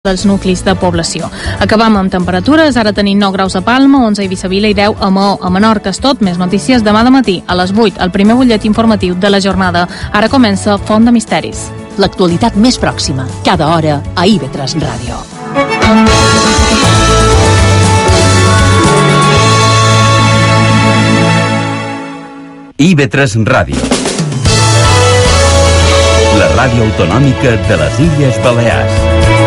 dels nuclis de població. Acabam amb temperatures, ara tenim 9 graus a Palma, 11 a Eivissa-Vila i 10 a Maó. A Menorca és tot, més notícies demà de matí, a les 8, el primer butllet informatiu de la jornada. Ara comença Font de Misteris. L'actualitat més pròxima, cada hora, a IB3 Ràdio. IB3 Ràdio. La ràdio autonòmica de les Illes Balears.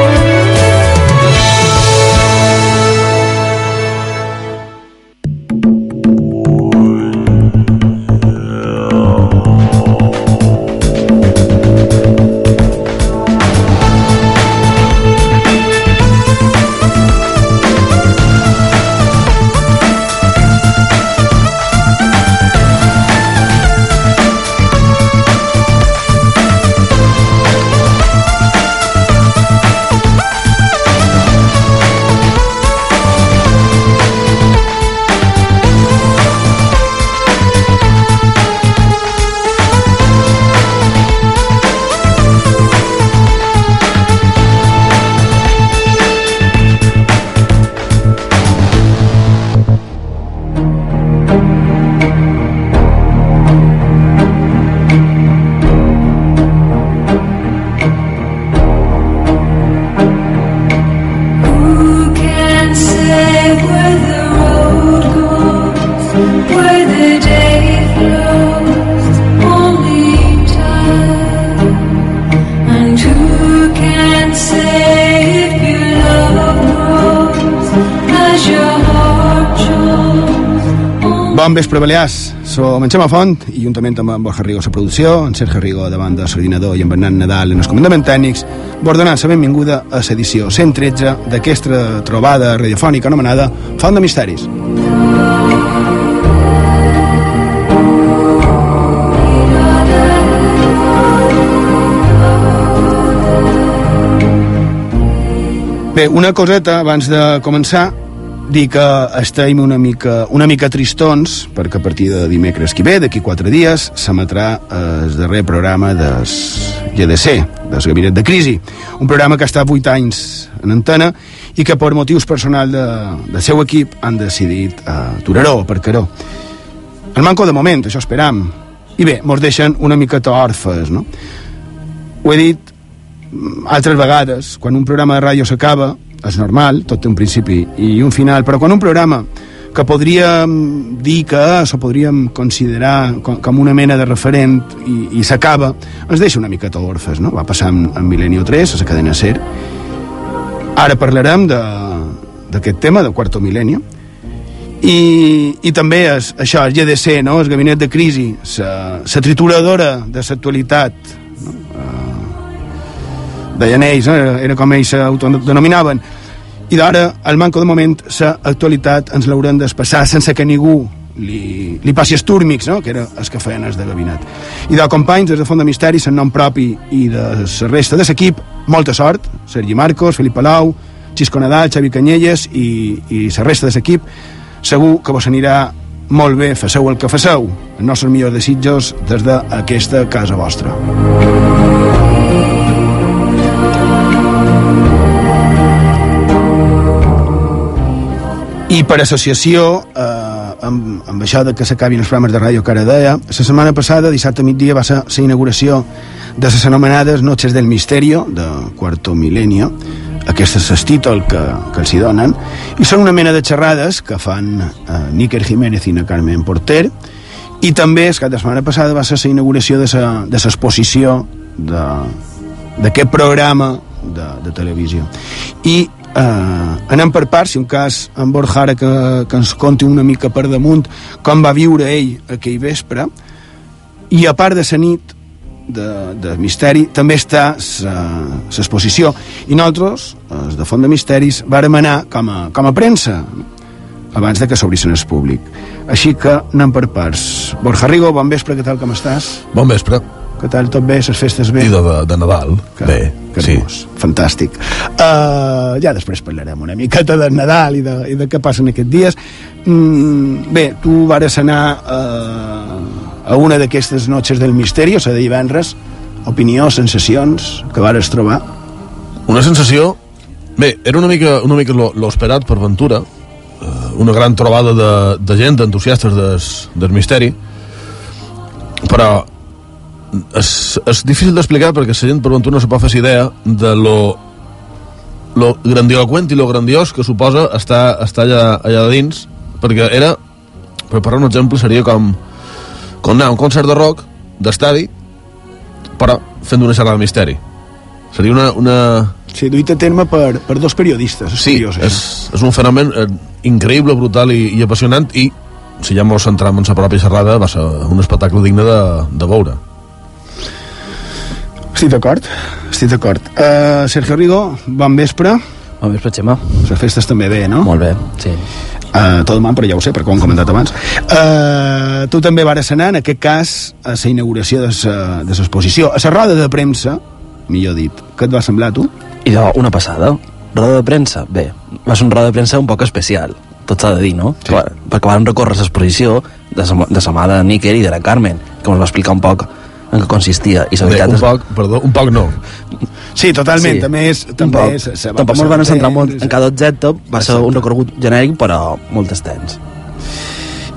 Vespre, Balears. Som en Xema Font i juntament amb en Borja Rigo la producció, en Sergio Rigo davant de l'ordinador i en Bernat Nadal en els comandaments tècnics, vos donant la benvinguda a l'edició 113 d'aquesta trobada radiofònica anomenada Font de Misteris. Bé, una coseta abans de començar dir que estem una mica, una mica tristons perquè a partir de dimecres que ve, d'aquí quatre dies, s'emetrà el darrer programa del GDC, del Gabinet de Crisi, un programa que estat vuit anys en antena i que per motius personals de, del seu equip han decidit uh, aturar-ho, perquè-ho. El manco de moment, això esperam. I bé, mos deixen una miqueta orfes, no? Ho he dit mm, altres vegades, quan un programa de ràdio s'acaba, és normal, tot té un principi i un final, però quan un programa que podríem dir que és o podríem considerar com, com una mena de referent i, i s'acaba, ens deixa una miqueta orfes, no? Va passar amb, amb Milenio 3, a la cadena SER. Ara parlarem d'aquest tema, de Quarto Milenio, i, i també és, això, el GDC, no? el gabinet de crisi, la trituradora de l'actualitat? Deien ells, no? era, com ells s'autodenominaven i d'ara, al manco de moment l'actualitat ens l'haurem d'espassar sense que ningú li, li passi estúrmics, no? que era els que feien els de gabinet. I de companys des de Font de Misteris, en nom propi i de la resta de l'equip, molta sort, Sergi Marcos, Felip Palau, Xisco Nadal, Xavi Canyelles i, i la resta de l'equip, segur que vos anirà molt bé, faceu el que faceu, els nostres millors desitjos des d'aquesta casa vostra. I per associació, eh, amb, amb això de que s'acabin els programes de ràdio que ara deia, la setmana passada, dissabte a migdia, va ser la inauguració de les anomenades Noches del Misterio, de Quarto Milenio, aquest és el títol que, que els hi donen, i són una mena de xerrades que fan eh, Níker Jiménez i na Carmen Porter, i també, el cap de setmana passada, va ser la inauguració de l'exposició d'aquest programa de, de televisió. I eh, anem per parts, si un cas en Borja ara que, que ens conti una mica per damunt com va viure ell aquell vespre i a part de la nit de, de misteri també està l'exposició i nosaltres, els de Font de Misteris vàrem anar com a, com a premsa abans de que s'obrissin al públic així que anem per parts Borja Rigo, bon vespre, què tal, com estàs? Bon vespre. Què tal, tot bé, les festes bé? I de, de, de Nadal. Que, Bé, que sí. hermós, fantàstic. Uh, ja després parlarem una miqueta de Nadal i de, i de què passen aquests dies. Mm, bé, tu vares anar uh, a una d'aquestes noches del misteri, o sigui, de divendres, opinió, sensacions que vares trobar. Una sensació Bé, era una mica, una mica lo, lo esperat per Ventura, eh, una gran trobada de, de gent, d'entusiastes del misteri, però és, és difícil d'explicar perquè la gent per Ventura no se pot fer idea de lo, lo grandiloquent i lo grandiós que suposa estar, estar allà, allà dins, perquè era, per posar un exemple, seria com, com anar a un concert de rock d'estadi, però fent una xerrada de misteri. Seria una, una, Sí, duit a terme per, per dos periodistes. És Sí, curiós, és, això. és un fenomen eh, increïble, brutal i, i apassionant i si ja mos centram en la pròpia xerrada va ser un espectacle digne de, de veure. Estic d'acord, estic d'acord. Uh, Sergio Rigo, bon vespre. Bon vespre, Xema. Les festes també bé, no? Molt bé, sí. Uh, tot mal, però ja ho sé, perquè ho hem comentat abans. Uh, tu també vares anar, en aquest cas, a la inauguració de l'exposició. A la roda de premsa, millor dit, què et va semblar, tu? I de una passada. Roda de premsa? Bé, va ser una roda de premsa un poc especial, tot s'ha de dir, no? Sí. Perquè van recórrer l'exposició de sa mà de Níquer i de la Carmen, que ens va explicar un poc en què consistia. I la Bé, veritat un és... poc, perdó, un poc no. Sí, totalment, Sí, també és... un També poc. és se va Tampoc ens van bé, centrar molt en cada objecte, va ser un recorregut genèric, però molt extens.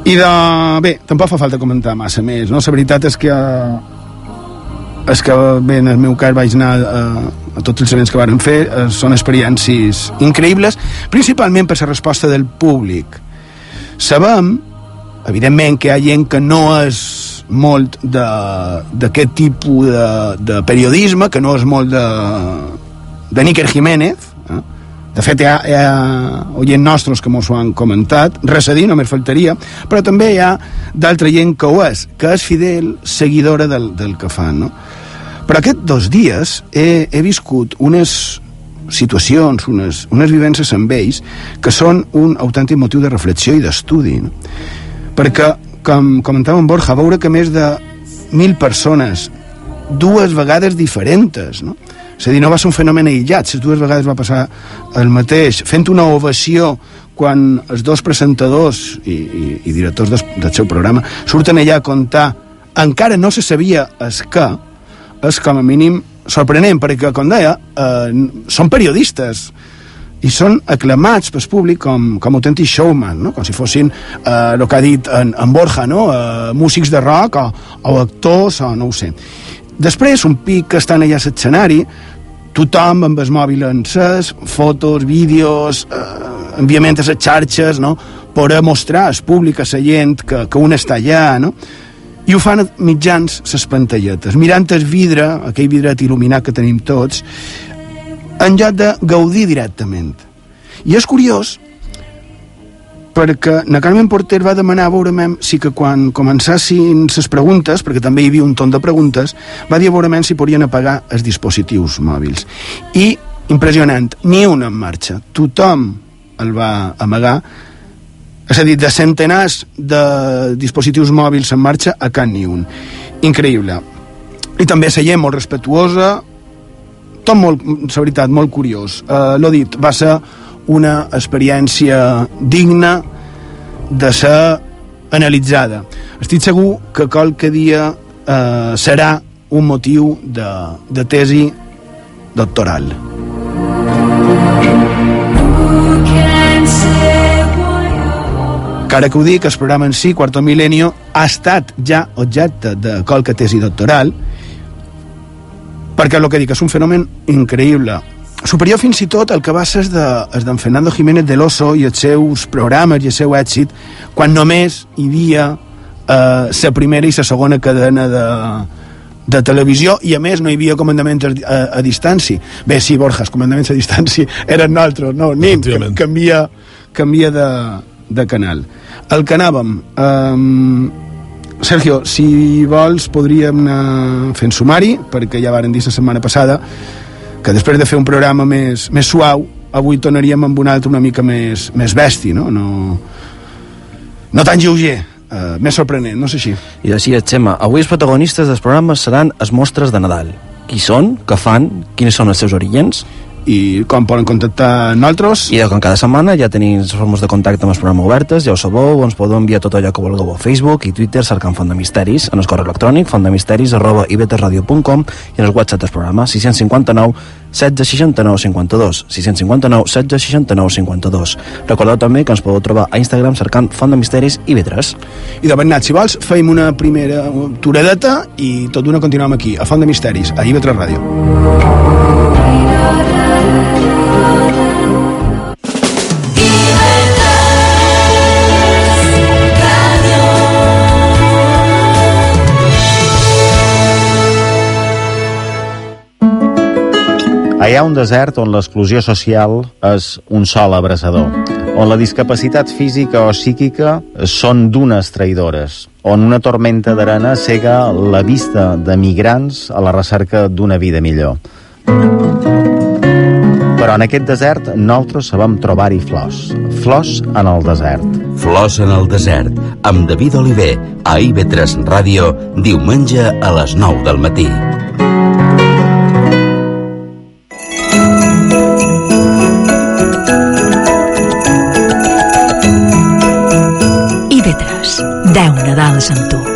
I de... Bé, tampoc fa falta comentar massa més, no? La veritat és que... És que, bé, en el meu cas vaig anar a, a tots els events que varen fer, eh, són experiències increïbles, principalment per la resposta del públic. Sabem, evidentment, que hi ha gent que no és molt d'aquest tipus de, de periodisme, que no és molt de, de Níker Jiménez, eh? De fet, hi ha, hi ha oient nostres que mos ho han comentat, res a dir, només faltaria, però també hi ha d'altra gent que ho és, que és fidel seguidora del, del que fan, no? Però aquests dos dies he, he viscut unes situacions, unes, unes vivències amb ells que són un autèntic motiu de reflexió i d'estudi, no? Perquè, com comentava en Borja, veure que més de mil persones, dues vegades diferents, no? És a dir, no va ser un fenomen aïllat, les dues vegades va passar el mateix, fent una ovació quan els dos presentadors i, i, i directors des, del seu programa surten allà a contar encara no se sabia es que és com a mínim sorprenent perquè com deia eh, són periodistes i són aclamats pel públic com, com autèntics showman, no? com si fossin eh, el que ha dit en, en Borja, no? eh, músics de rock o, o actors o no ho sé. Després, un pic que estan allà a l'escenari, tothom amb el mòbil encès, fotos, vídeos, eh, enviament a les xarxes, no? per mostrar al públic, a la gent, que, que un està allà, no? i ho fan mitjans les pantalletes, mirant el vidre, aquell vidret il·luminat que tenim tots, en lloc de gaudir directament. I és curiós perquè na Carmen Porter va demanar a veurem si que quan començassin les preguntes, perquè també hi havia un ton de preguntes, va dir a veurem si podien apagar els dispositius mòbils. I, impressionant, ni un en marxa. Tothom el va amagar, és a dir, de centenars de dispositius mòbils en marxa, a cap ni un. Increïble. I també la gent molt respectuosa, tot molt, la veritat, molt curiós. Uh, L'ho dit, va ser una experiència digna de ser analitzada. Estic segur que qualque dia eh, serà un motiu de, de tesi doctoral. Cara que ho dic, el programa en si, Quarto Milenio, ha estat ja objecte de qualque tesi doctoral, perquè el que dic és un fenomen increïble. Superior fins i tot al que va ser de- el d'en Fernando Jiménez de l'Oso i els seus programes i el seu èxit, quan només hi havia eh, la primera i la segona cadena de, de televisió i a més no hi havia comandaments a, a, a distància. Bé, sí, Borjas, comandaments a distància eren nosaltres, no, nin, que, canvia, canvia de, de canal. El que anàvem um, Sergio, si vols podríem anar fent sumari perquè ja varen dir la setmana passada que després de fer un programa més, més suau avui tornaríem amb un altre una mica més, més bèstia no? no, no tan lleuger uh, més sorprenent, no sé així I així és, Xema. Avui els protagonistes dels programes seran els mostres de Nadal. Qui són, què fan, quines són els seus orígens? I com poden contactar nosaltres? I com cada setmana ja tenim les formes de contacte amb el programa obertes, ja ho sabeu, ens podeu enviar tot allò que vulgueu a Facebook i Twitter cercant Font de Misteris, en el correu electrònic fontdemisteris arroba i en el WhatsApp del programa 659 16 69 52 659 16 69 52 Recordeu també que ens podeu trobar a Instagram cercant Font de Misteris i Vetres. I de Bernat, si vols, feim una primera turadeta i tot d'una continuem aquí, a Font de Misteris, a IB3 Ràdio. Hi ha un desert on l'exclusió social és un sol abraçador, on la discapacitat física o psíquica són dunes traïdores, on una tormenta d'arena cega la vista de migrants a la recerca d'una vida millor. Però en aquest desert nosaltres sabem trobar-hi flors. Flors en el desert. Flors en el desert, amb David Oliver, a IB3 Ràdio, diumenge a les 9 del matí. IB3. 10 Nadals amb tu.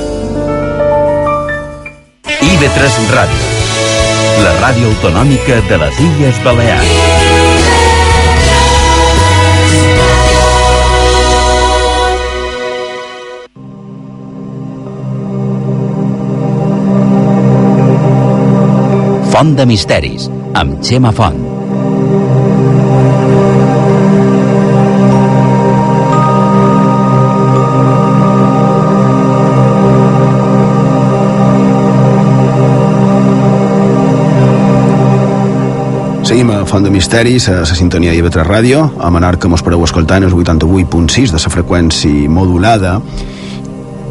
IB3 Ràdio, la ràdio autonòmica de les Illes Balears. Font de Misteris, amb Xema Font. Font de Misteris, a la sintonia IB3 Ràdio, a Menar que mos podeu escoltar en el 88.6 de la freqüència modulada.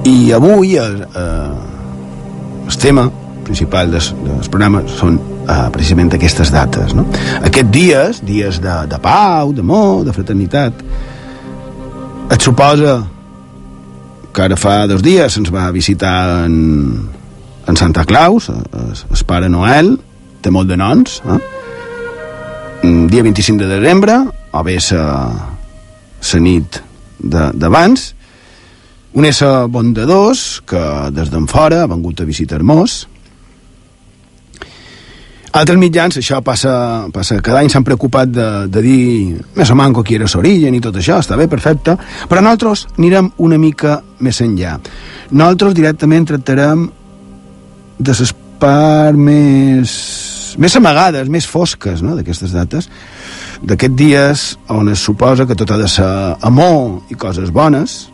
I avui eh, eh, el tema principal del, del programa són eh, precisament aquestes dates. No? Aquests dies, dies de, de pau, d'amor, de fraternitat, et suposa que ara fa dos dies ens va visitar en, en Santa Claus, el, el Pare Noel, té molt de noms, eh? Dia 25 de desembre o bé la la nit d'abans un ésser bondadós que des d'en fora ha vengut a visitar-nos altres mitjans, això passa, passa cada any s'han preocupat de, de dir més o manco qui era l'origen i tot això, està bé, perfecte, però nosaltres anirem una mica més enllà. Nosaltres directament tractarem de les més, més amagades, més fosques no? d'aquestes dates, d'aquests dies on es suposa que tot ha de ser amor i coses bones,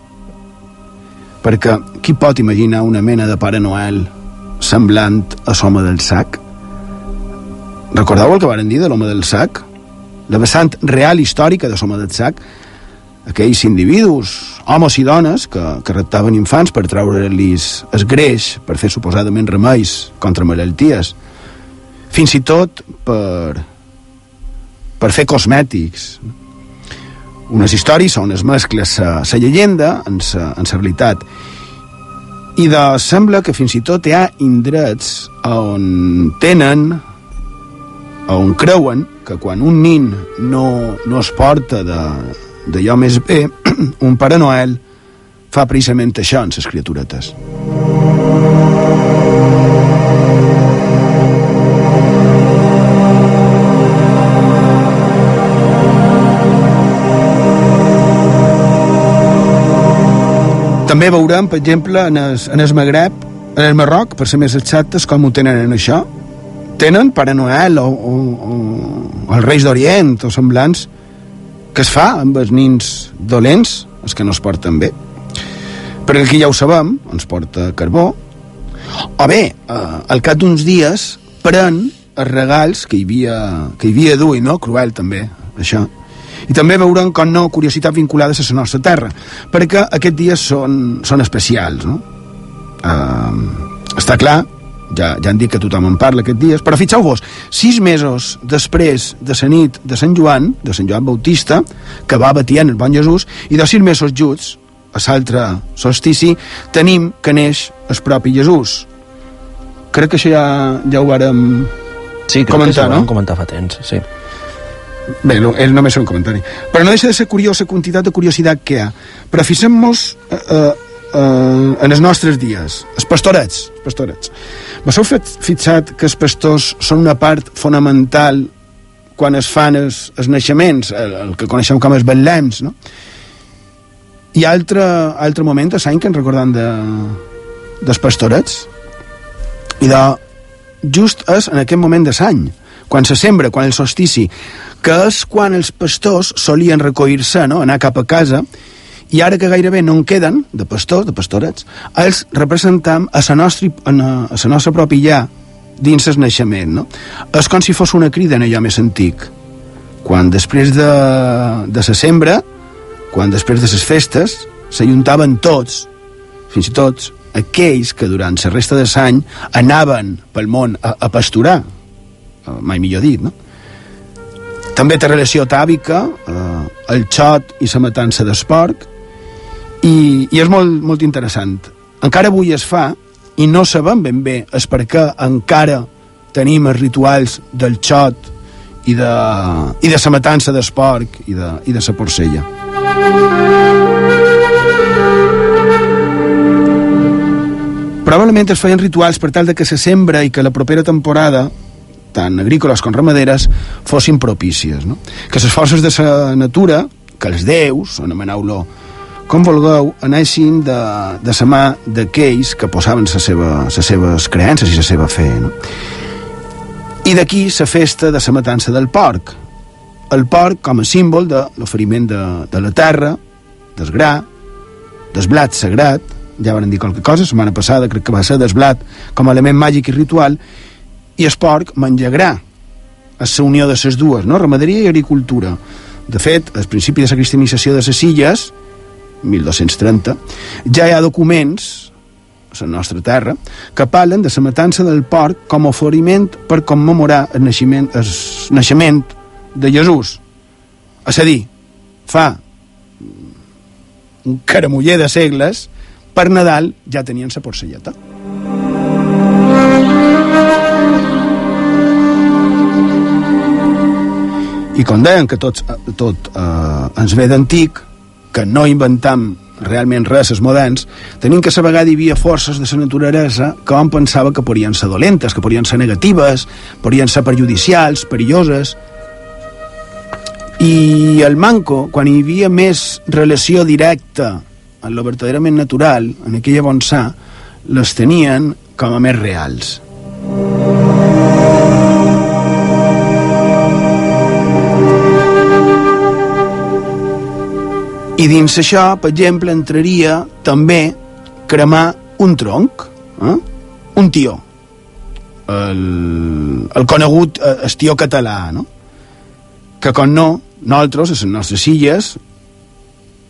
perquè qui pot imaginar una mena de Pare Noel semblant a l'home del sac? Recordeu el que varen dir de l'home del sac? La vessant real històrica de l'home del sac? Aquells individus, homes i dones, que, que raptaven infants per treure-los el greix, per fer suposadament remeis contra malalties, fins i tot per, per fer cosmètics. Unes històries on es mescla la, la llegenda en la, realitat. I de, sembla que fins i tot hi ha indrets on tenen on creuen que quan un nin no, no es porta d'allò més bé, un Pare Noel fa precisament això en les criaturetes. També veurem, per exemple, en el, en el Magreb, en el Marroc, per ser més exactes, com ho tenen en això. Tenen Pare Noel o, o, o, els Reis d'Orient o semblants que es fa amb els nins dolents, els que no es porten bé. Perquè aquí ja ho sabem, ens porta carbó, O bé, eh, al cap d'uns dies, pren els regals que hi havia, que hi havia duit, no? Cruel, també, això. I també veurem, com no, curiositats vinculades a la nostra terra, perquè aquests dies són, són especials, no? Eh, està clar, ja, ja han dit que tothom en parla aquests dies, però fixeu-vos, sis mesos després de la nit de Sant Joan, de Sant Joan Bautista, que va batient el bon Jesús, i de sis mesos juts, a l'altre solstici, tenim que neix el propi Jesús. Crec que això ja, ja ho vàrem sí, crec comentar, que no? comentar fa temps, sí. Bé, no, és només un comentari. Però no deixa de ser curiós la quantitat de curiositat que hi ha. Però fixem-nos eh, eh, eh, en els nostres dies. Els pastorets. Els pastorets. Vos fet, fixat que els pastors són una part fonamental quan es fan els, els naixements, el, el que coneixem com els betlems, no? Hi ha altre, altre moment a l'any que ens recordem de, dels pastorets? I de, just és en aquest moment de l'any, quan se sembra, quan el solstici, que és quan els pastors solien recollir-se, no? anar cap a casa, i ara que gairebé no en queden, de pastors, de pastorets, els representam a la nostra, a la nostra pròpia llar, dins el naixement, no? És com si fos una crida en allò més antic. Quan després de, de la sembra, quan després de les festes, s'ajuntaven tots, fins i tot aquells que durant la resta de l'any anaven pel món a, a pasturar, mai millor dit, no? També té relació tàbica, eh, el xot i la matança d'esporc, i, i és molt, molt interessant. Encara avui es fa, i no sabem ben bé és per què encara tenim els rituals del xot i de, i de la matança d'esporc i de, i de la porcella. Probablement es feien rituals per tal de que se sembra i que la propera temporada tant agrícoles com ramaderes fossin propícies. No? Que les forces de la natura, que els déus, anomeneu-lo com vulgueu, anessin de, de la mà d'aquells que posaven les seva, seves creences i la seva fe. No? I d'aquí la festa de la matança del porc. El porc com a símbol de l'oferiment de, de la terra, del gra, del blat sagrat, ja van dir qualque cosa, la setmana passada crec que va ser del blat com a element màgic i ritual, i el porc menja gra. És la unió de les dues, no? ramaderia i agricultura. De fet, al principi de la cristianització de les illes, 1230, ja hi ha documents a la nostra terra que parlen de la matança del porc com a oferiment per commemorar el naixement, el naixement de Jesús. És a dir, fa un caramuller de segles, per Nadal ja tenien la porcelleta. I com deien que tot, tot eh, ens ve d'antic, que no inventam realment res els moderns, tenim que a la vegada hi havia forces de la naturalesa que hom pensava que podien ser dolentes, que podien ser negatives, podien ser perjudicials, perilloses. I el manco, quan hi havia més relació directa en lo verdaderament natural, en aquella bonsà, les tenien com a més reals. I dins això, per exemple, entraria també cremar un tronc, eh? un tió, el, el conegut eh, estió català, no? que com no, nosaltres, a les nostres illes,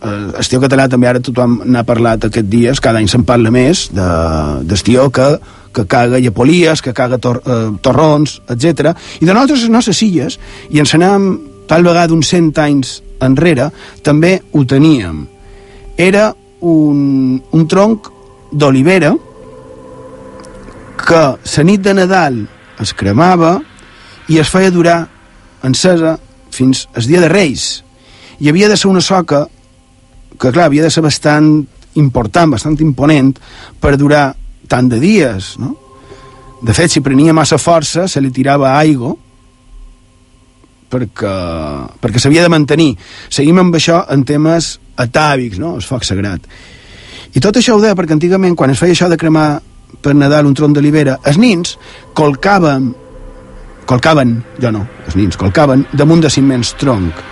eh, estió català també ara tothom n'ha parlat aquests dies, cada any se'n parla més d'estió de, que, que caga llepolies, que caga tor, eh, torrons, etc. I de nosaltres, les nostres illes, i ens anem tal vegada uns cent anys enrere, també ho teníem. Era un, un tronc d'olivera que la nit de Nadal es cremava i es feia durar encesa fins al dia de Reis. I havia de ser una soca que, clar, havia de ser bastant important, bastant imponent per durar tant de dies, no? De fet, si prenia massa força, se li tirava aigua perquè, perquè s'havia de mantenir. Seguim amb això en temes atàvics, no? el foc sagrat. I tot això ho deia perquè antigament, quan es feia això de cremar per Nadal un tronc d'olivera, els nins colcaven, colcaven, jo no, els nins colcaven, damunt de ciments tronc.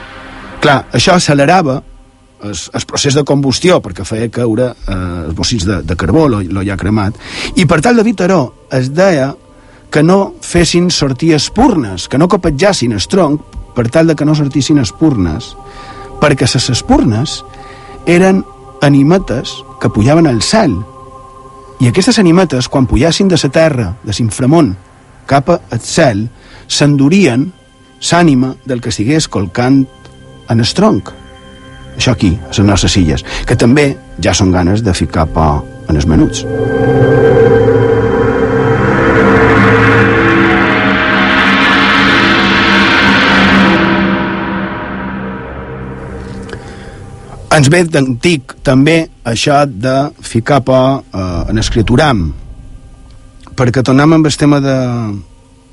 Clar, això accelerava el, el procés de combustió, perquè feia caure eh, els bocins de, de carbó, lo, lo ja cremat, i per tal d'evitar-ho es deia que no fessin sortir espurnes, que no copetjassin el tronc per tal de que no sortissin espurnes, perquè les espurnes eren animetes que pujaven al cel, i aquestes animetes, quan pujassin de la terra, de l'inframont, cap al cel, s'endurien l'ànima del que estigués colcant en el tronc. Això aquí, a les nostres illes, que també ja són ganes de ficar por en els menuts. Ens ve d'antic també això de ficar por eh, en escrituram, perquè tornem amb el tema de,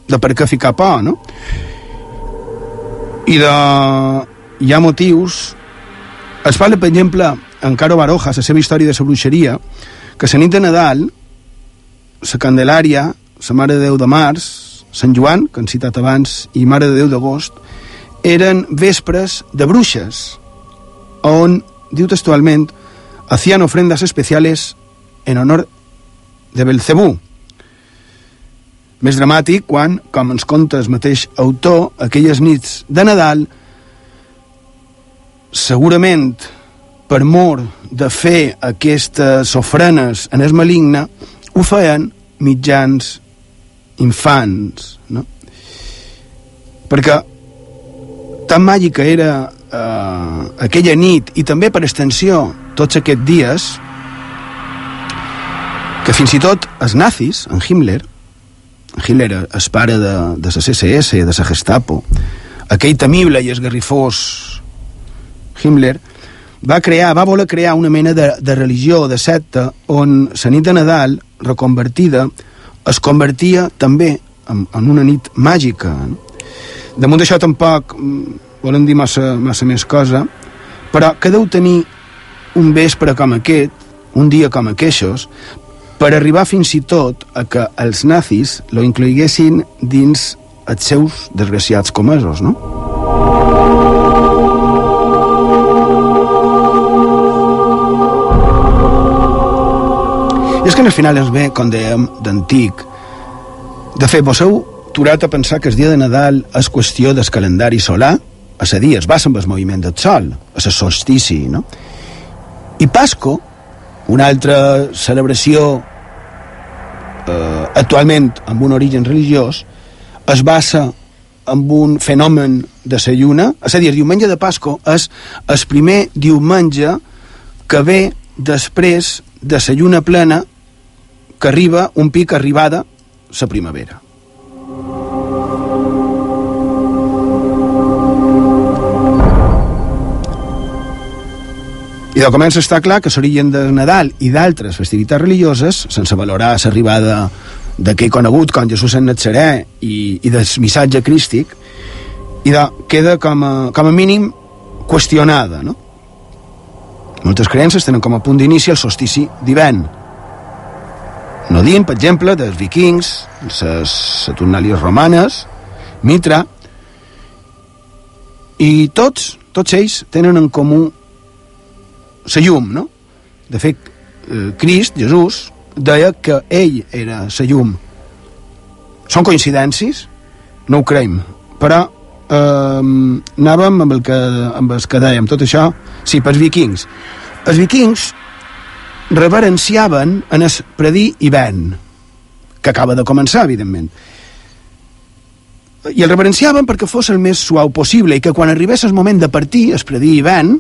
de per què ficar por, no? I de... hi ha motius... Es parla, per exemple, en Caro Baroja, la seva història de la bruixeria, que la nit de Nadal, la Candelària, la Mare de Déu de Març, Sant Joan, que han citat abans, i Mare de Déu d'agost, eren vespres de bruixes, on, diu textualment, hacían ofrendas especiales en honor de Belcebú. Més dramàtic quan, com ens conta el mateix autor, aquelles nits de Nadal, segurament per mor de fer aquestes ofrenes en el maligne, ho feien mitjans infants, no? Perquè tan màgica era eh, aquella nit i també per extensió tots aquests dies que fins i tot els nazis, en Himmler, Hitler, el pare de, de la CSS, de la Gestapo, aquell temible i esgarrifós Himmler, va crear, va voler crear una mena de, de religió, de secta, on la nit de Nadal, reconvertida, es convertia també en, en una nit màgica. No? Damunt d'això tampoc volem dir massa, massa més cosa, però que deu tenir un vespre com aquest, un dia com aquests, per arribar fins i tot a que els nazis lo incloguessin dins els seus desgraciats comesos, no? I és que al final es ve, com dèiem, d'antic. De fet, vos heu turat a pensar que el dia de Nadal és qüestió del calendari solar, a ser dia es basa en el moviment del sol, a ser solstici, no? I Pasco, una altra celebració eh, actualment amb un origen religiós, es basa en un fenomen de la lluna, és a dir, el diumenge de Pasco és el primer diumenge que ve després de la lluna plena que arriba un pic arribada la primavera. I de comença està clar que l'origen de Nadal i d'altres festivitats religioses, sense valorar l'arribada d'aquell conegut com Jesús en Natzarè i, i del missatge crístic, i de, queda com a, com a mínim qüestionada, no? Moltes creences tenen com a punt d'inici el solstici d'hivern. No diem, per exemple, dels vikings, les saturnàlies romanes, Mitra, i tots, tots ells tenen en comú la llum, no? De fet, eh, Crist, Jesús, deia que ell era la llum. Són coincidències? No ho creiem. Però eh, anàvem amb el, que, amb el que dèiem, tot això, sí, pels vikings. Els vikings reverenciaven en el predí hivern, que acaba de començar, evidentment. I el reverenciaven perquè fos el més suau possible i que quan arribés el moment de partir, el predí hivern,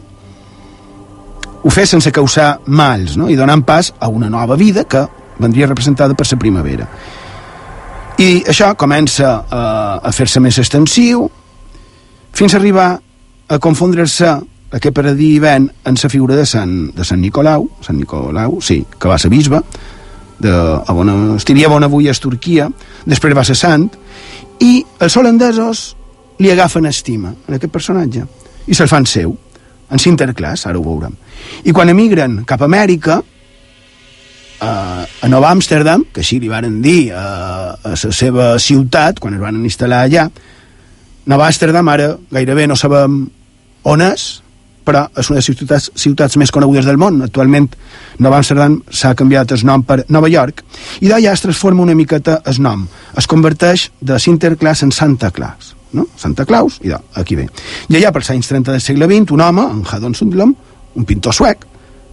ho fes sense causar mals no? i donant pas a una nova vida que vendria representada per la primavera. I això comença a, a fer-se més extensiu fins a arribar a confondre-se aquest paradí hivern en la figura de Sant, de Sant Nicolau, Sant Nicolau, sí, que va ser bisbe, de, a bona, estiria bona avui a Turquia, després va ser sant, i els holandesos li agafen estima a aquest personatge i se'l fan seu, en Sinterklaas, ara ho veurem. I quan emigren cap a Amèrica, a, a Nova Amsterdam, que així li varen dir a, a la seva ciutat, quan es van instal·lar allà, Nova Amsterdam ara gairebé no sabem on és, però és una de les ciutats, ciutats més conegudes del món. Actualment Nova Amsterdam s'ha canviat el nom per Nova York i d'allà es transforma una miqueta el nom. Es converteix de Sinterklaas en Santa Claus. No? Santa Claus, i de, aquí ve. I allà, pels anys 30 del segle XX, un home, en Hadon Sundblom, un pintor suec,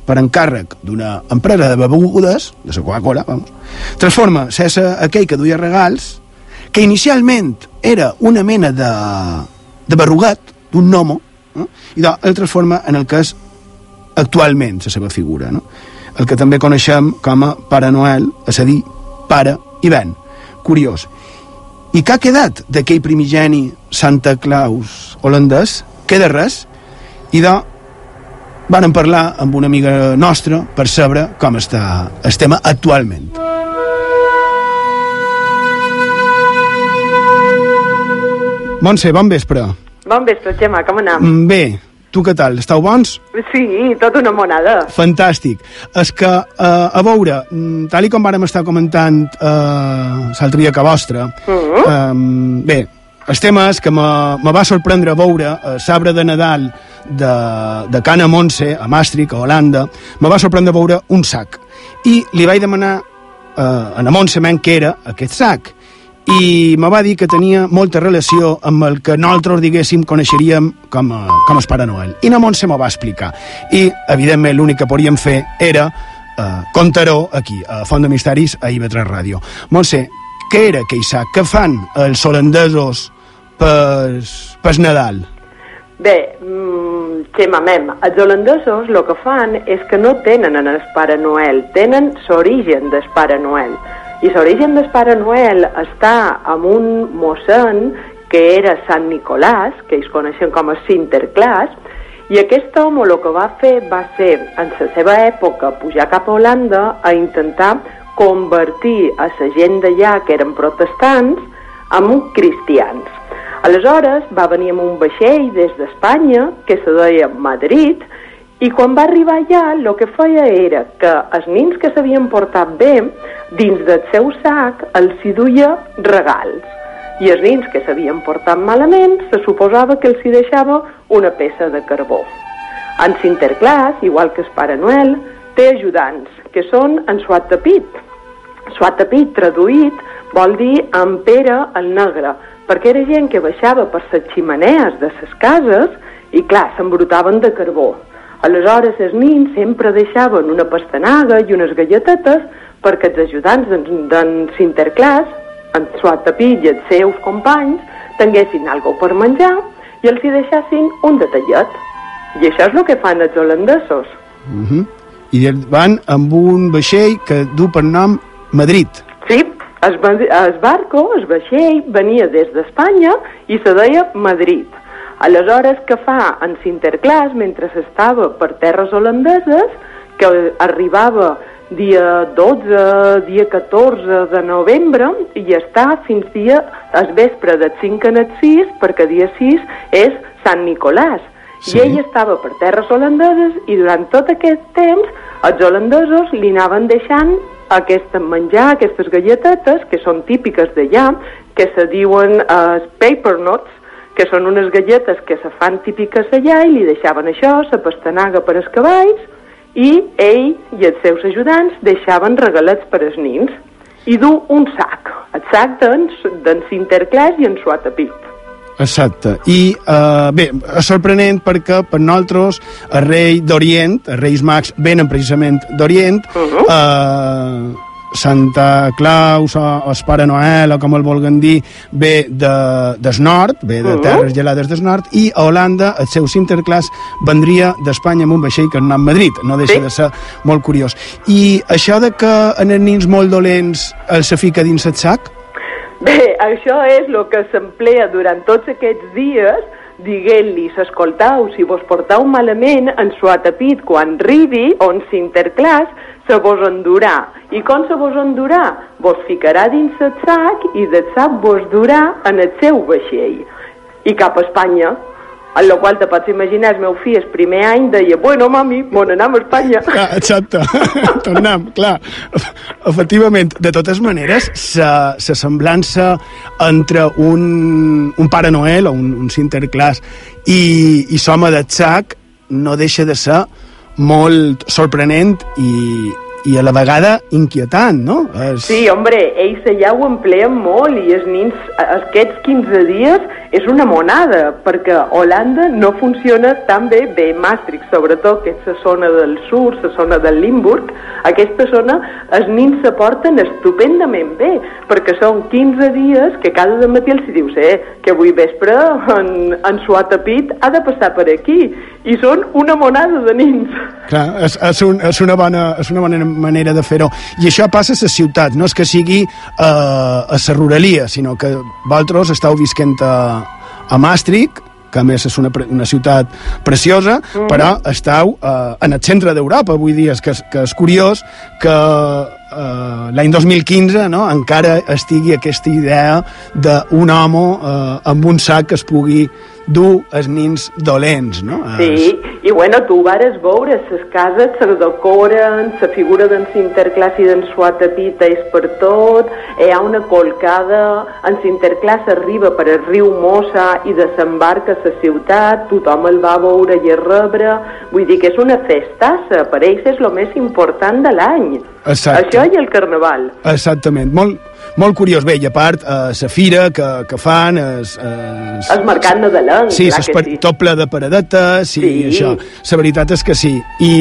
per encàrrec d'una empresa de begudes, de la Coca-Cola, vamos, transforma César aquell que duia regals, que inicialment era una mena de, de berrugat, d'un gnomo, no? i de, el transforma en el que és actualment la seva figura, no? el que també coneixem com a Pare Noel, és a dir, pare i ven. Curiós. I què ha quedat d'aquell primigeni Santa Claus holandès? Queda res. I de vàrem parlar amb una amiga nostra per saber com està el tema actualment. Montse, bon vespre. Bon vespre, Gemma, com anem? Mm, Bé, tu què tal? Esteu bons? Sí, tot una monada. Fantàstic. És que, eh, a veure, mm, tal i com vàrem estar comentant eh, l'altre dia que vostre, Mm eh, bé, el tema és que me, me va sorprendre veure eh, l'arbre de Nadal de, de Cana Montse, a Maastricht, a Holanda, me va sorprendre veure un sac. I li vaig demanar eh, a la Montse men què era aquest sac i me va dir que tenia molta relació amb el que nosaltres, diguéssim, coneixeríem com a, com a Pare Noel. I la Montse m'ho va explicar. I, evidentment, l'únic que podíem fer era eh, contar-ho aquí, a Font de Misteris, a IB3 Ràdio. Montse, què era sac? Què fan els holandesos per, per Nadal? Bé, mm, Gemma, mem, els holandesos el que fan és que no tenen en el Pare Noel, tenen l'origen del Pare Noel. I l'origen del Pare Noel està amb un mossèn que era Sant Nicolàs, que ells coneixen com a Sinterklaas, i aquest home el que va fer va ser, en la seva època, pujar cap a Holanda a intentar convertir a la gent d'allà, que eren protestants, en cristians. Aleshores va venir amb un vaixell des d'Espanya, que se deia Madrid, i quan va arribar allà el que feia era que els nins que s'havien portat bé, dins del seu sac els hi duia regals. I els nins que s'havien portat malament, se suposava que els hi deixava una peça de carbó. En Sinterklaas, igual que el Pare Noel, té ajudants, que són en Suatapit. Suatapit, traduït, vol dir en Pere el Negre, perquè era gent que baixava per les ximenees de les cases i, clar, s'embrutaven de carbó. Aleshores, els nins sempre deixaven una pastanaga i unes galletetes perquè els ajudants d'en Sinterklaas, en Suatapit i els seus companys, tinguessin alguna per menjar i els hi deixassin un detallet. I això és el que fan els holandesos. Uh -huh. I van amb un vaixell que du per nom Madrid. Sí, el barco, el vaixell, venia des d'Espanya i se deia Madrid. Aleshores, què fa en Sinterklaas mentre estava per terres holandeses, que arribava dia 12, dia 14 de novembre i està fins dia al vespre del 5 en el 6, perquè dia 6 és Sant Nicolàs. Sí. I ell estava per terres holandeses i durant tot aquest temps els holandesos li anaven deixant aquest menjar, aquestes galletetes, que són típiques d'allà, que se diuen eh, paper nuts, que són unes galletes que se fan típiques allà i li deixaven això, la pastanaga per als cavalls, i ell i els seus ajudants deixaven regalets per als nins i du un sac, el sac d'en d'en Sinterklaas i en Suatapit. Exacte. I, uh, bé, és sorprenent perquè per nosaltres el rei d'Orient, els reis mags venen precisament d'Orient, uh -huh. uh, Santa Claus o, o el Pare Noel, o com el vulguin dir, ve de, del nord, ve de Mhm. terres gelades del nord, i a Holanda el seu Sinterklaas vendria d'Espanya amb un vaixell que anava a Madrid. No deixa Sí. de ser molt curiós. I això de que en els nins molt dolents els se fica dins el sac? Bé, això és el que s'emplea durant tots aquests dies dient-li, escoltau, si vos portau malament, en Suatapit, quan ribi, on Sinterklaas, se vos endurà. I com se vos endurà? Vos ficarà dins el sac i del sac vos durà en el seu vaixell. I cap a Espanya. En la qual te pots imaginar, el meu fill, el primer any, deia, bueno, mami, mon anem a Espanya. Ah, exacte, tornem, clar. Efectivament, de totes maneres, la la semblança entre un, un Pare Noel o un, un Sinterklaas i, i l'home del sac no deixa de ser molt sorprenent i, i a la vegada inquietant, no? És... Sí, hombre, ells allà ho empleen molt i els nins aquests 15 dies és una monada, perquè Holanda no funciona tan bé, bé Maastricht, sobretot, que és la zona del sud, la zona del Limburg, aquesta zona els nins se porten estupendament bé, perquè són 15 dies que cada matí els dius, eh, que avui vespre en, en Suatapit ha de passar per aquí, i són una monada de nins. Clar, és, és, un, és, una bona, és una bona manera de fer-ho. I això passa a les ciutats, no és que sigui eh, a la ruralia, sinó que vosaltres esteu visquent a, a Maastricht, que a més és una, una ciutat preciosa, mm. però esteu eh, en el centre d'Europa, vull dir, és que, que és curiós que eh, l'any 2015 no, encara estigui aquesta idea d'un home eh, amb un sac que es pugui dur els nins dolents, no? Sí, i bueno, tu vares veure, les cases se decoren, la figura d'en Sinterclass i d'en Suatapita és per tot, hi ha una colcada, en Sinterclass arriba per el riu Mossa i desembarca a la ciutat, tothom el va veure i a rebre, vull dir que és una festassa, per ells és el més important de l'any. Això i el Carnaval. Exactament, molt, molt curiós. Bé, i a part, eh, la fira que, que fan... Es, es, el mercat nadalenc, sí, clar que sí. tot ple de paradetes, i sí. això. La veritat és que sí. I,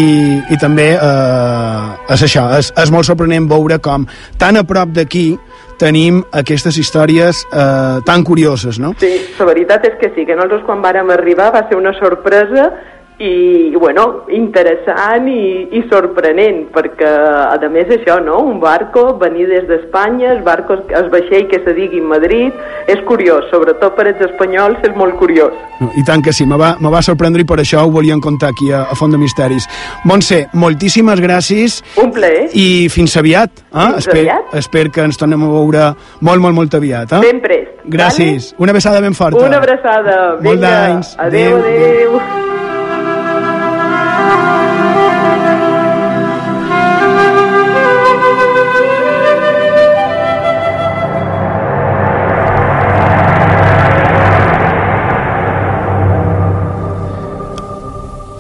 i també eh, és això, és, és molt sorprenent veure com tan a prop d'aquí tenim aquestes històries eh, tan curioses, no? Sí, la veritat és que sí, que nosaltres quan vàrem arribar va ser una sorpresa i, bueno, interessant i, i sorprenent, perquè, a més, això, no?, un barco venir des d'Espanya, el barco, el vaixell que se digui Madrid, és curiós, sobretot per als espanyols és molt curiós. I tant que sí, me va, me va sorprendre i per això ho volíem contar aquí a, a Font de Misteris. Montse, moltíssimes gràcies. Un plaer. I fins aviat. Eh? Fins esper, aviat. Espero que ens tornem a veure molt, molt, molt aviat. Eh? Ben prest. Gràcies. Vale? Una abraçada ben forta. Una abraçada. Molt d'anys. Adéu, adéu. adéu. adéu.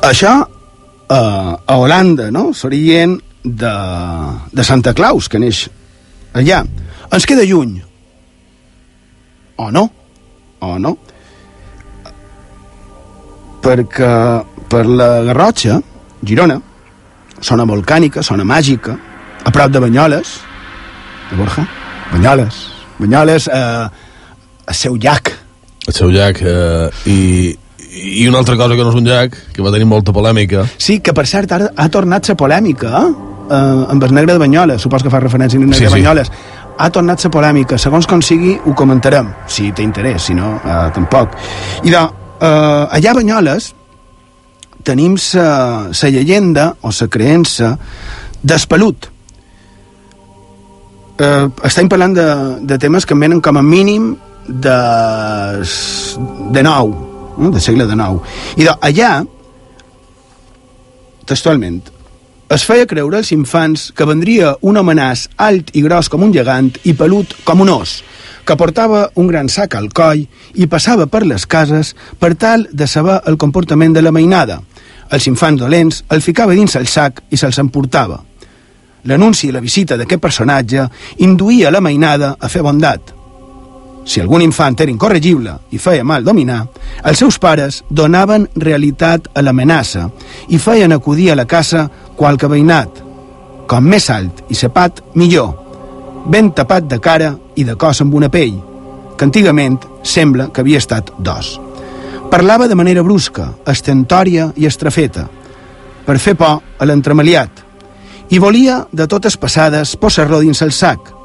Això eh, a Holanda, no? S'orient de, de Santa Claus, que neix allà. Ens queda lluny. O no? O no? Perquè per la Garrotxa, Girona, zona volcànica, zona màgica, a prop de Banyoles, de Borja, Banyoles, Banyoles, eh, el seu llac. El seu llac, eh, i, i una altra cosa que no és un llac, que va tenir molta polèmica. Sí, que per cert ara ha tornat la polèmica, eh? amb el negre de Banyoles, supos que fa referència al negre Sí, de sí. Banyoles. Ha tornat la polèmica, segons com sigui ho comentarem, si té interès, si no, eh, tampoc. I de, eh, allà a Banyoles tenim la llegenda o la creença d'espelut. Eh, estem parlant de, de temes que em venen com a mínim de, de nou, no? de segle nou. I de, allà, textualment, es feia creure als infants que vendria un homenàs alt i gros com un gegant i pelut com un os, que portava un gran sac al coll i passava per les cases per tal de saber el comportament de la mainada. Els infants dolents el ficava dins el sac i se'ls emportava. L'anunci i la visita d'aquest personatge induïa la mainada a fer bondat. Si algun infant era incorregible i feia mal dominar, els seus pares donaven realitat a l'amenaça i feien acudir a la casa qualque veïnat. Com més alt i cepat, millor. Ben tapat de cara i de cos amb una pell, que antigament sembla que havia estat d'os. Parlava de manera brusca, estentòria i estrafeta, per fer por a l'entremaliat, i volia, de totes passades, posar-lo dins el sac,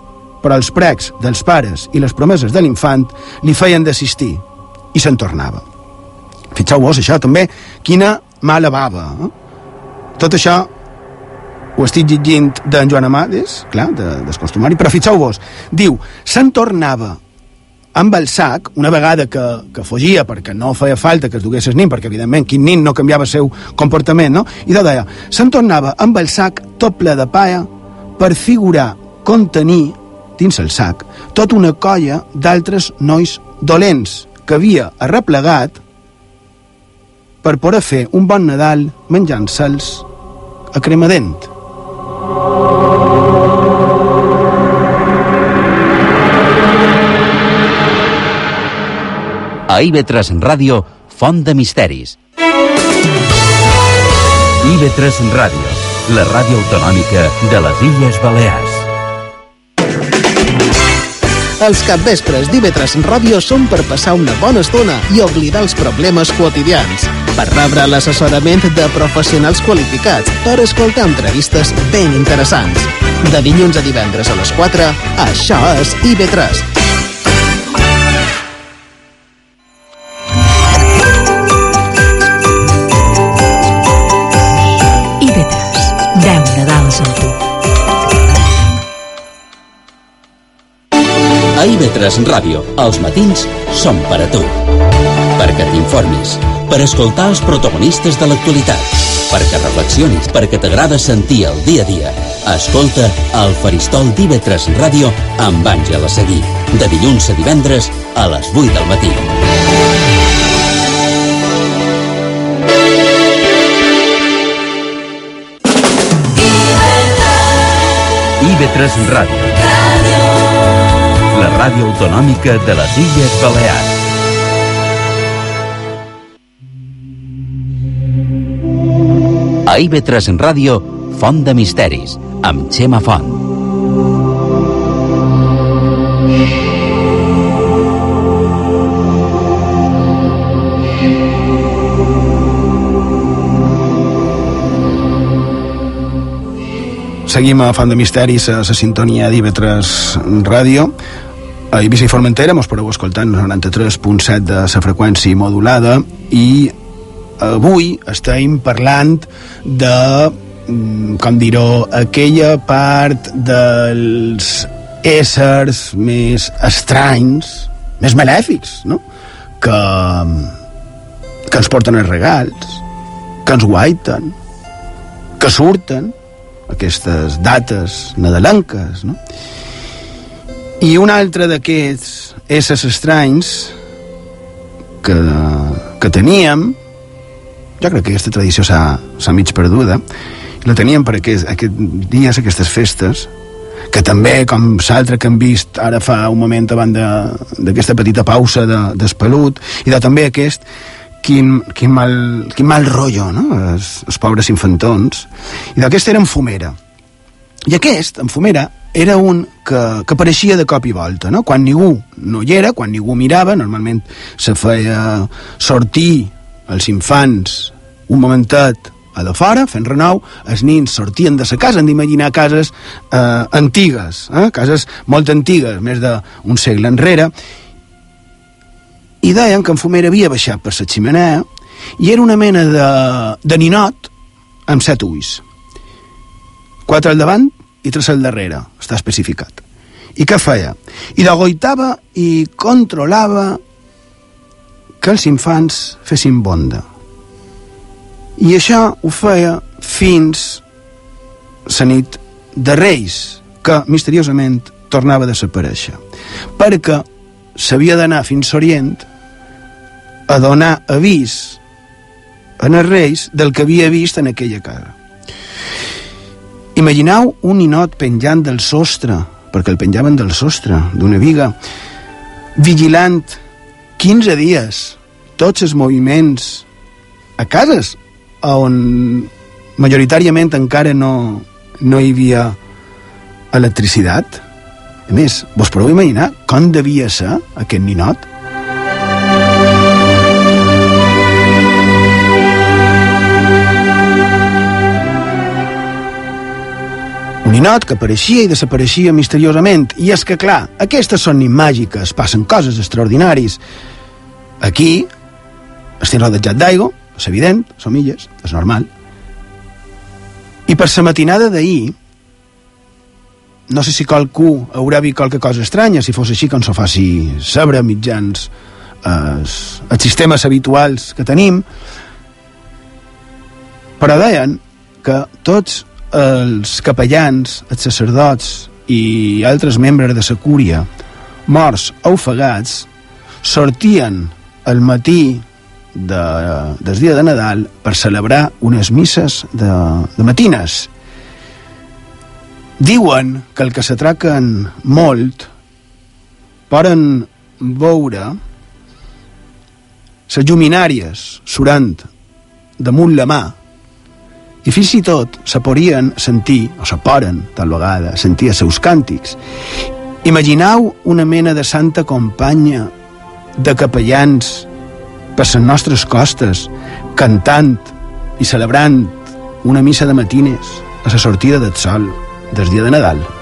però els precs dels pares i les promeses de l'infant li feien desistir, i se'n tornava. Fixeu-vos, això també, quina mala bava. Eh? Tot això ho estic llegint d'en Joan Amades, clar, de, descostumari, però fixeu-vos, diu, se'n tornava amb el sac, una vegada que, que fugia perquè no feia falta que es dugués el nin, perquè evidentment quin nin no canviava el seu comportament, no? I de deia, se'n tornava amb el sac tot ple de paia per figurar, contenir dins el sac tota una colla d'altres nois dolents que havia arreplegat per poder fer un bon Nadal menjant-se'ls a cremadent. A IB3 Ràdio, Font de Misteris. IB3 Ràdio, la ràdio autonòmica de les Illes Balears. Els capvespres d'IV3 Ràdio són per passar una bona estona i oblidar els problemes quotidians. Per rebre l'assessorament de professionals qualificats, per escoltar entrevistes ben interessants. De dilluns a divendres a les 4, això és IB3. IB3. TV3 Ràdio, els matins són per a tu. Perquè t'informis, per escoltar els protagonistes de l'actualitat, perquè reflexionis, perquè t'agrada sentir el dia a dia. Escolta el Faristol d'IV3 Ràdio amb a seguir, de dilluns a divendres a les 8 del matí. IB3 Ràdio Ràdio autonòmica de les Illes Balears. A IB3 Ràdio, Font de Misteris, amb Xema Font. Seguim a Font de Misteris, a la sintonia d'IV3 Ràdio. A Eivissa i Formentera mos podeu escoltar en 93.7 de la freqüència modulada i avui estem parlant de, mm, com dir-ho, aquella part dels éssers més estranys, més malèfics, no? Que, que ens porten els regals, que ens guaiten, que surten, aquestes dates nadalenques, no? I un altre d'aquests éssers estranys que, que teníem, jo crec que aquesta tradició s'ha mig perduda, la teníem per aquest, aquest dies, aquestes festes, que també, com l'altre que hem vist ara fa un moment abans d'aquesta petita pausa de, d'espelut, i de també aquest, quin, quin, mal, quin mal rotllo, no? Els, els pobres infantons. I d'aquest era en Fumera. I aquest, en Fumera, era un que, que apareixia de cop i volta, no? Quan ningú no hi era, quan ningú mirava, normalment se feia sortir els infants un momentet a la fora, fent renou, els nins sortien de sa casa, hem d'imaginar cases eh, antigues, eh? cases molt antigues, més d'un segle enrere, i deien que en Fumera havia baixat per la ximenea i era una mena de, de ninot amb set ulls. Quatre al davant i tres al darrere, està especificat. I què feia? I d'agoitava i controlava que els infants fessin bonda. I això ho feia fins la nit de Reis, que misteriosament tornava a desaparèixer. Perquè s'havia d'anar fins a Orient a donar avís en els reis del que havia vist en aquella casa. Imagineu un ninot penjant del sostre, perquè el penjaven del sostre, d'una viga, vigilant 15 dies tots els moviments a cases on majoritàriament encara no, no hi havia electricitat. A més, vos podeu imaginar com devia ser aquest ninot? Ninot que apareixia i desapareixia misteriosament. I és que, clar, aquestes són ni màgiques, passen coses extraordinaris. Aquí estem rodejat d'aigua, és evident, som illes, és normal. I per la matinada d'ahir, no sé si qualcú haurà vist qualque cosa estranya, si fos així com s'ho faci saber mitjans els, els sistemes habituals que tenim, però deien que tots els capellans, els sacerdots i altres membres de la cúria morts o ofegats sortien al matí de, del dia de Nadal per celebrar unes misses de, de matines. Diuen que el que s'atraquen molt poden veure les lluminàries surant damunt la mà i fins i tot se podien sentir, o se poden, tal vegada, sentir els seus càntics. Imagineu una mena de santa companya de capellans per les nostres costes, cantant i celebrant una missa de matines a la sortida del sol del dia de Nadal.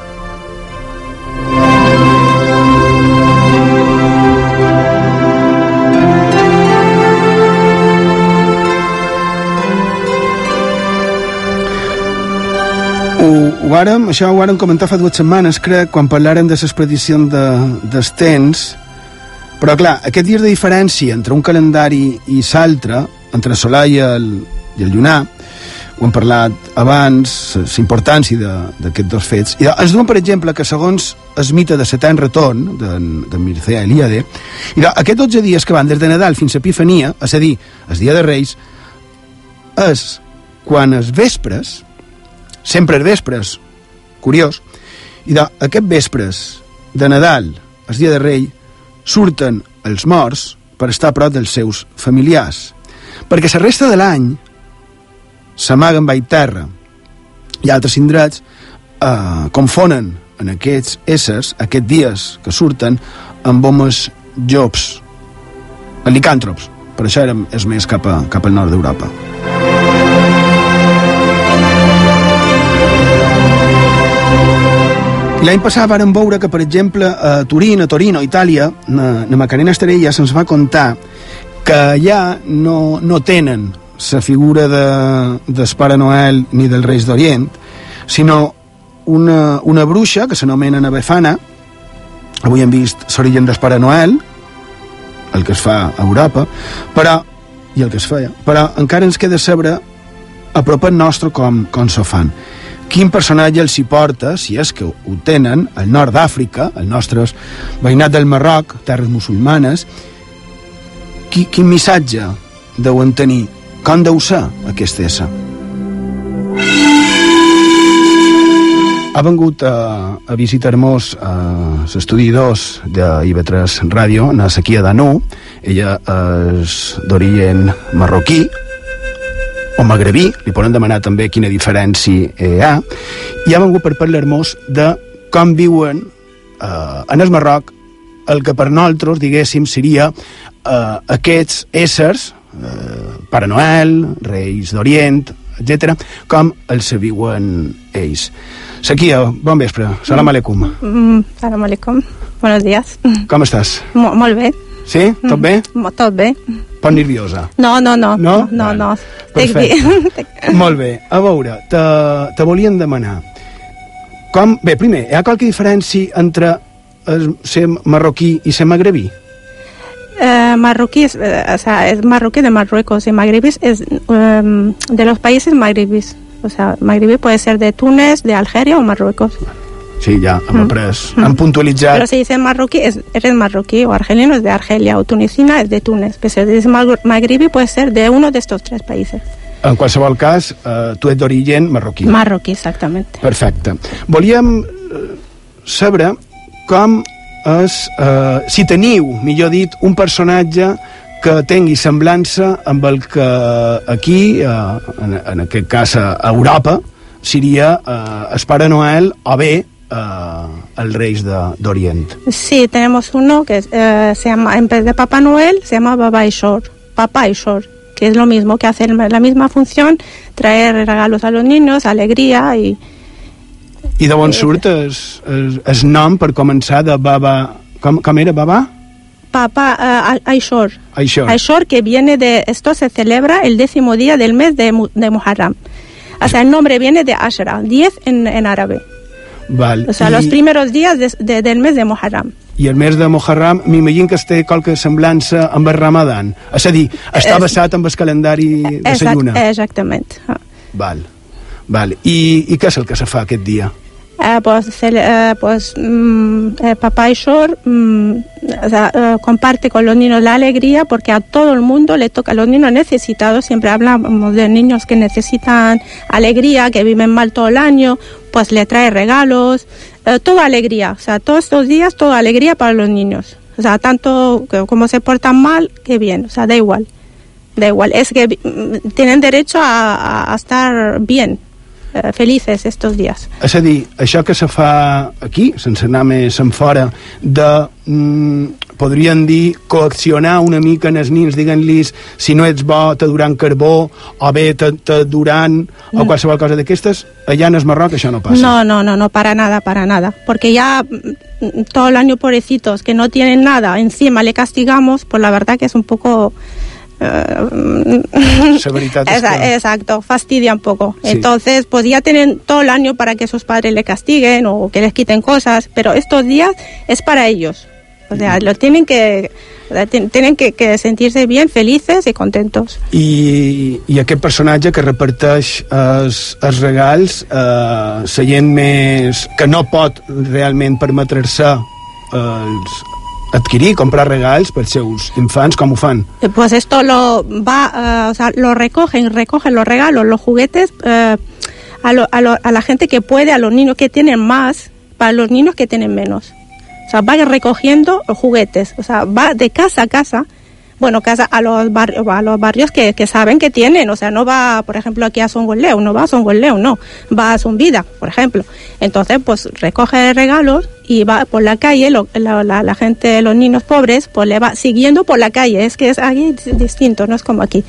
Ho, vàrem, això ho vàrem comentar fa dues setmanes, crec, quan parlàrem de les prediccions de, dels temps, però clar, aquest dia de diferència entre un calendari i l'altre, entre el solar i el, i el llunar, ho hem parlat abans, la importància d'aquests dos fets, i ens diuen, per exemple, que segons el mite de Setè Retorn, de, de Mircea Eliade, i aquests 12 dies que van des de Nadal fins a Epifania, és a dir, el dia de Reis, és quan els vespres, sempre els vespres, curiós, i d'aquests vespres de Nadal, el dia de Rei, surten els morts per estar a prop dels seus familiars, perquè la resta de l'any s'amaguen baix terra i altres indrets eh, confonen en aquests éssers, aquests dies que surten, amb homes jops, licàntrops. Per això érem és més cap, a, cap al nord d'Europa. L'any passat vàrem veure que, per exemple, a Turín, a Torino, a Itàlia, na, na Macarena Estrella se'ns va contar que allà no, no tenen la figura de, del Noel ni dels Reis d'Orient, sinó una, una bruixa que s'anomena Befana, avui hem vist l'origen del Pare Noel, el que es fa a Europa, però, i el que es feia, però encara ens queda saber a propet nostre com, com s'ho fan quin personatge els hi porta, si és que ho tenen, al nord d'Àfrica, el nostre veïnat del Marroc, terres musulmanes, qui, quin missatge deuen tenir? Com deu ser aquest ésser? Ha vengut a, a visitar-nos a l'estudi 2 de IB3 Ràdio, na Sequia d'Anú. Ella és d'origen marroquí, o magrebí, li poden demanar també quina diferència hi ha, i ha vengut per parlar-nos de com viuen eh, en el Marroc el que per nosaltres, diguéssim, seria eh, aquests éssers, eh, Pare Noel, Reis d'Orient, etc, com els se viuen ells. Sakia, bon vespre. Salam aleikum. Mm, salam aleikum. Buenos días. Com estàs? Mo molt bé. Sí? Tot bé? Mm, tot bé. Poc nerviosa. No, no, no. No? No, no. Estic Perfecte. bé. Molt bé. A veure, te, te volien demanar com... Bé, primer, hi ha qualque diferència entre ser marroquí i ser magrebí? Eh, marroquí es, eh, o sea, es marroquí de Marruecos y magrebí es em, de los países magrebís. O sea, magrebí puede ser de Túnez, de Algeria o Marruecos. Sí, ja hem Mm. après, hem puntualitzat... Pero si dice marroquí, es, eres marroquí o argelino es de Argelia o tunisina es de Túnez. Pero si magre- magrebí puede ser de uno de estos tres países. En qualsevol cas, eh, tu ets d'origen marroquí. Marroquí, exactamente. Perfecte. Volíem eh, saber com és, eh, si teniu, millor dit, un personatge que tingui semblança amb el que aquí, eh, en, en aquest cas a Europa, seria eh, el Pare Noel o bé eh, el Reis de- d'Orient. Sí, tenemos uno que eh, se llama, en vez de Papá Noel, se llama Baba Ishor, Papá Ishor, que es lo mismo que hacer la misma función, traer regalos a los niños, alegría y I d'on surt el, el, el nom, per començar, de Baba... Com, com era, Baba? Papá eh, Aishor. Aishor. Aishor que viene de, esto se celebra el décimo día del mes de, de Muharram. O sea, el nombre viene de Ashra, 10 en, en árabe. Val. O sea, I, los primeros días de- de- del mes de Muharram. I el mes de Muharram, m'imagino que es té qualque semblança amb el Ramadan. És a dir, està És- basat en el calendari de la lluna. exactamente. Ah. Val. Val. I, I què és el que se fa aquest dia? Eh, pues, se le- eh, pues mm, eh, papá Ishor mm, o sea, eh, comparte con los niños la alegría porque a todo el mundo le toca, a los niños necesitados, siempre hablamos de niños que necesitan alegría, que viven mal todo el año, pues le trae regalos, eh, toda alegría, o sea, todos estos días, toda alegría para los niños. O sea, tanto como se portan mal, que bien, o sea, da igual. Da igual, es que mm, tienen derecho a estar bien, eh, felices estos días. És a dir, això que se fa aquí, sense anar més en fora, de, mm, podríem dir, coaccionar una mica en els nins, diguent-los si no ets bo te duran carbó, o bé te, te duran, o No. qualsevol cosa d'aquestes, allà en el Marroc això no passa. No, no, no, no, para nada, para nada. Porque ya mm, todo el año, pobrecitos, que no tienen nada, encima le castigamos, pues la verdad que es un poco... eh, Esa- que... Exacto, fastidia un poco. Sí. Entonces, pues ya tienen todo el año para que sus padres le castiguen o que les quiten cosas, pero estos días es para ellos. O sea, lo tienen que, tienen que, que sentirse bien, felices y contentos. I, i aquest personatge que reparteix els, els regals eh, la gent més que no pot realment permetre-se els, adquirir, comprar regals pels seus infants, com fan? Eh, Pues esto lo va, eh, o sea, lo recogen, recogen los regalos, los juguetes eh, a, lo- a, lo- a la gente que puede, a los niños que tienen más, para los niños que tienen menos. O sea, va recogiendo los juguetes, o sea, va de casa a casa, bueno, casa a los barrios, a los barrios que, que saben que tienen, o sea, no va, por ejemplo, aquí a Songoleu, no va a Songoleu, no, va a Zumbida, por ejemplo. Entonces, pues recoge regalos y va por la calle, lo- la, la- gente, los niños pobres, pues le va siguiendo por la calle, es que es dis- distinto, no es como aquí.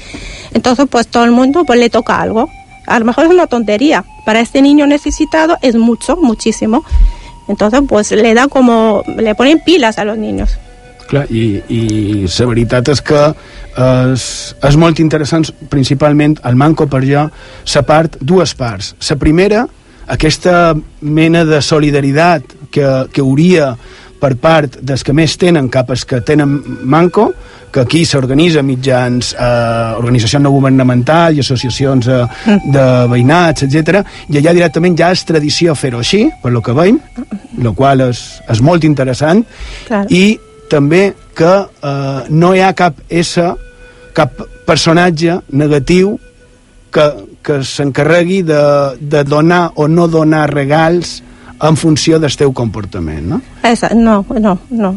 Entonces, pues todo el mundo pues le toca algo. A lo mejor es una tontería, para este niño necesitado es mucho, muchísimo. Entonces, pues le da como, le ponen pilas a los niños. Clar, i, i la veritat és que és, és molt interessant, principalment el manco per jo, la part, dues parts. La primera, aquesta mena de solidaritat que, que hauria per part dels que més tenen cap als que tenen manco, que aquí s'organitza mitjans eh, organitzacions no governamentals i associacions eh, de veïnats, etc. i allà directament ja és tradició fer-ho així, per lo que veiem, el qual és, és molt interessant, Claro. i també que eh, no hi ha cap essa, cap personatge negatiu que, que s'encarregui de, de donar o no donar regals en funció del teu comportament, no? Esa, no, no, no.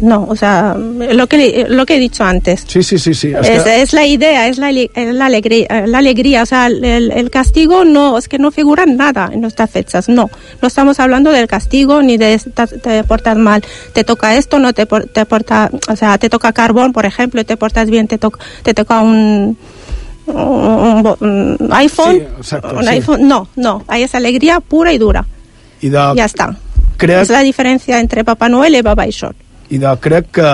No, o sea, lo que, lo que he dicho antes. Sí, sí, sí, sí. Es, la idea, es la, la alegría, la alegría, o sea, el, el castigo no, es que no figura nada en nuestras fechas, no. No estamos hablando del castigo ni de te portas mal, te toca esto, no te, te porta, o sea, te toca carbón, por ejemplo, y te portas bien, te, toca te toca un, un, bo- un iPhone, Sí, exacto, un sí. iPhone, no, no, hay esa alegría pura y dura, de, ya está. crec, Es la diferencia entre Papá Noel y Papá Ishor. I de, crec que,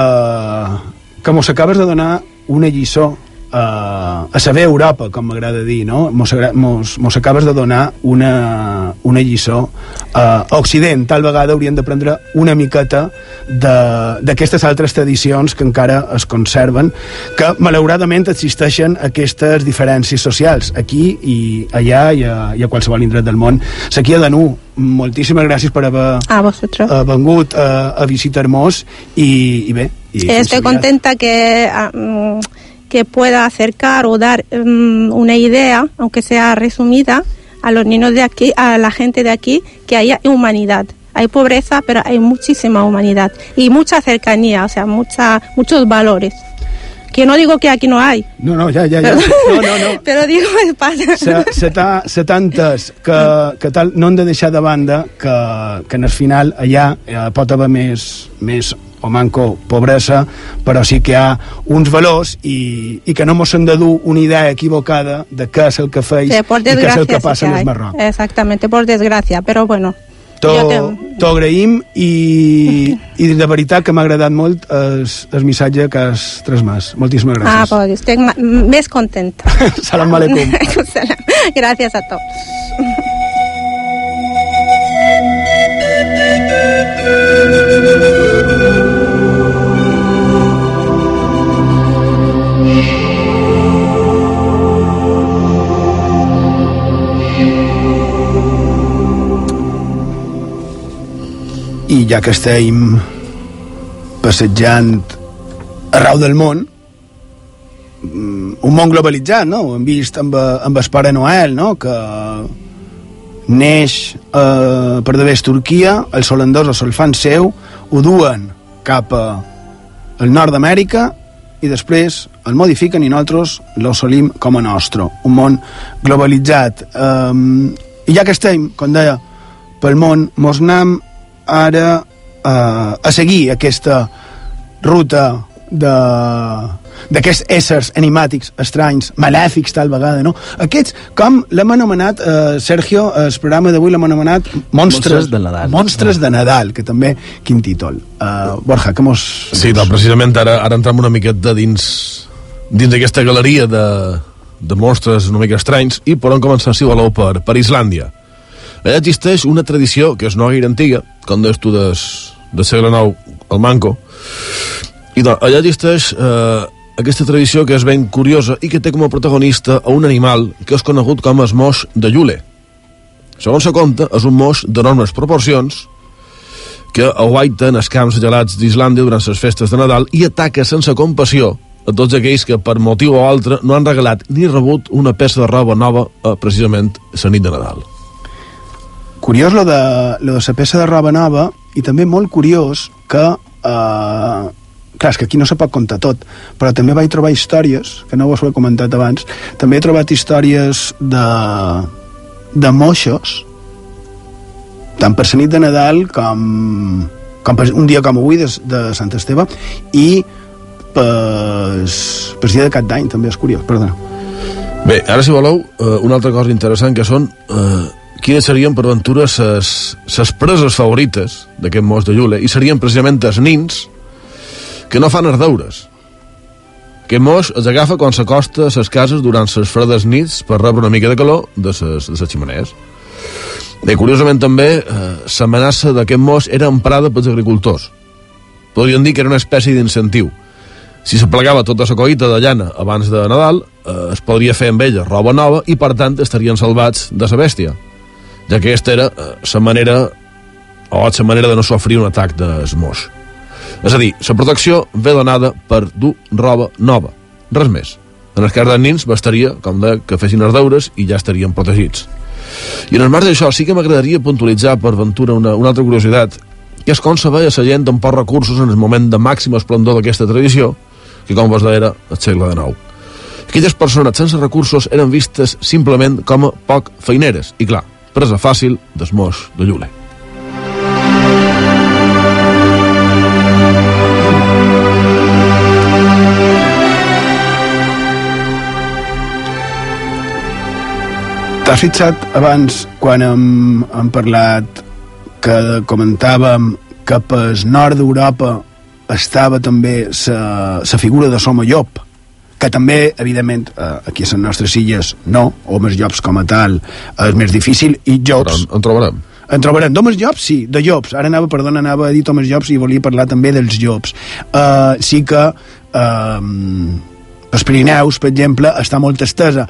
que mos acabes de donar una lliçó a, a saber Europa, com m'agrada dir, no? Mos, mos, mos acabes de donar una, una lliçó a Occident. Tal vegada hauríem d'aprendre una miqueta de- d'aquestes altres tradicions que encara es conserven, que malauradament existeixen aquestes diferències socials aquí i allà i a, i a qualsevol indret del món. Sequia de Nu, moltíssimes gràcies per haver A vosotros. uh, vengut uh, a visitar-nos i, i bé i Estoy aviat. contenta que, mm, que pueda acercar o dar mm, una idea, aunque sea resumida, a los niños de aquí, a la gente de aquí, que haya humanidad. Hay pobreza, pero hay muchísima humanidad y mucha cercanía, o sea, mucha, muchos valores. Que no digo que aquí no hay, no, no, ja, ja, ja. No, no, no pero digo España. se, se, ta, se tantes que, que tal, no hem de deixar de banda que, que en el final allà eh, pot haver més, més o manco pobresa, però sí que hi ha uns valors i, i que no mos hem de dur una idea equivocada de què és el que feis Que por i què és el que sí passa que en el. Marroc. Exactamente, por desgracia, pero bueno. Te- t'ho agraïm i, i de veritat que m'ha agradat molt el, el missatge que has transmès. Moltíssimes Ah, gràcies. pues estoy ma- más contenta. Salam aleikum. Salam. Gracias a todos. ja que estem passejant arreu del món, mm, un món globalitzat, no? Ho hem vist amb, eh, amb el Pare Noel, no? Que neix eh, per d'haver Turquia, els holandesos se'l fan seu, ho duen cap a el nord d'Amèrica i després el modifiquen i nosaltres l'assolim com a nostre. Un món globalitzat. Um, I ja que estem, com deia, pel món, mos anem ara uh, a seguir aquesta ruta de d'aquests éssers animàtics estranyos, malèfics tal vegada, no? Aquests, com l'hem anomenat, eh, Sergio, el programa d'avui l'hem anomenat Monstres, Monstres de Nadal. Monstres de Nadal, que també, quin títol. Uh, Borja, que mos... Sí, doncs, precisament ara, ara entrem una miqueta dins dins d'aquesta galeria de, de monstres una mica estranys i podem començar, si voleu, per, per Islàndia. Allà existeix una tradició que és no gaire antiga, com deies tu des, de segle IX al Manco, i doncs, allà existeix eh, aquesta tradició que és ben curiosa i que té com a protagonista a un animal que és conegut com el moix de Llule. Segons se compta, és un moix d'enormes proporcions que aguaita en els camps gelats d'Islàndia durant les festes de Nadal i ataca sense compassió a tots aquells que per motiu o altre no han regalat ni rebut una peça de roba nova a, precisament la nit de Nadal. Curiós lo de, lo de la peça de roba nova i també molt curiós que eh, clar, és que aquí no se pot contar tot, però també vaig trobar històries, que no ho he comentat abans, també he trobat històries de, de moixos, tant per la nit de Nadal com, com per un dia com avui de, de Sant Esteve, i per, per dia de cap d'any, també és curiós, perdona. Bé, ara si voleu, eh, una altra cosa interessant que són eh, quines serien per aventura ses preses favorites d'aquest mos de Llule i serien precisament els nins que no fan els deures. Aquest mos els agafa quan s'acosta a les cases durant les fredes nits per rebre una mica de calor de les, de les ximenees. Bé, curiosament també, eh, l'amenaça d'aquest mos era emprada pels agricultors. Podríem dir que era una espècie d'incentiu. Si se plegava tota la coïta de llana abans de Nadal, eh, es podria fer amb ella roba nova i, per tant, estarien salvats de la bèstia, ja que aquesta era la eh, manera o la manera de no sofrir un atac dels moix. És a dir, la protecció ve donada per dur roba nova. Res més. En el cas dels nins bastaria, com de que fessin els deures i ja estarien protegits. I en el marc d'això sí que m'agradaria puntualitzar per ventura una, una altra curiositat, que és com se veia la gent amb pocs recursos en el moment de màxim esplendor d'aquesta tradició, que com vos deia era el segle XIX. Aquelles persones sense recursos eren vistes simplement com a poc feineres, i clar, presa fàcil desmós de Llule. T'has fixat abans, quan hem, hem parlat, que comentàvem que pel nord d'Europa estava també la figura de Soma Llop, que també, evidentment, eh, aquí a les nostres illes no, homes llops com a tal és més difícil, i llops... Però en, en trobarem. En trobarem. D'homes llops, sí, de llops. Ara anava, perdona, anava a dir homes llops i volia parlar també dels llops. Uh, sí que uh, els Pirineus, per exemple, està molt estesa.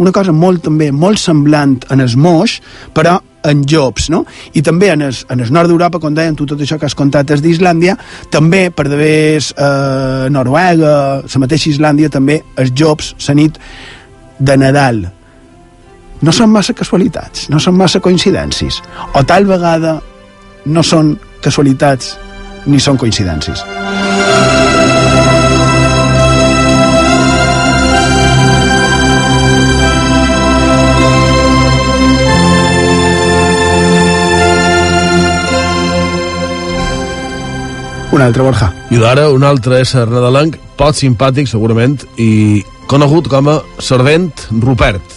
Una cosa molt, també, molt semblant en els moix, però en llops, no? I també en el, en el nord d'Europa, com deien tu, tot això que has contat és d'Islàndia, també per d'haver eh, Noruega, la mateixa Islàndia, també els llops, la nit de Nadal. No són massa casualitats, no són massa coincidències. O tal vegada no són casualitats ni són coincidències. Un altre, Borja. I d'ara un altre ésser nadalenc, poc simpàtic segurament, i conegut com a Servent Rupert.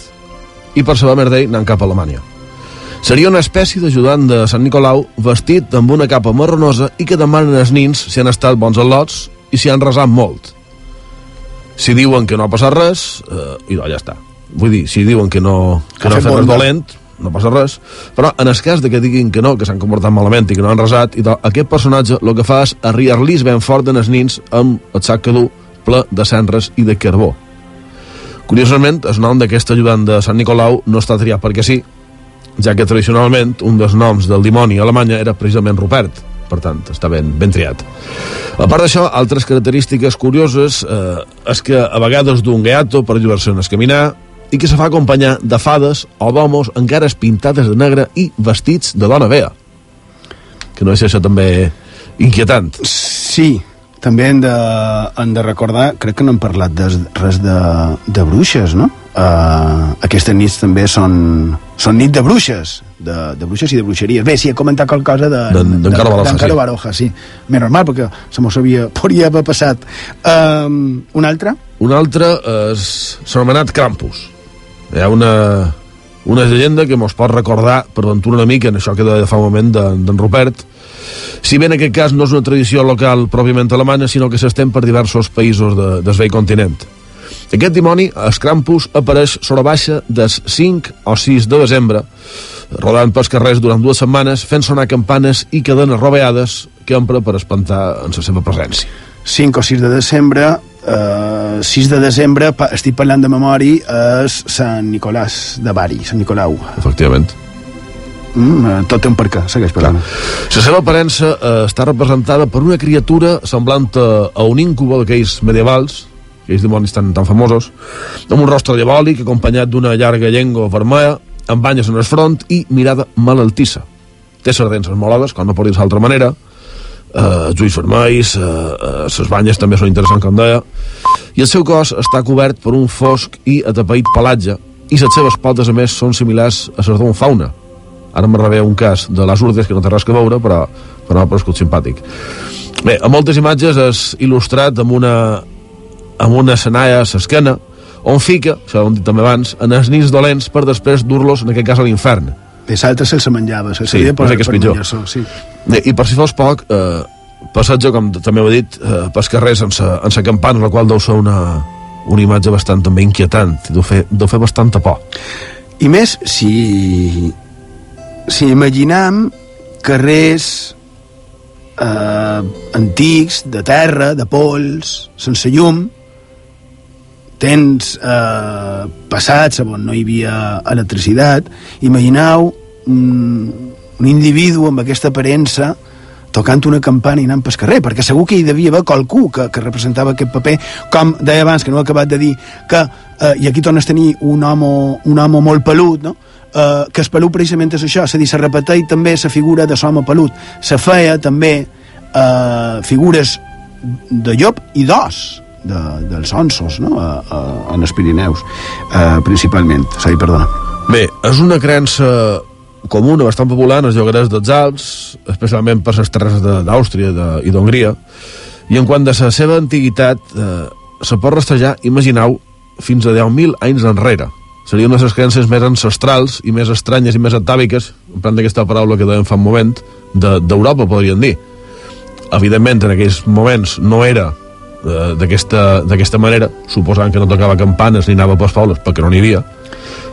I per saber més d'ell anant cap a Alemanya. Seria una espècie d'ajudant de Sant Nicolau vestit amb una capa marronosa i que demanen als nins si han estat bons al·lots i si han resat molt. Si diuen que no ha passat res, eh, i no, ja està. Vull dir, si diuen que no, que Ha no ha fet res dolent, no passa res. Però en el cas de que diguin que no, que s'han comportat malament i que no han resat, i tal, aquest personatge el que fa és arriar-lis ben fort en els nins amb el sac que du ple de cendres i de carbó. Curiosament, el nom d'aquest ajudant de Sant Nicolau no està triat perquè sí, ja que tradicionalment un dels noms del dimoni a Alemanya era precisament Rupert, per tant, està ben, ben triat. A part d'això, altres característiques curioses eh, és que a vegades d'un gato per lliurar-se a caminar i que se fa acompanyar de fades o d'homos encara pintades de negre i vestits de dona vea. Que no és això també inquietant. Sí, també hem de, hem de recordar, crec que no hem parlat de, res de, de bruixes, no? Uh, aquestes nits també són, són nit de bruixes, de, de bruixes i de bruixeries. Bé, sí, he comentat qualque cosa de, D'en- d'en Caro Baroja, sí. Baroja, sí. Més normal, perquè se m'ho sabia, podria haver passat. Um, un altre? Un altre s'ha anomenat Krampus. Hi ha una, una llegenda que mos pot recordar per ventura una mica en això que deia fa un moment d'en d'en Rupert, si bé en aquest cas no és una tradició local pròpiament alemanya, sinó que s'estén per diversos països de, del vell continent. Aquest dimoni, el Krampus, apareix sobre baixa des 5 o 6 de desembre, rodant pels carrers durant dues setmanes, fent sonar campanes i cadenes robeades que empra per espantar en la seva presència. 5 o 6 de desembre, eh, 6 de desembre, pa, estic parlant de memòria, és Sant Nicolàs de Bari, Sant Nicolau. Efectivament. Mm, eh, tot té un per què, segueix parlant. La seva aparença eh, està representada per una criatura semblant a, a un íncubo d'aquells medievals, aquells dimonis tan, tan famosos, amb un rostre diabòlic acompanyat d'una llarga llengua vermella, amb banyes en el front i mirada malaltissa. Té les dents esmolades, com no pot dir d'altra manera, eh, ulls vermells, eh, eh, les banyes també són interessants, com deia, i el seu cos està cobert per un fosc i atapeït pelatge, i les seves potes, a més, són similars a les d'un fauna. Ara me rebé un cas de les urdes que no té res que veure, però, però m'ha paregut simpàtic. Bé, a moltes imatges és il·lustrat amb una, amb una senaia a l'esquena, on fica, això ho hem dit també abans, en els nins dolents per després dur-los, en aquest cas, a l'infern. Bé, l'altre se'ls menjava, se'ls Sí, havia què és pitjor. menjar-se, sí. Bé, I per si fos poc, eh, passatge, com també ho he dit, eh, pels carrers sense, sense campana, la qual deu ser una, una imatge bastant també inquietant, i deu fer, deu fer bastanta por. I més, si, si imaginam carrers eh, antics, de terra, de pols, sense llum, tens eh, passats on no hi havia electricitat, imagineu un, un individu amb aquesta aparença tocant una campana i anant pel carrer, perquè segur que hi devia haver qualcú que, que representava aquest paper, com deia abans, que no he acabat de dir, que, eh, i aquí tornes a tenir un home, un home molt pelut, no? eh, que el pelut precisament és això, és a dir, se repeteix també la figura de l'home pelut, se feia també eh, figures de llop i d'os, de, dels onsos, no? a, a, en els Pirineus, eh, principalment. Dir, perdona. Bé, és una creença comuna, bastant popular en els llogarets dels Alps, especialment per les terres de- d'Àustria de, i d'Hongria, i en quant de la seva antiguitat eh, se pot rastrejar, imagineu, fins a 10.000 anys enrere. De les creences més ancestrals i més estranyes i més atàviques, emprant aquesta paraula que dèiem fa un moment, de- d'Europa, podríem dir. Evidentment, en aquells moments no era d'aquesta d'aquesta manera, suposant que no tocava campanes ni anava pels pobles, perquè no n'hi havia,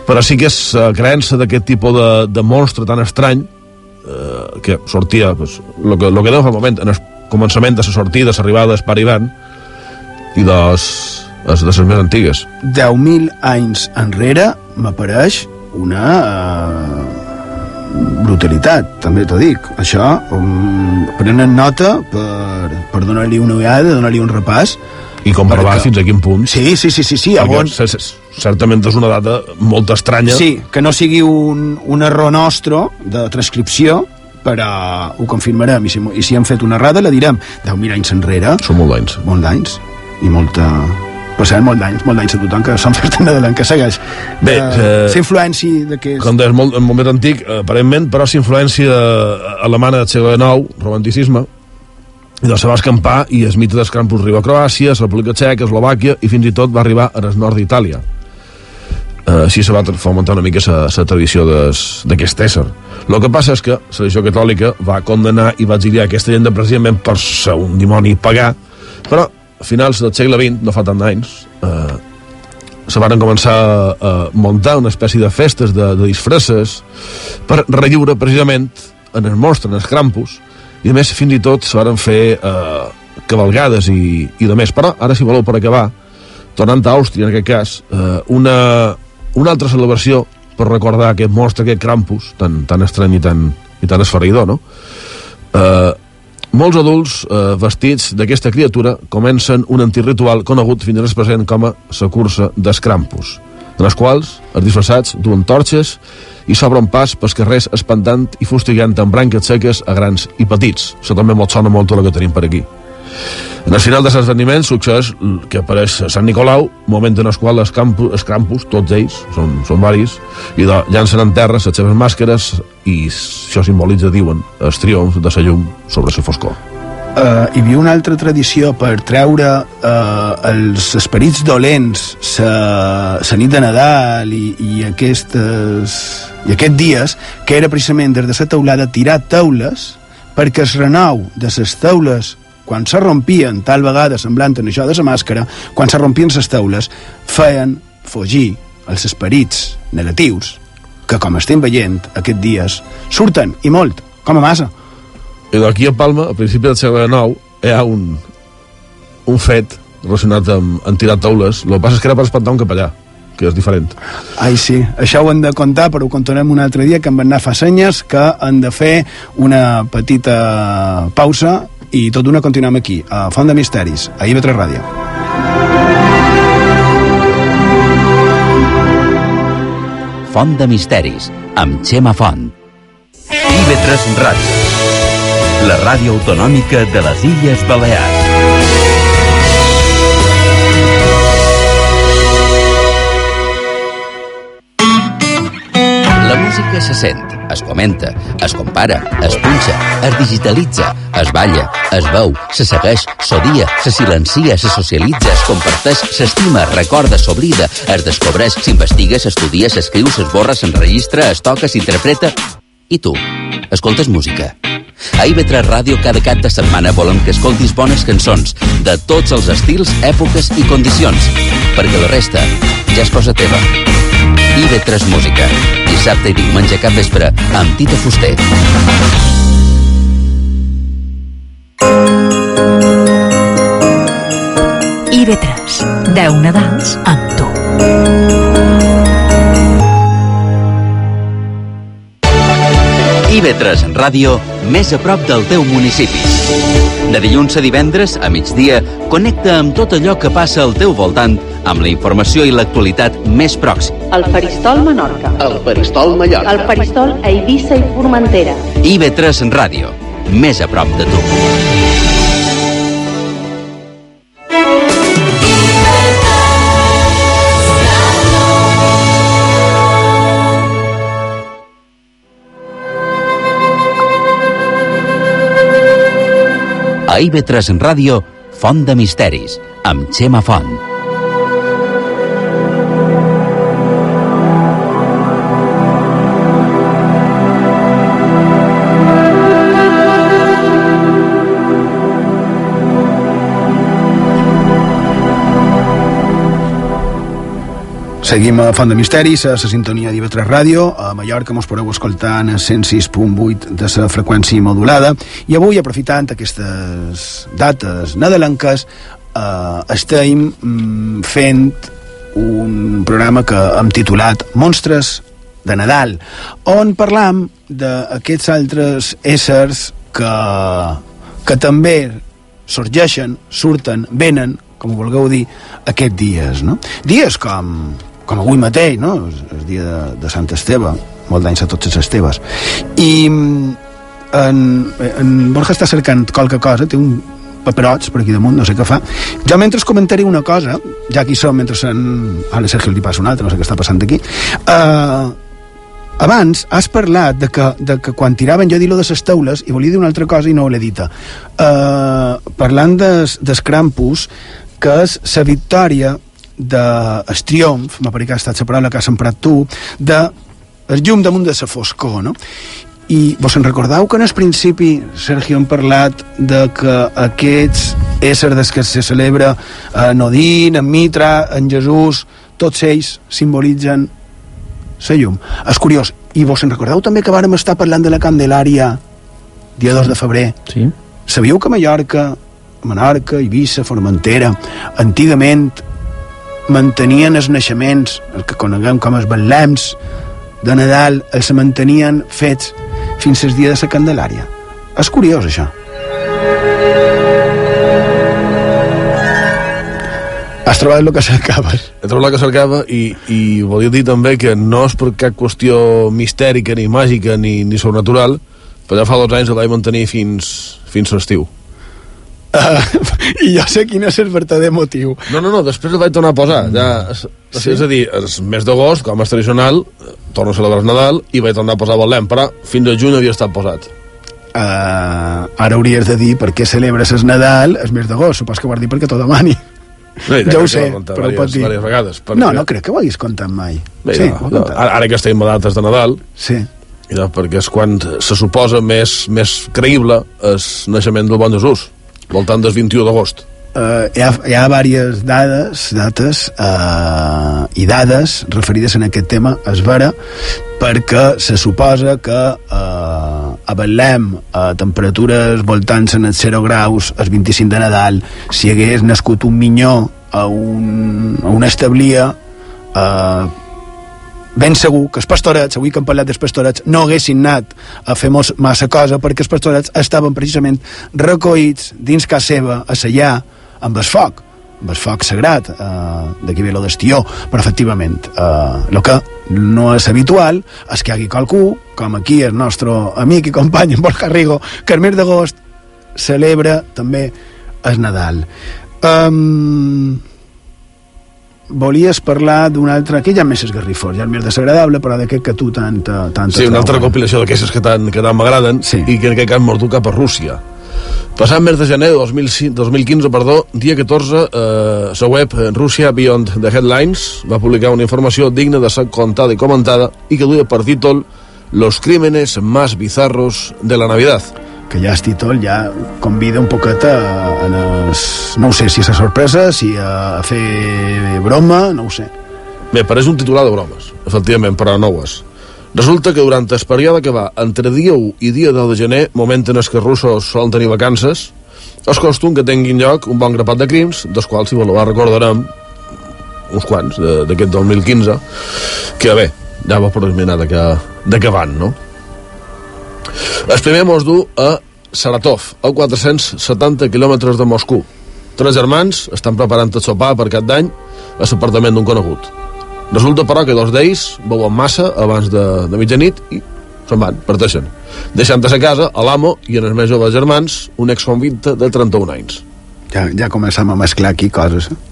però sí que és la creença d'aquest tipus de, de monstre tan estrany eh, que sortia, pues, lo que, lo que fa un moment, en el començament de la sortida, l'arribada del Paribant, i dels, les, de les més antigues. 10.000 anys enrere m'apareix una eh, brutalitat, també t'ho dic. Això, um, prenen nota per, per donar-li una ullada, donar-li un repàs. I comprovar Perquè- fins a quin punt. Sí, sí, sí, sí, sí a on... certament és una data molt estranya. Sí, que no sigui un, un error nostre de transcripció, però ho confirmarem, i si, i si hem fet una errada la direm. 10.000 anys enrere... Són molt d'anys. Molt d'anys, i molta... Passem molt d'anys, molt d'anys a tothom que s'han fet en adelant, que segueix. Bé, eh, eh, la influència de que... com deies, molt, molt més antic, eh, aparentment, però la influència alemana del segle XIX, romanticisme, i de se va escampar i el mite dels Krampus arriba a Croàcia, a la República Txeca, Eslovàquia i fins i tot va arribar al nord d'Itàlia. Eh, així se va fomentar una mica la tradició d'aquest ésser. El que passa és que la religió catòlica va condenar i va exiliar aquesta llegenda precisament per ser un dimoni pagà, però a finals del segle XX, no fa tant d'anys, eh, se van començar a, muntar una espècie de festes de, de disfresses per relliure precisament en el monstre, en els Krampus, i a més fins i tot se van fer eh, cavalgades i, i de més. Però ara, si voleu per acabar, tornant a Àustria en aquest cas, eh, una, una altra celebració per recordar aquest monstre, aquest Krampus, tan, tan estrany i tan, i tan esfereïdor, no? Eh, molts adults eh, vestits d'aquesta criatura comencen un antic ritual conegut fins al present com a la cursa d'escrampus, en les quals els disfressats duen torxes i s'obren pas pels carrers espantant i fustigant amb branques seques a grans i petits. Això també molt sona molt el que tenim per aquí. En el final de l'esdeveniment succeeix que apareix Sant Nicolau, moment en el qual els, campus, els campus, tots ells, són, són varis, i de, llancen en terra les seves màscares i això simbolitza, diuen, el triomf de la llum sobre la foscor. Uh, hi havia una altra tradició per treure uh, els esperits dolents la nit de Nadal i, i, aquestes, i aquests dies, que era precisament des de la teulada tirar taules perquè es renou de les taules quan se rompien, tal vegada semblant en això de la màscara, quan se rompien les taules, feien fugir els esperits negatius que, com estem veient aquests dies, surten, i molt, com a massa. I d'aquí a Palma, a principi del segle XIX, hi ha un, un fet relacionat amb, amb tirar taules. El que passa és que era per espantar un capellà que és diferent. Ai, sí, això ho hem de contar, però ho contarem un altre dia, que em van anar fa senyes, que han de fer una petita pausa i tot d'una continuem aquí, a Font de Misteris, a IB3 Ràdio. Font de Misteris, amb Xema Font. IB3 Ràdio, la ràdio autonòmica de les Illes Balears. Se sent, es comenta, es compara, es punxa, es digitalitza, es balla, es veu, se segueix, s'odia, se silencia, se socialitza, es comparteix, s'estima, es recorda, s'oblida, es descobreix, s'investiga, s'estudia, s'escriu, s'esborra, s'enregistra, es toca, s'interpreta... I tu, escoltes música? A IB3 Ràdio cada cap de setmana volem que escoltis bones cançons de tots els estils, èpoques i condicions, perquè la resta ja és cosa teva. IB3 Música, dissabte i diumenge cap vespre amb Tita Fuster. IB3. 10 Nadals amb tu. IB3 Ràdio, més a prop del teu municipi. De dilluns a divendres, a migdia, connecta amb tot allò que passa al teu voltant amb la informació i l'actualitat més pròxima. El Faristol Menorca. El Peristol Mallorca. El Faristol a Eivissa i Formentera. IB3 Ràdio, més a prop de tu. A IB3 Ràdio, Font de Misteris, amb Xema Font. Seguim a Font de Misteris, a la sintonia d'IV3 Ràdio. A Mallorca mos podeu escoltar en 106.8 de la freqüència modulada. I avui, aprofitant aquestes dates nadalenques, eh, estem mm, fent un programa que hem titulat Monstres de Nadal, on parlam d'aquests altres éssers que, que també sorgeixen, surten, venen, com vulgueu dir, aquests dies, no? Dies com, com avui mateix, no? El, dia de, de Sant Esteve, molt d'anys a tots els Esteves. I mm, en, en Borja està cercant qualque cosa, té un paperots per aquí damunt, no sé què fa. Jo mentre comentaré una cosa, ja aquí som, mentre en... Ara Sergio li passa una altra, no sé què està passant aquí. Uh, abans has parlat de que, de que quan tiraven, jo he dit lo de les taules, i volia dir una altra cosa i no l'he dita. Uh, parlant des, des Krampus, que és la victòria de el triomf, m'ha que ha estat la paraula que has emprat tu, de el llum damunt de la foscor, no? I vos en recordeu que en el principi, Sergio, hem parlat de que aquests éssers des que se celebra en Odín, en Mitra, en Jesús, tots ells simbolitzen la llum. És curiós. I vos en recordeu també que vàrem estar parlant de la Candelària dia 2 de febrer? Sí. Sabíeu que Mallorca, Menorca, Eivissa, Formentera, antigament mantenien els naixements, el que coneguem com els batlems de Nadal, els mantenien fets fins al dia de la Candelària. És curiós, això. Has trobat el que cercaves. He trobat el que cercava i, i volia dir també que no és per cap qüestió mistèrica, ni màgica, ni, ni sobrenatural, però ja fa dos anys el vaig mantenir fins, fins l'estiu. Uh, I jo sé quin és el verdader motiu. No, no, no, després el vaig tornar a posar. Ja, és, sí? és a dir, el mes d'agost, com és tradicional, torno a celebrar el Nadal i vaig tornar a posar Betlem, però fins a juny havia estat posat. Uh, ara hauries de dir per què celebres el Nadal el mes d'agost. Supos que ho dit perquè t'ho demani. No, ja ho sé, ho però ho pots dir. vegades, perquè- No, no crec que ho haguis contat mai. Bé, sí, no, ho no, ara, ara que estem a dates de Nadal, sí. no, perquè és quan se suposa més, més creïble el naixement del bon Jesús, voltant del 21 d'agost. Uh, hi, ha, hi ha diverses dades, dates uh, i dades referides en aquest tema, és vera, perquè se suposa que uh, a Betlem a temperatures voltants en els 0 graus el 25 de Nadal si hagués nascut un minyó a un, a una establia uh, ben segur que els pastorets, avui que hem parlat dels pastorets, no haguessin anat a fer massa cosa perquè els pastorets estaven precisament recollits dins casa seva, a sellar, amb el foc, amb el foc sagrat, eh, d'aquí ve lo d'estió, però efectivament, eh, el que no és habitual és que hi hagi qualcú, com aquí el nostre amic i company en Borja Rigo, que el mes d'agost celebra també el Nadal. Um, volies parlar d'un altre... Aquí ja més esgarrifós, ja és més desagradable, però d'aquest que tu tant... tant Sí, una altra recopilació d'aquestes que tant que tant m'agraden sí. i que en aquest cas m'ordu cap a Rússia. Passat mes de gener de 2005 2015, perdó, dia 14, eh, la web Russia Beyond the Headlines va publicar una informació digna de ser contada i comentada i que duia per títol Los crímenes más bizarros de la Navidad. Que ja el títol ja convida un poquet a, a les, no ho sé si és a sorpresa, si a, fer broma, no ho sé. Bé, pareix un titular de bromes, efectivament, però no ho és. Resulta que durant el període que va entre dia 1 i dia 10 de gener, moment en que els russos solen tenir vacances, és costum que tinguin lloc un bon grapat de crims, dels quals, si voleu, recordarem uns quants d'aquest 2015, que bé, ja va per esmenar de que, de que van, no? El primer mos du a Saratov, a 470 quilòmetres de Moscou. Tres germans estan preparant el sopar per cap d'any a l'apartament d'un conegut. Resulta, però, que dos d'ells beuen massa abans de, de mitjanit i se'n van, parteixen. Deixant a sa casa a l'amo i en els més joves germans un exconvicte de 31 anys. Ja, ja començam a mesclar aquí coses. eh?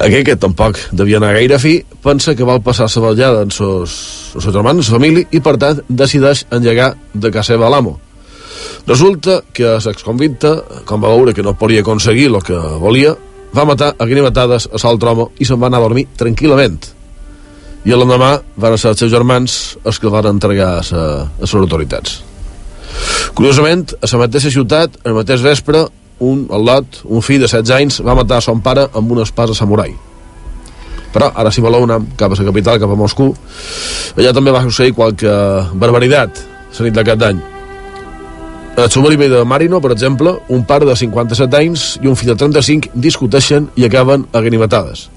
Aquell, que tampoc devia anar gaire fi, pensa que vol passar la vetllada amb sos, els seus germans, la família, i per tant decideix engegar de casa seva l'amo. Resulta que l'exconvicte, com va veure que no podia aconseguir el que volia, va matar a grimetades a l'altre home i se'n va anar a dormir tranquil·lament. I l'endemà van ser els seus germans els que el van entregar a les autoritats. Curiosament, a la mateixa ciutat, el mateix vespre, un, el Lot, un fill de 16 anys, va matar son pare amb una espasa samurai. Però ara si voleu anar cap a la capital, cap a Moscou, allà també va succeir qualque barbaritat la nit de cap. A Sublime de Marino, per exemple, un pare de 57 anys i un fill de 35 discuteixen i acaben a ganimetades.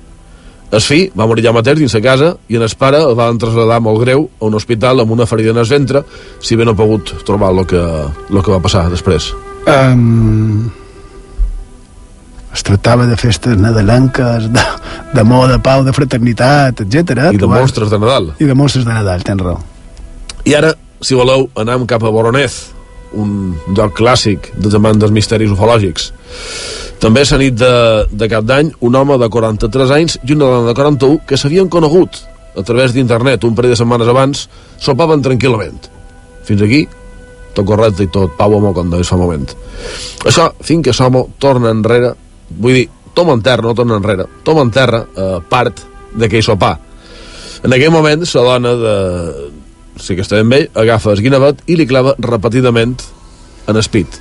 El fill va morir ja mateix dins la casa i en el pare el van traslladar molt greu a un hospital amb una ferida en el ventre, si bé no ha pogut trobar el que, el que va passar després. Um, es tractava de festes nadalenques, de- d'amor, de, de pau, de fraternitat, etc. I de monstres de Nadal. I de monstres de Nadal, tens raó. I ara, si voleu, anem cap a Voronez, un lloc clàssic dels amants dels misteris ufològics. També la nit de, de cap d'any, un home de 43 anys i una dona de 41 que s'havien conegut a través d'internet un parell de setmanes abans, sopaven tranquil·lament. Fins aquí, tot correcte i tot pau amor, com deies fa un moment. Això, fins que l'home torna enrere, vull dir, toma en terra, no torna enrere, toma en terra eh, part d'aquell sopar. En aquell moment, la dona de... Sí que està ben bé, agafa el guinevet i li clava repetidament en el pit.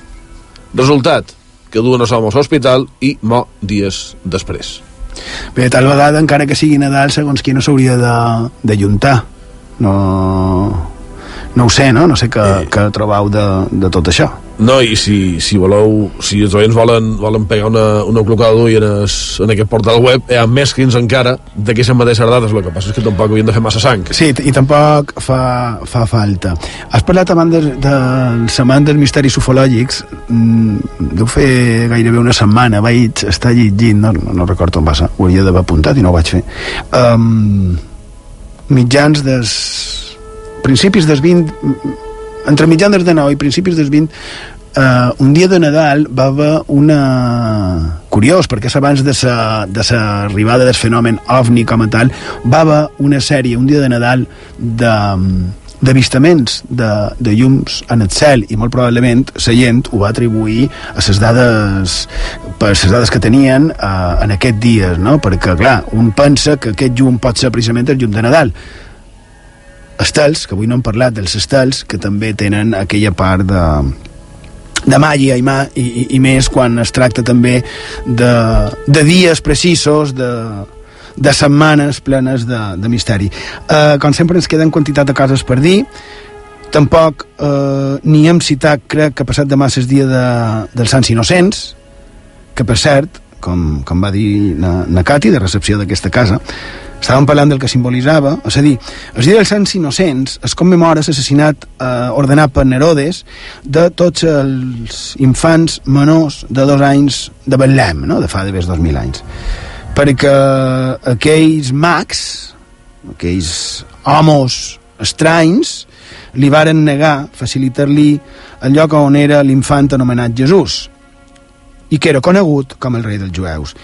Resultat, que duen a l'home a l'hospital i mor dies després. Bé, tal vegada, encara que sigui Nadal, segons qui no s'hauria de, de juntar. No, no ho sé, no? No sé què, què trobau de, de tot això. No, i si, si voleu, si els oients volen, volen pegar una, una clocada d'ull en, es, en aquest portal web, hi ha més fins encara d'aquestes mateixes dates, el que passa és que tampoc havien de fer massa sang. Sí, i tampoc fa, fa falta. Has parlat abans de, dels amants dels misteris ufològics. Mm, deu fer gairebé una setmana. Vaig estar llegint, no, no recordo on va ser, ho havia d'haver apuntat i no ho vaig fer. Um, mitjans des... principis dels 20 entre mitjans dels 19 i principis dels 20 eh, un dia de Nadal va haver una... curiós, perquè és abans de sa, de sa arribada del fenomen ovni com a tal, va haver una sèrie, un dia de Nadal, de d'avistaments de, de llums en el cel i molt probablement la gent ho va atribuir a les dades per les dades que tenien eh, en aquests dies, no? perquè clar, un pensa que aquest llum pot ser precisament el llum de Nadal estels, que avui no hem parlat dels estels, que també tenen aquella part de, de màgia i, mà, i, i, més quan es tracta també de, de dies precisos, de, de setmanes plenes de, de misteri. Eh, com sempre ens queden quantitat de coses per dir, tampoc eh, ni hem citat, crec que passat demà és dia de, dels Sants Innocents, que per cert, com, com va dir na, na Cati, de recepció d'aquesta casa, estàvem parlant del que simbolitzava, és a dir, el dia dels Sants Innocents es commemora l'assassinat eh, ordenat per Nerodes de tots els infants menors de dos anys de Betlem, no? de fa de més 2.000 anys. Perquè aquells mags, aquells homes estranys, li varen negar facilitar-li el lloc on era l'infant anomenat Jesús i que era conegut com el rei dels jueus.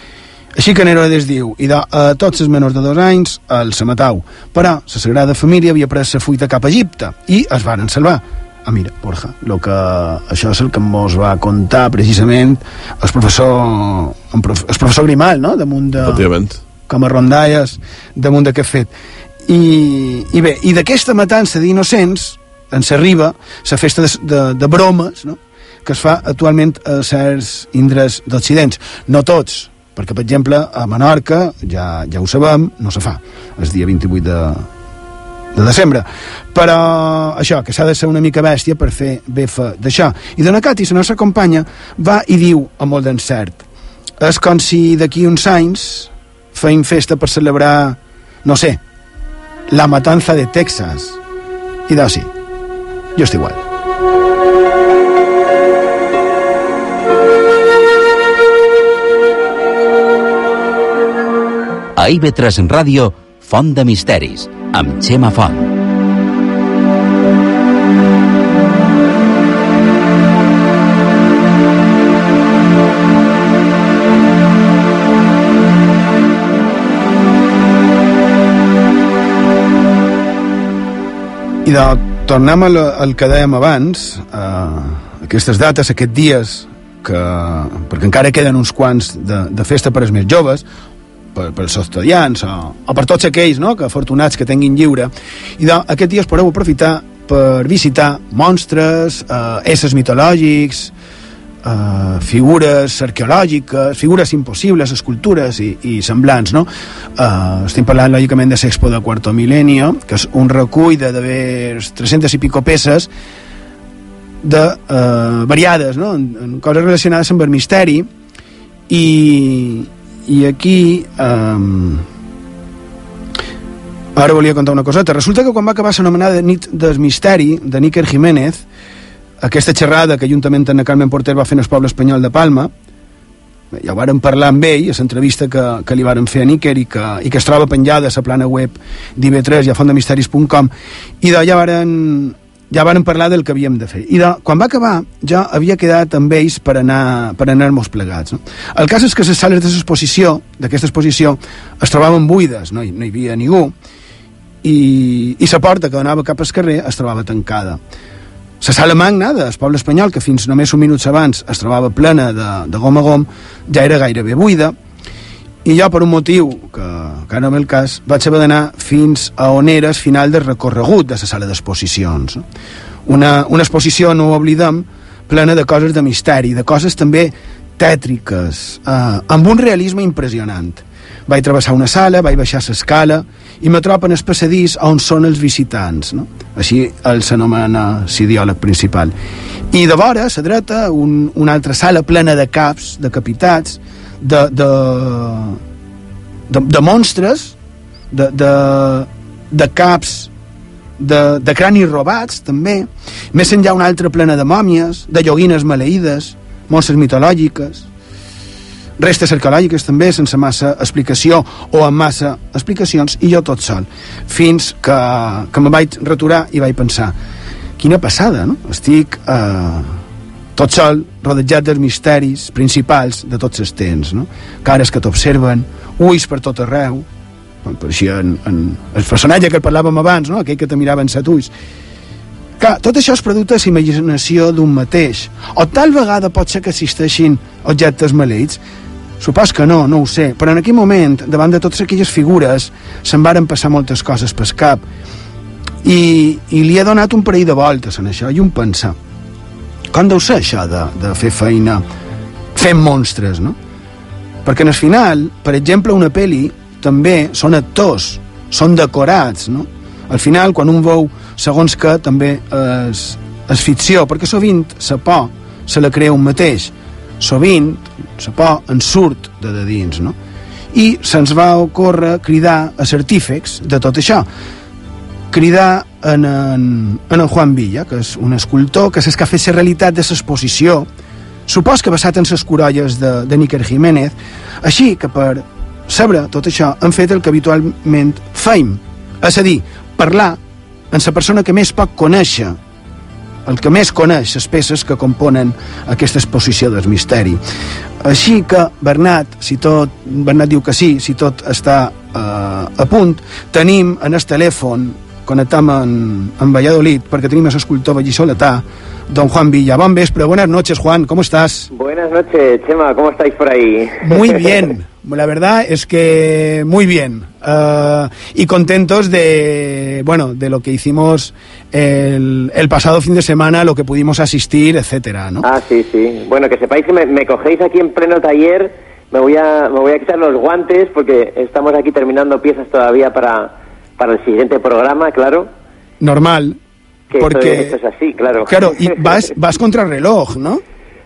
Així que Nerodes diu, i de, a tots els menors de dos anys els matau. Però la Sagrada Família havia pres la fuita cap a Egipte i es varen salvar. Ah, mira, Borja, lo que, això és el que mos va contar precisament el professor, el professor Grimal, no?, damunt de... Efectivament. Com a rondalles damunt d'aquest fet. I, i bé, i d'aquesta matança d'innocents en s'arriba la festa de, de, de bromes, no?, que es fa actualment a certs indrets d'Occidents. No tots, perquè, per exemple, a Menorca, ja, ja ho sabem, no se fa, el dia 28 de, de desembre. Però això, que s'ha de ser una mica bèstia per fer befa d'això. I Dona Cati, la nostra companya, va i diu amb molt d'encert és com si d'aquí uns anys feim festa per celebrar, no sé, la matanza de Texas. I sí, jo estic igual. A IB3 Ràdio, Font de Misteris, amb Xema Font. I de, tornem al, al que dèiem abans, eh, aquestes dates, aquests dies, que, perquè encara queden uns quants de, de festa per als més joves, per, per als estudiants o, o per tots aquells no, que afortunats que tinguin lliure. I de, aquest dia es podeu aprofitar per visitar monstres, eh, éssers mitològics, eh, figures arqueològiques, figures impossibles, escultures i, i semblants, no? Eh, estem parlant, lògicament, de l'Expo de Quarto Milenio, que és un recull de d'haver 300 i pico peces de eh, variades, no? En, en coses relacionades amb el misteri i, i aquí eh, ara volia contar una coseta. Resulta que quan va acabar l'anomenada nit del misteri de Níker Jiménez aquesta xerrada que juntament amb Carmen Porter va fer en el poble espanyol de Palma ja varen parlar amb ell a l'entrevista que, que li varen fer a Níker i que, i que es troba penjada a la plana web d'IB3 i a fondemisteris.com i d'allà varen ja varen parlar del que havíem de fer. I de, quan va acabar, ja havia quedat amb ells per anar per anar-nos plegats. No? El cas és que les sales d'exposició, d'aquesta exposició, es trobaven buides, no hi, no hi havia ningú, i, i la porta que donava cap al carrer es trobava tancada. La sala magna del poble espanyol, que fins només un minuts abans es trobava plena de, de gom a gom, ja era gairebé buida, i jo, per un motiu que, que no ve el cas, vaig haver d'anar fins a on era el final del recorregut de la sala d'exposicions. Una, una exposició, no ho oblidem, plena de coses de misteri, de coses també tètriques, eh, amb un realisme impressionant. Vaig travessar una sala, vaig baixar l'escala i me trobo en el passadís on són els visitants. No? Així el s'anomena l'ideòleg principal. I de vora, a la dreta, un, una altra sala plena de caps, de capitats, de, de, de, de monstres, de, de, de caps, de, de cranis robats, també. Més enllà una altra plena de mòmies, de lloguines maleïdes, monstres mitològiques, restes arqueològiques també, sense massa explicació o amb massa explicacions, i jo tot sol. Fins que, que me vaig returar i vaig pensar, quina passada, no? Estic eh, tot sol, rodejat dels misteris principals de tots els temps, no? Cares que t'observen, ulls per tot arreu, quan apareixia en, en el personatge que parlàvem abans, no? aquell que te mirava en set ulls. Clar, tot això és producte de la imaginació d'un mateix. O tal vegada pot ser que existeixin objectes maleïts, Supos que no, no ho sé, però en aquell moment, davant de totes aquelles figures, se'n varen passar moltes coses pel cap. I, I li he donat un parell de voltes en això, i un pensar. Com deu ser això de, de fer feina fent monstres, no? Perquè en el final, per exemple, una peli també són actors, són decorats, no? Al final, quan un veu segons que també és, és ficció, perquè sovint la por se la crea un mateix sovint la por en surt de de dins, no? I se'ns va ocórrer cridar a certífecs de tot això. Cridar en en, en, en Juan Villa, que és un escultor que ha fet la realitat de l'exposició, supos que basat en les corolles de, de Níker Jiménez, així que per saber tot això han fet el que habitualment feim, és a dir, parlar amb la persona que més pot conèixer el que més coneix les peces que componen aquesta exposició del misteri. Així que, Bernat, si tot, Bernat diu que sí, si tot està eh, a punt, tenim en el telèfon, connectam en, en Valladolid, perquè tenim l'escultor vallisoletà, don Juan Villa. Bon vespre, buenas noches, Juan, ¿cómo estás? Buenas noches, Chema, ¿cómo estáis por ahí? Muy bien, la verdad es que muy bien. Uh, y contentos de, bueno, de lo que hicimos el, el, pasado fin de semana, lo que pudimos asistir, etcétera, ¿no? Ah, sí, sí. Bueno, que sepáis que me, me cogéis aquí en pleno taller, me voy, a, me voy a quitar los guantes porque estamos aquí terminando piezas todavía para, para el siguiente programa, claro. Normal. Que porque, esto, esto es así, claro. Claro, y vas, vas contra reloj, ¿no?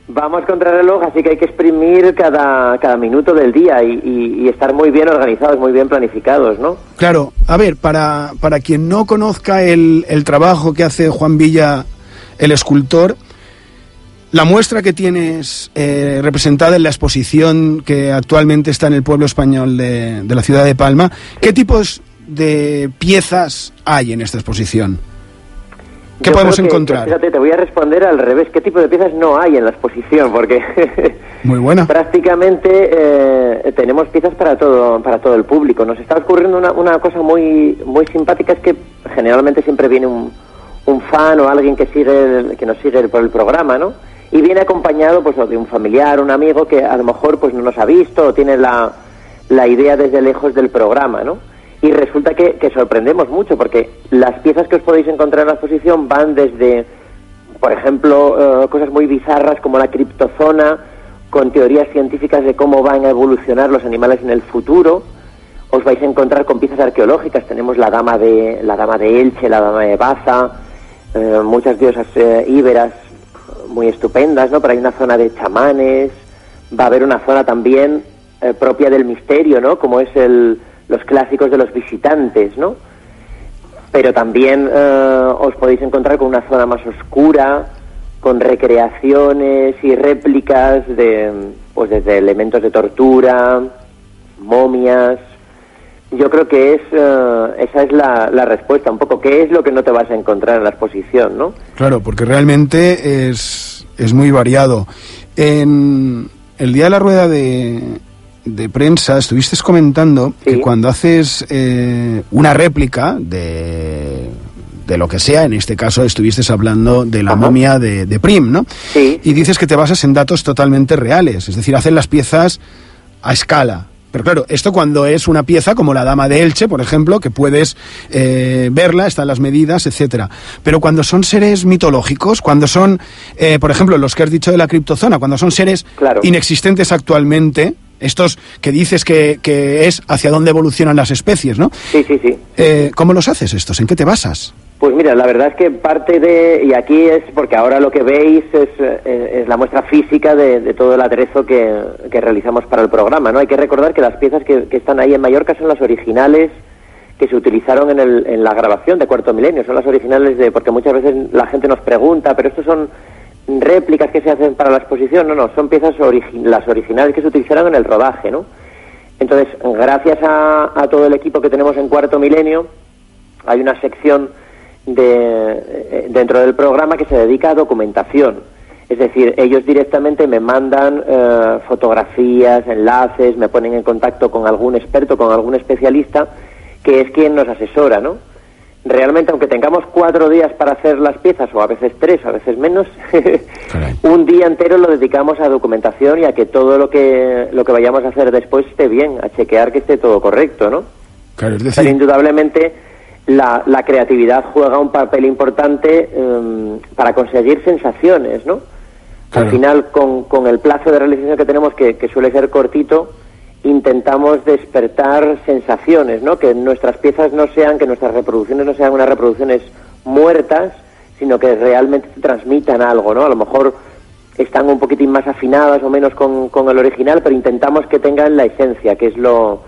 Vamos contra reloj, así que hay que exprimir cada, cada minuto del día y, y, y, estar muy bien organizados, muy bien planificados, ¿no? Claro, a ver, para, para quien no conozca el, el trabajo que hace Juan Villa, el escultor, la muestra que tienes eh, representada en la exposición que actualmente está en el pueblo español de, de la ciudad de Palma, ¿qué tipos de piezas hay en esta exposición? ¿Qué Yo podemos que- encontrar? que, fíjate, te voy a responder al revés. ¿Qué tipo de piezas no hay en la exposición? Porque Muy buena. prácticamente eh, tenemos piezas para todo para todo el público. Nos está ocurriendo una, una cosa muy muy simpática es que generalmente siempre viene un, un fan o alguien que sigue el- que nos sigue por el programa, ¿no? Y viene acompañado pues de un familiar, un amigo que a lo mejor pues no nos ha visto o tiene la, la idea desde lejos del programa, ¿no? Y resulta que, sorprendemos mucho porque las piezas que os podéis encontrar en la exposición van desde, por ejemplo, eh, cosas muy bizarras como la criptozona, con teorías científicas de cómo van a evolucionar los animales en el futuro. Os vais a encontrar con piezas arqueológicas. Tenemos la dama de la dama de Elche, la dama de Baza, eh, muchas diosas eh, íberas muy estupendas, ¿no? Pero hay una zona de chamanes. Va a haber una zona también eh, propia del misterio, ¿no? Como es el, los clásicos de los visitantes, ¿no? Pero también eh, os podéis encontrar con una zona más oscura, con recreaciones y réplicas de, pues desde elementos de tortura, momias. Yo creo que es eh, esa es la, la respuesta, un poco qué es lo que no te vas a encontrar en la exposición, ¿no? Claro, porque realmente es, es muy variado. En el día de la rueda de, de prensa estuviste comentando que cuando haces eh, una réplica de, de lo que sea, en este caso estuviste hablando de la momia de, de Prim, ¿no? Y dices que te basas en datos totalmente reales, es decir, hacen las piezas a escala. Pero claro, esto cuando es una pieza como la Dama de Elche, por ejemplo, que puedes eh, verla, están las medidas, etcétera. Pero cuando son seres mitológicos, cuando son, eh, por ejemplo, los que has dicho de la criptozona, cuando son seres inexistentes actualmente, estos que dices que, que es hacia dónde evolucionan las especies, ¿no? Sí, sí, sí. Eh, ¿Cómo los haces estos? ¿En qué te basas? Pues mira, la verdad es que parte de, y aquí es porque ahora lo que veis es, eh, es la muestra física de, de todo el aderezo que, que realizamos para el programa, ¿no? Hay que recordar que las piezas que, que están ahí en Mallorca son las originales que se utilizaron en, el, en la grabación de Cuarto Milenio, son las originales de, porque muchas veces la gente nos pregunta, pero estos son réplicas que se hacen para la exposición, no, no, son piezas las originales que se utilizaron en el rodaje, ¿no? Entonces, gracias a, a todo el equipo que tenemos en Cuarto Milenio, hay una sección de, eh, dentro del programa que se dedica a documentación. Es decir, ellos directamente me mandan eh, fotografías, enlaces, me ponen en contacto con algún experto, con algún especialista, que es quien nos asesora, ¿no? Realmente, aunque tengamos cuatro días para hacer las piezas, o a veces tres, o a veces menos, un día entero lo dedicamos a documentación y a que todo lo que, lo que vayamos a hacer después esté bien, a chequear que esté todo correcto, ¿no? Claro, es Pero decir, indudablemente la, la creatividad juega un papel importante em, para conseguir sensaciones, ¿no? Al final, con, con el plazo de realización que tenemos, que, que suele ser cortito, intentamos despertar sensaciones, ¿no? Que nuestras piezas no sean, que nuestras reproducciones no sean unas reproducciones muertas, sino que realmente transmitan algo, ¿no? A lo mejor están un poquitín más afinadas o menos con, con el original, pero intentamos que tengan la esencia, que es lo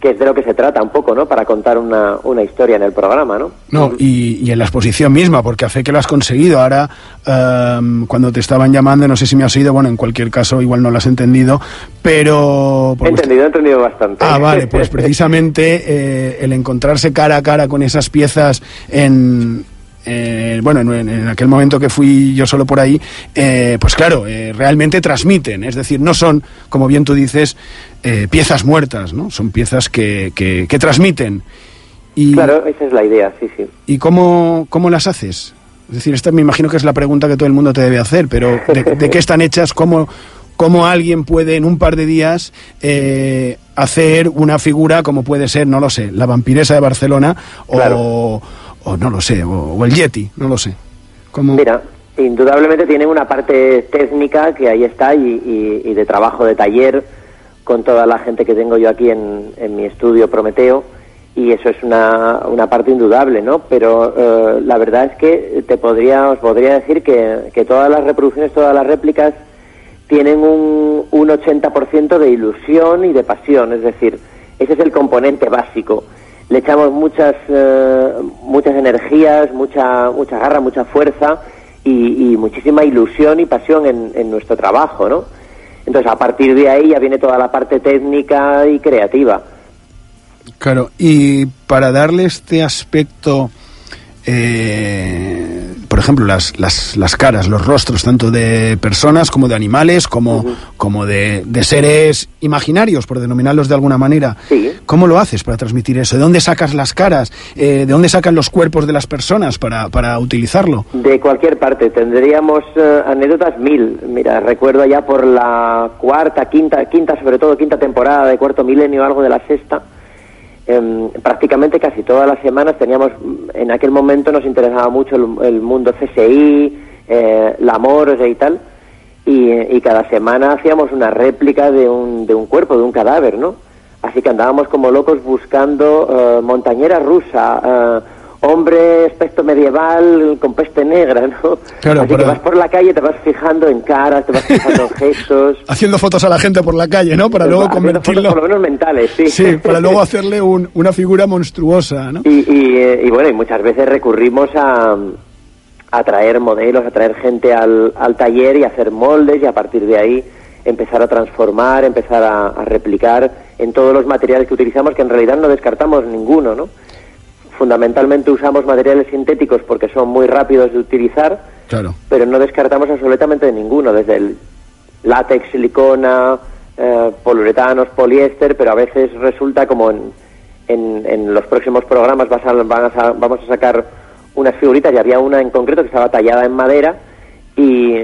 que es de lo que se trata un poco, ¿no? Para contar una, una historia en el programa, ¿no? No, y, y en la exposición misma, porque a fe que lo has conseguido. Ahora, em, cuando te estaban llamando, no sé si me has oído, bueno, en cualquier caso igual no lo has entendido, pero... He entendido, he entendido bastante. Ah, vale, pues precisamente eh, el encontrarse cara a cara con esas piezas en... eh, bueno, en, en aquel momento que fui yo solo por ahí, eh, pues claro, eh, realmente transmiten, es decir, no son, como bien tú dices, piezas muertas, ¿no? Son piezas que, que, que transmiten. Y, Claro, esa es la idea, sí, sí. ¿Y cómo, cómo las haces? Es decir, esta me imagino que es la pregunta que todo el mundo te debe hacer, pero ¿de, de qué están hechas? ¿Cómo, cómo alguien puede en un par de días eh, hacer una figura como puede ser, no lo sé, la vampiresa de Barcelona o, o no lo sé, o, el Yeti, no lo sé? Mira, indudablemente tiene una parte técnica que ahí está y de trabajo de taller con toda la gente que tengo yo aquí en, en mi estudio Prometeo y eso es una, una parte indudable, ¿no? Pero eh, la verdad es que te podría, os podría decir que, que todas las reproducciones, todas las réplicas tienen un, un 80% de ilusión y de pasión, es decir, ese es el componente básico. Le echamos muchas, eh, muchas energías, mucha, mucha garra, mucha fuerza y, y muchísima ilusión y pasión en, en nuestro trabajo, ¿no? Entonces, a partir de ahí ya viene toda la parte técnica y creativa. Claro, y para darle este aspecto, eh, por ejemplo, las, las, las caras, los rostros, tanto de personas como de animales, como, como de, de seres imaginarios, por denominarlos de alguna manera. ¿Cómo lo haces para transmitir eso? ¿De dónde sacas las caras? Eh, ¿De dónde sacan los cuerpos de las personas para, para utilizarlo? De cualquier parte, tendríamos eh, anécdotas mil. Mira, recuerdo ya por la cuarta, quinta, quinta, sobre todo quinta temporada de Cuarto Milenio, algo de la sexta, em, prácticamente casi todas las semanas teníamos, en aquel momento nos interesaba mucho el, el mundo CSI, eh, la morgue y tal, y, y cada semana hacíamos una réplica de un, de un cuerpo, de un cadáver, ¿no? Así que andábamos como locos buscando eh, montañera rusa, eh, hombre aspecto medieval con peste negra, ¿no? Claro, Así que vas por la calle, te vas fijando en caras, te vas fijando en gestos. Haciendo fotos a la gente por la calle, ¿no? Para luego fotos convertirlo... por lo menos mentales, sí. Sí, para luego hacerle un- una figura monstruosa, ¿no? Y, y, eh, y bueno, y muchas veces recurrimos a, a traer modelos, a traer gente al, al taller y hacer moldes y a partir de ahí empezar a transformar, empezar a, a replicar en todos los materiales que utilizamos, que en realidad no descartamos ninguno, ¿no? Fundamentalmente usamos materiales sintéticos porque son muy rápidos de utilizar, Claro. pero no descartamos absolutamente de ninguno, desde el látex, silicona, eh, poliuretanos, poliéster, pero a veces resulta como en, en, en los próximos programas vas a- van a vamos a sacar unas figuritas y había una en concreto que estaba tallada en madera y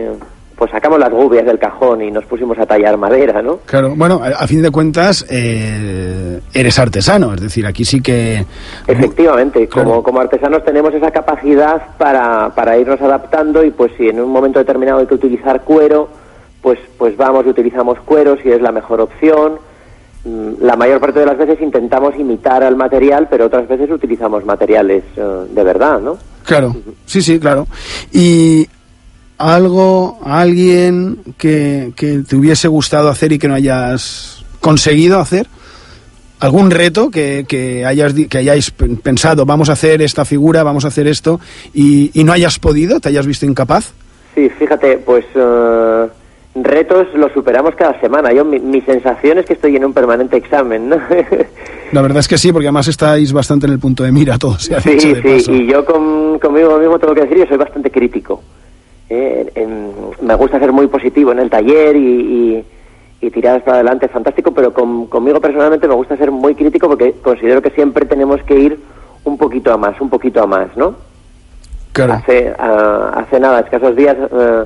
pues sacamos las gubias del cajón y nos pusimos a tallar madera, ¿no? Claro, bueno, a, a fin de cuentas, eh, eres artesano, es decir, aquí sí que... Efectivamente, como, como artesanos tenemos esa capacidad para, para irnos adaptando y pues si en un momento determinado hay que utilizar cuero, pues, pues vamos y utilizamos cuero si es la mejor opción. Mm, La mayor parte de las veces intentamos imitar al material, pero otras veces utilizamos materiales eh, de verdad, ¿no? Claro, sí, sí, claro. Y algo, alguien que, que te hubiese gustado hacer y que no hayas conseguido hacer, algún reto que, que, hayas, que hayáis pen- pensado, vamos a hacer esta figura, vamos a hacer esto, y, y no hayas podido, te hayas visto incapaz. Sí, fíjate, pues eh, retos los superamos cada semana. Yo mi, mi sensación es que estoy en un permanente examen, ¿no? La verdad es que sí, porque además estáis bastante en el punto de mira, todo se ha sí, sí, paso. y yo con, conmigo mismo tengo que decir, yo soy bastante crítico. Eh, en- me gusta ser muy positivo en el taller y, y, y tirar para adelante, fantástico, pero con- conmigo personalmente me gusta ser muy crítico porque considero que siempre tenemos que ir un poquito a más, un poquito a más, ¿no? Hace, ah, hace nada, escasos días, eh,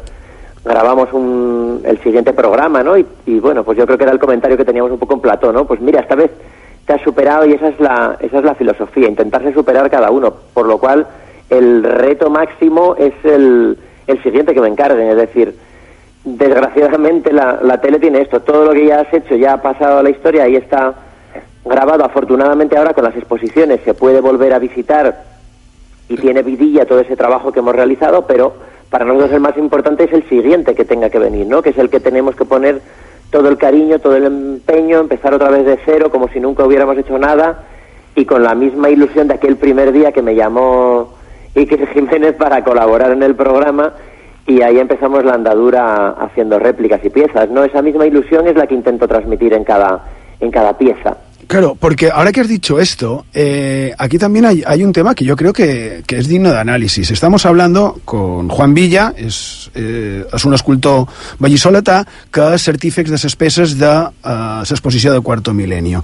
grabamos un, el siguiente programa, ¿no? Y, y bueno, pues yo creo que era el comentario que teníamos un poco en plató, ¿no? Pues mira, esta vez te has superado y esa es la, esa es la filosofía, intentarse superar cada uno, por lo cual el reto máximo es el, el siguiente que me encarguen, es decir, desgraciadamente la, la tele tiene esto, todo lo que ya has hecho ya ha pasado a la historia y está grabado, afortunadamente ahora con las exposiciones se puede volver a visitar y tiene vidilla todo ese trabajo que hemos realizado, pero para nosotros el más importante es el siguiente que tenga que venir, ¿no? Que es el que tenemos que poner todo el cariño, todo el empeño, empezar otra vez de cero, como si nunca hubiéramos hecho nada, y con la misma ilusión de aquel primer día que me llamó Iker Jiménez para colaborar en el programa, y ahí empezamos la andadura haciendo réplicas y piezas, ¿no? Esa misma ilusión es la que intento transmitir en cada, en cada pieza. Claro, porque ahora que has dicho esto, eh, aquí también hay, hay un tema que yo creo que, que es digno de análisis. Estamos hablando con Juan Villa, és, eh, un escultor vallisoletà que és certífex de les peces de eh, l'exposició del Cuarto Milenio.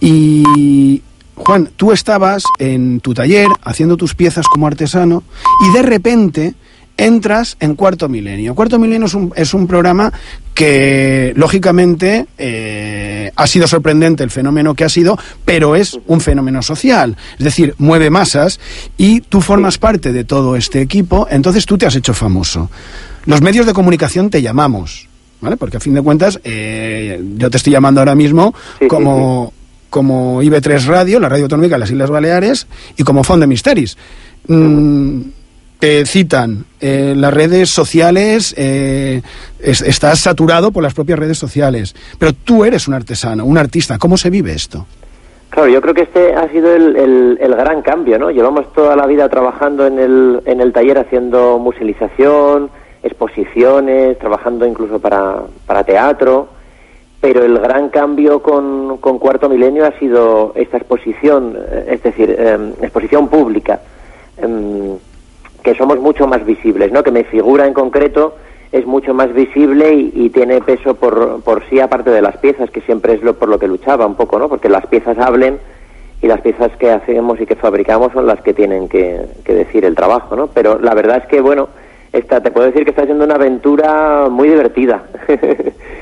Y, Juan, tú estabas en tu taller haciendo tus piezas como artesano y de repente entras en Cuarto Milenio. Cuarto Milenio es un, es un programa que, lógicamente, eh, ha sido sorprendente el fenómeno que ha sido, pero es un fenómeno social. Es decir, mueve masas y tú formas parte de todo este equipo, entonces tú te has hecho famoso. Los medios de comunicación te llamamos, ¿vale? Porque a fin de cuentas, eh, yo te estoy llamando ahora mismo como, como IB3 Radio, la radio autonómica de las Islas Baleares, y como Font de Misteris. Mm, te citan eh, las redes sociales, eh, es- estás saturado por las propias redes sociales, pero tú eres un artesano, un artista. ¿Cómo se vive esto? Claro, yo creo que este ha sido el, el- gran cambio, ¿no? Llevamos toda la vida trabajando en el, en el taller haciendo muselización, exposiciones, trabajando incluso para, para teatro, pero el gran cambio con, Cuarto Milenio ha sido esta exposición, eh, es decir, em, exposición pública, em, que somos mucho más visibles, ¿no? Que mi figura en concreto es mucho más visible y, y tiene peso por, por sí aparte de las piezas, que siempre es lo por lo que luchaba un poco, ¿no? Porque las piezas hablen y las piezas que hacemos y que fabricamos son las que tienen que, que decir el trabajo, ¿no? Pero la verdad es que, bueno, esta, te puedo decir que está siendo una aventura muy divertida.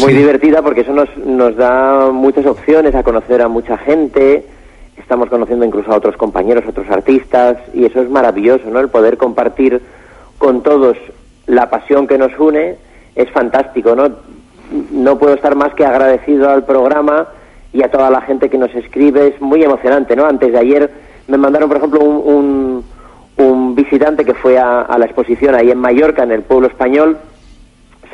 muy divertida porque eso nos, nos da muchas opciones a conocer a mucha gente, estamos conociendo incluso a otros compañeros, a otros artistas, y eso es maravilloso, ¿no? El poder compartir con todos la pasión que nos une es fantástico, ¿no? No puedo estar más que agradecido al programa y a toda la gente que nos escribe, es muy emocionante, ¿no? Antes de ayer me mandaron, por ejemplo, un, un, un visitante que fue a, a la exposición ahí en Mallorca, en el pueblo español,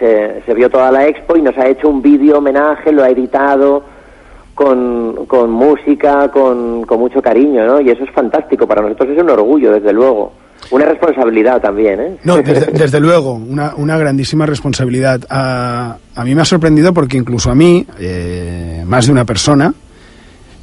se, se vio toda la expo y nos ha hecho un vídeo homenaje, lo ha editado con, con música, con, con mucho cariño, ¿no? Y eso es fantástico, para nosotros es un orgullo, desde luego. Una responsabilidad también, ¿eh? No, desde, desde luego, una, una grandísima responsabilidad. A, a mí me ha sorprendido porque incluso a mí, eh, más de una persona,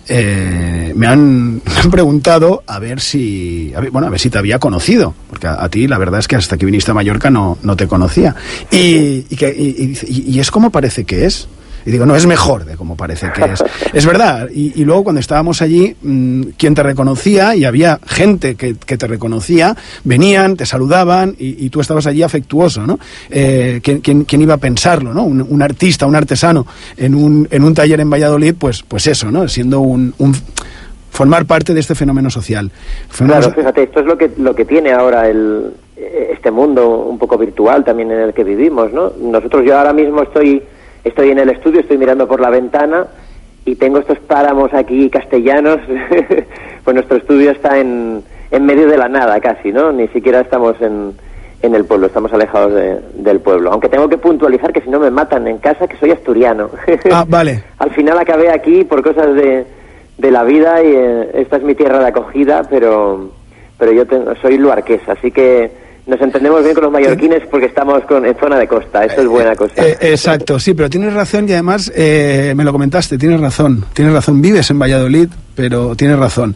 eh, me, han, preguntado a ver si bueno a ver si te había conocido porque a, ti la verdad es que hasta que viniste a Mallorca no, no te conocía. Y, que, y, y dice, "¿Y- y es como parece que es y digo, no, es mejor de como parece que es. Es verdad. Y, y luego cuando estábamos allí, mm, quien te reconocía, y había gente que, que te reconocía, venían, te saludaban, y, y tú estabas allí afectuoso, ¿no? Eh, ¿quién, quién- quién iba a pensarlo, ¿no? Un, un artista, un artesano, en un, en un taller en Valladolid, pues, pues eso, ¿no? Siendo un, un- formar parte de este fenómeno social. Fenómeno Claro, fíjate, esto es lo que lo que tiene ahora el eh, este mundo un poco virtual también en el que vivimos, ¿no? Nosotros yo ahora mismo estoy estoy en el estudio, estoy mirando por la ventana y tengo estos páramos aquí castellanos. pues nuestro estudio está en en medio de la nada casi, ¿no? Ni siquiera estamos en, en el pueblo, estamos alejados de- del pueblo. Aunque tengo que puntualizar que si no me matan en casa, que soy asturiano. Ah, vale. Al final acabé aquí por cosas de, de la vida y eh, esta es mi tierra de acogida, pero, pero yo tengo- soy luarqués, así que nos entendemos bien con los mallorquines porque estamos con, en zona de costa, eso es buena cosa. Eh, exacto, sí, pero tienes razón y además eh, me lo comentaste, tienes razón, tienes razón, vives en Valladolid, pero tienes razón.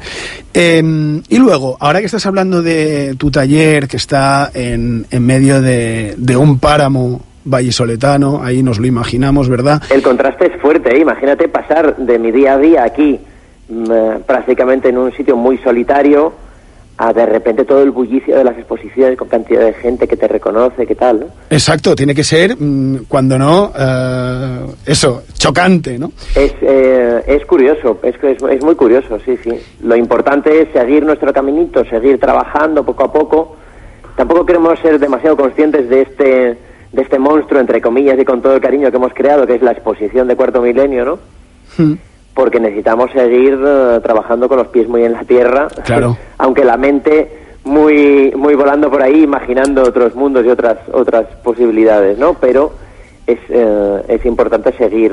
Eh, y luego, ahora que estás hablando de tu taller que está en, en medio de, de un páramo vallisoletano, ahí nos lo imaginamos, ¿verdad? El contraste es fuerte, ¿eh? imagínate pasar de mi día a día aquí, mm, eh, prácticamente en un sitio muy solitario, a de repente todo el bullicio de las exposiciones con cantidad de gente que te reconoce, ¿qué tal? ¿no? Exacto, tiene que ser, mm, cuando no, eh, eso, chocante, ¿no? Es, eh, es curioso, es, que es, es muy curioso, sí, sí. Lo importante es seguir nuestro caminito, seguir trabajando poco a poco. Tampoco queremos ser demasiado conscientes de este, de este monstruo, entre comillas, y con todo el cariño que hemos creado, que es la exposición de Cuarto Milenio, ¿no? Hmm. Porque necesitamos seguir eh, trabajando con los pies muy en la tierra, Claro. aunque la mente muy, muy volando por ahí, imaginando otros mundos y otras, otras posibilidades, ¿no? Pero es, eh, es importante seguir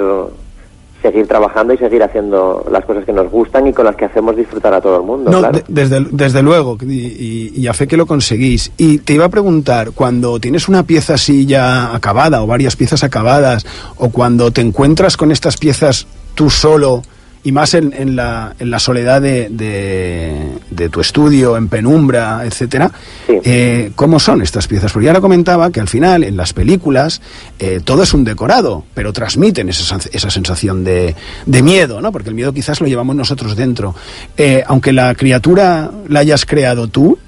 seguir trabajando y seguir haciendo las cosas que nos gustan y con las que hacemos disfrutar a todo el mundo. No, claro. de- desde, desde luego, y, y- y a fe que lo conseguís. Y te iba a preguntar, cuando tienes una pieza así ya acabada, o varias piezas acabadas, o cuando te encuentras con estas piezas tú solo, y más en, en la, en la soledad de, de- de tu estudio, en penumbra, etcétera, eh, ¿cómo son estas piezas? Porque ya lo comentaba que al final, en las películas, eh, todo es un decorado, pero transmiten esa, esa sensación de, de miedo, ¿no? Porque el miedo quizás lo llevamos nosotros dentro. Eh, aunque la criatura la hayas creado tú,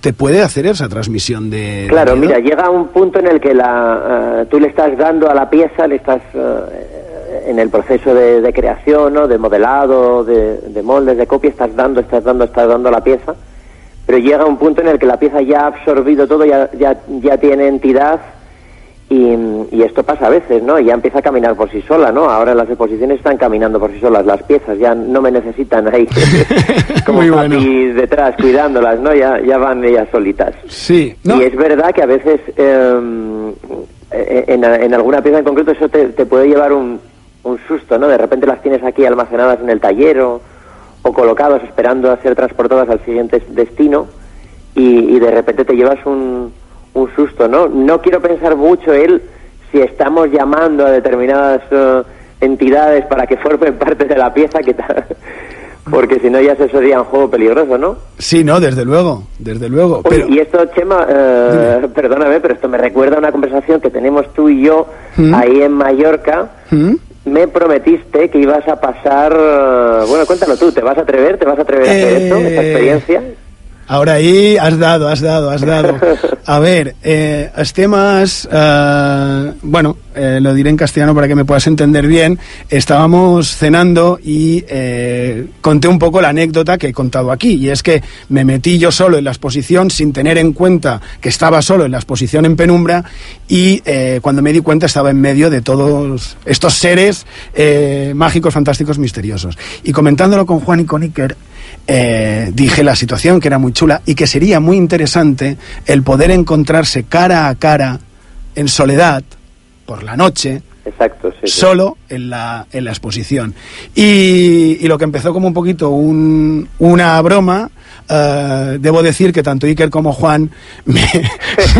te puede hacer esa transmisión de... Claro, mira, llega un punto en el que la, tú le estás dando a la pieza, le estás en el proceso de, de creación, ¿no? de modelado, de, de moldes, de copia, estás dando, estás dando, estás dando a la pieza, pero llega un punto en el que la pieza ya ha absorbido todo, ya, ya, ya tiene entidad y, y esto pasa a veces, ¿no? Ya empieza a caminar por sí sola, ¿no? Ahora las exposiciones están caminando por sí solas, las piezas ya no me necesitan ahí como Muy bueno. detrás cuidándolas, ¿no? Ya, ya van ellas solitas. Sí, Y es verdad que a veces eh, en, en alguna pieza en concreto eso te, te puede llevar un, un susto, ¿no? De repente las tienes aquí almacenadas en el taller o, o colocadas esperando a ser transportadas al siguiente destino y, y de repente te llevas un, un susto, ¿no? No quiero pensar mucho él si estamos llamando a determinadas eh, entidades para que formen parte de la pieza, que tal, porque si no ya se sería un juego peligroso, ¿no? Sí, no, desde luego, desde luego. Pero, y esto, Chema, eh, perdóname, pero esto me recuerda a una conversación que tenemos tú y yo ¿Mm? ahí en Mallorca. ¿Mm? Me prometiste que ibas a pasar... eh, Bueno, cuéntalo tú, ¿te vas a atrever? ¿Te vas a atrever a hacer Eh, esto, esta experiencia? Ahora ahí has dado, has dado, has dado. A ver, eh, els temas, eh, bueno, eh, lo diré en castellano para que me puedas entender bien. Estábamos cenando y eh, conté un poco la anécdota que he contado aquí, y es que me metí yo solo en la exposición sin tener en cuenta que estaba solo en la exposición en penumbra y cuando me di cuenta estaba en medio de todos estos seres mágicos, fantásticos, misteriosos. Y comentándolo con Juan y con Iker, dije la situación que era muy chula y que sería muy interesante el poder encontrarse cara a cara en soledad por la noche Exacto, sí. sí. solo en la, en la exposición y, y lo que empezó como un poquito un- una broma eh, debo decir que tanto Iker como Juan me,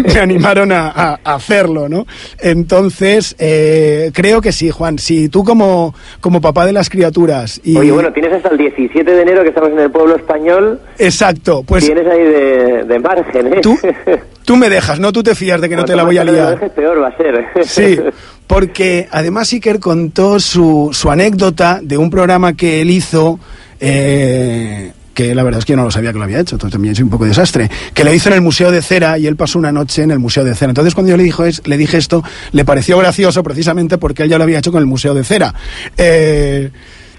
me animaron a, a- a hacerlo, ¿no? Entonces, eh, creo que sí, Juan. Si tú como, como papá de las criaturas y... Oye, bueno, tienes hasta el 17 de enero que estamos en el pueblo español. Exacto, pues Tienes ahí de, de margen, ¿eh? Tú, tú me dejas, ¿no? Tú te fías de que no te la voy a liar. dejes, peor va a ser. Sí, porque además Iker contó su, su anécdota de un programa que él hizo, eh, que la verdad es que yo no lo sabía que lo había hecho, entonces también es un poco desastre, que lo hizo en el Museo de Cera y él pasó una noche en el Museo de Cera. Entonces cuando yo le, dijo es, le dije esto, le pareció gracioso precisamente porque él ya lo había hecho con el Museo de Cera. Eh,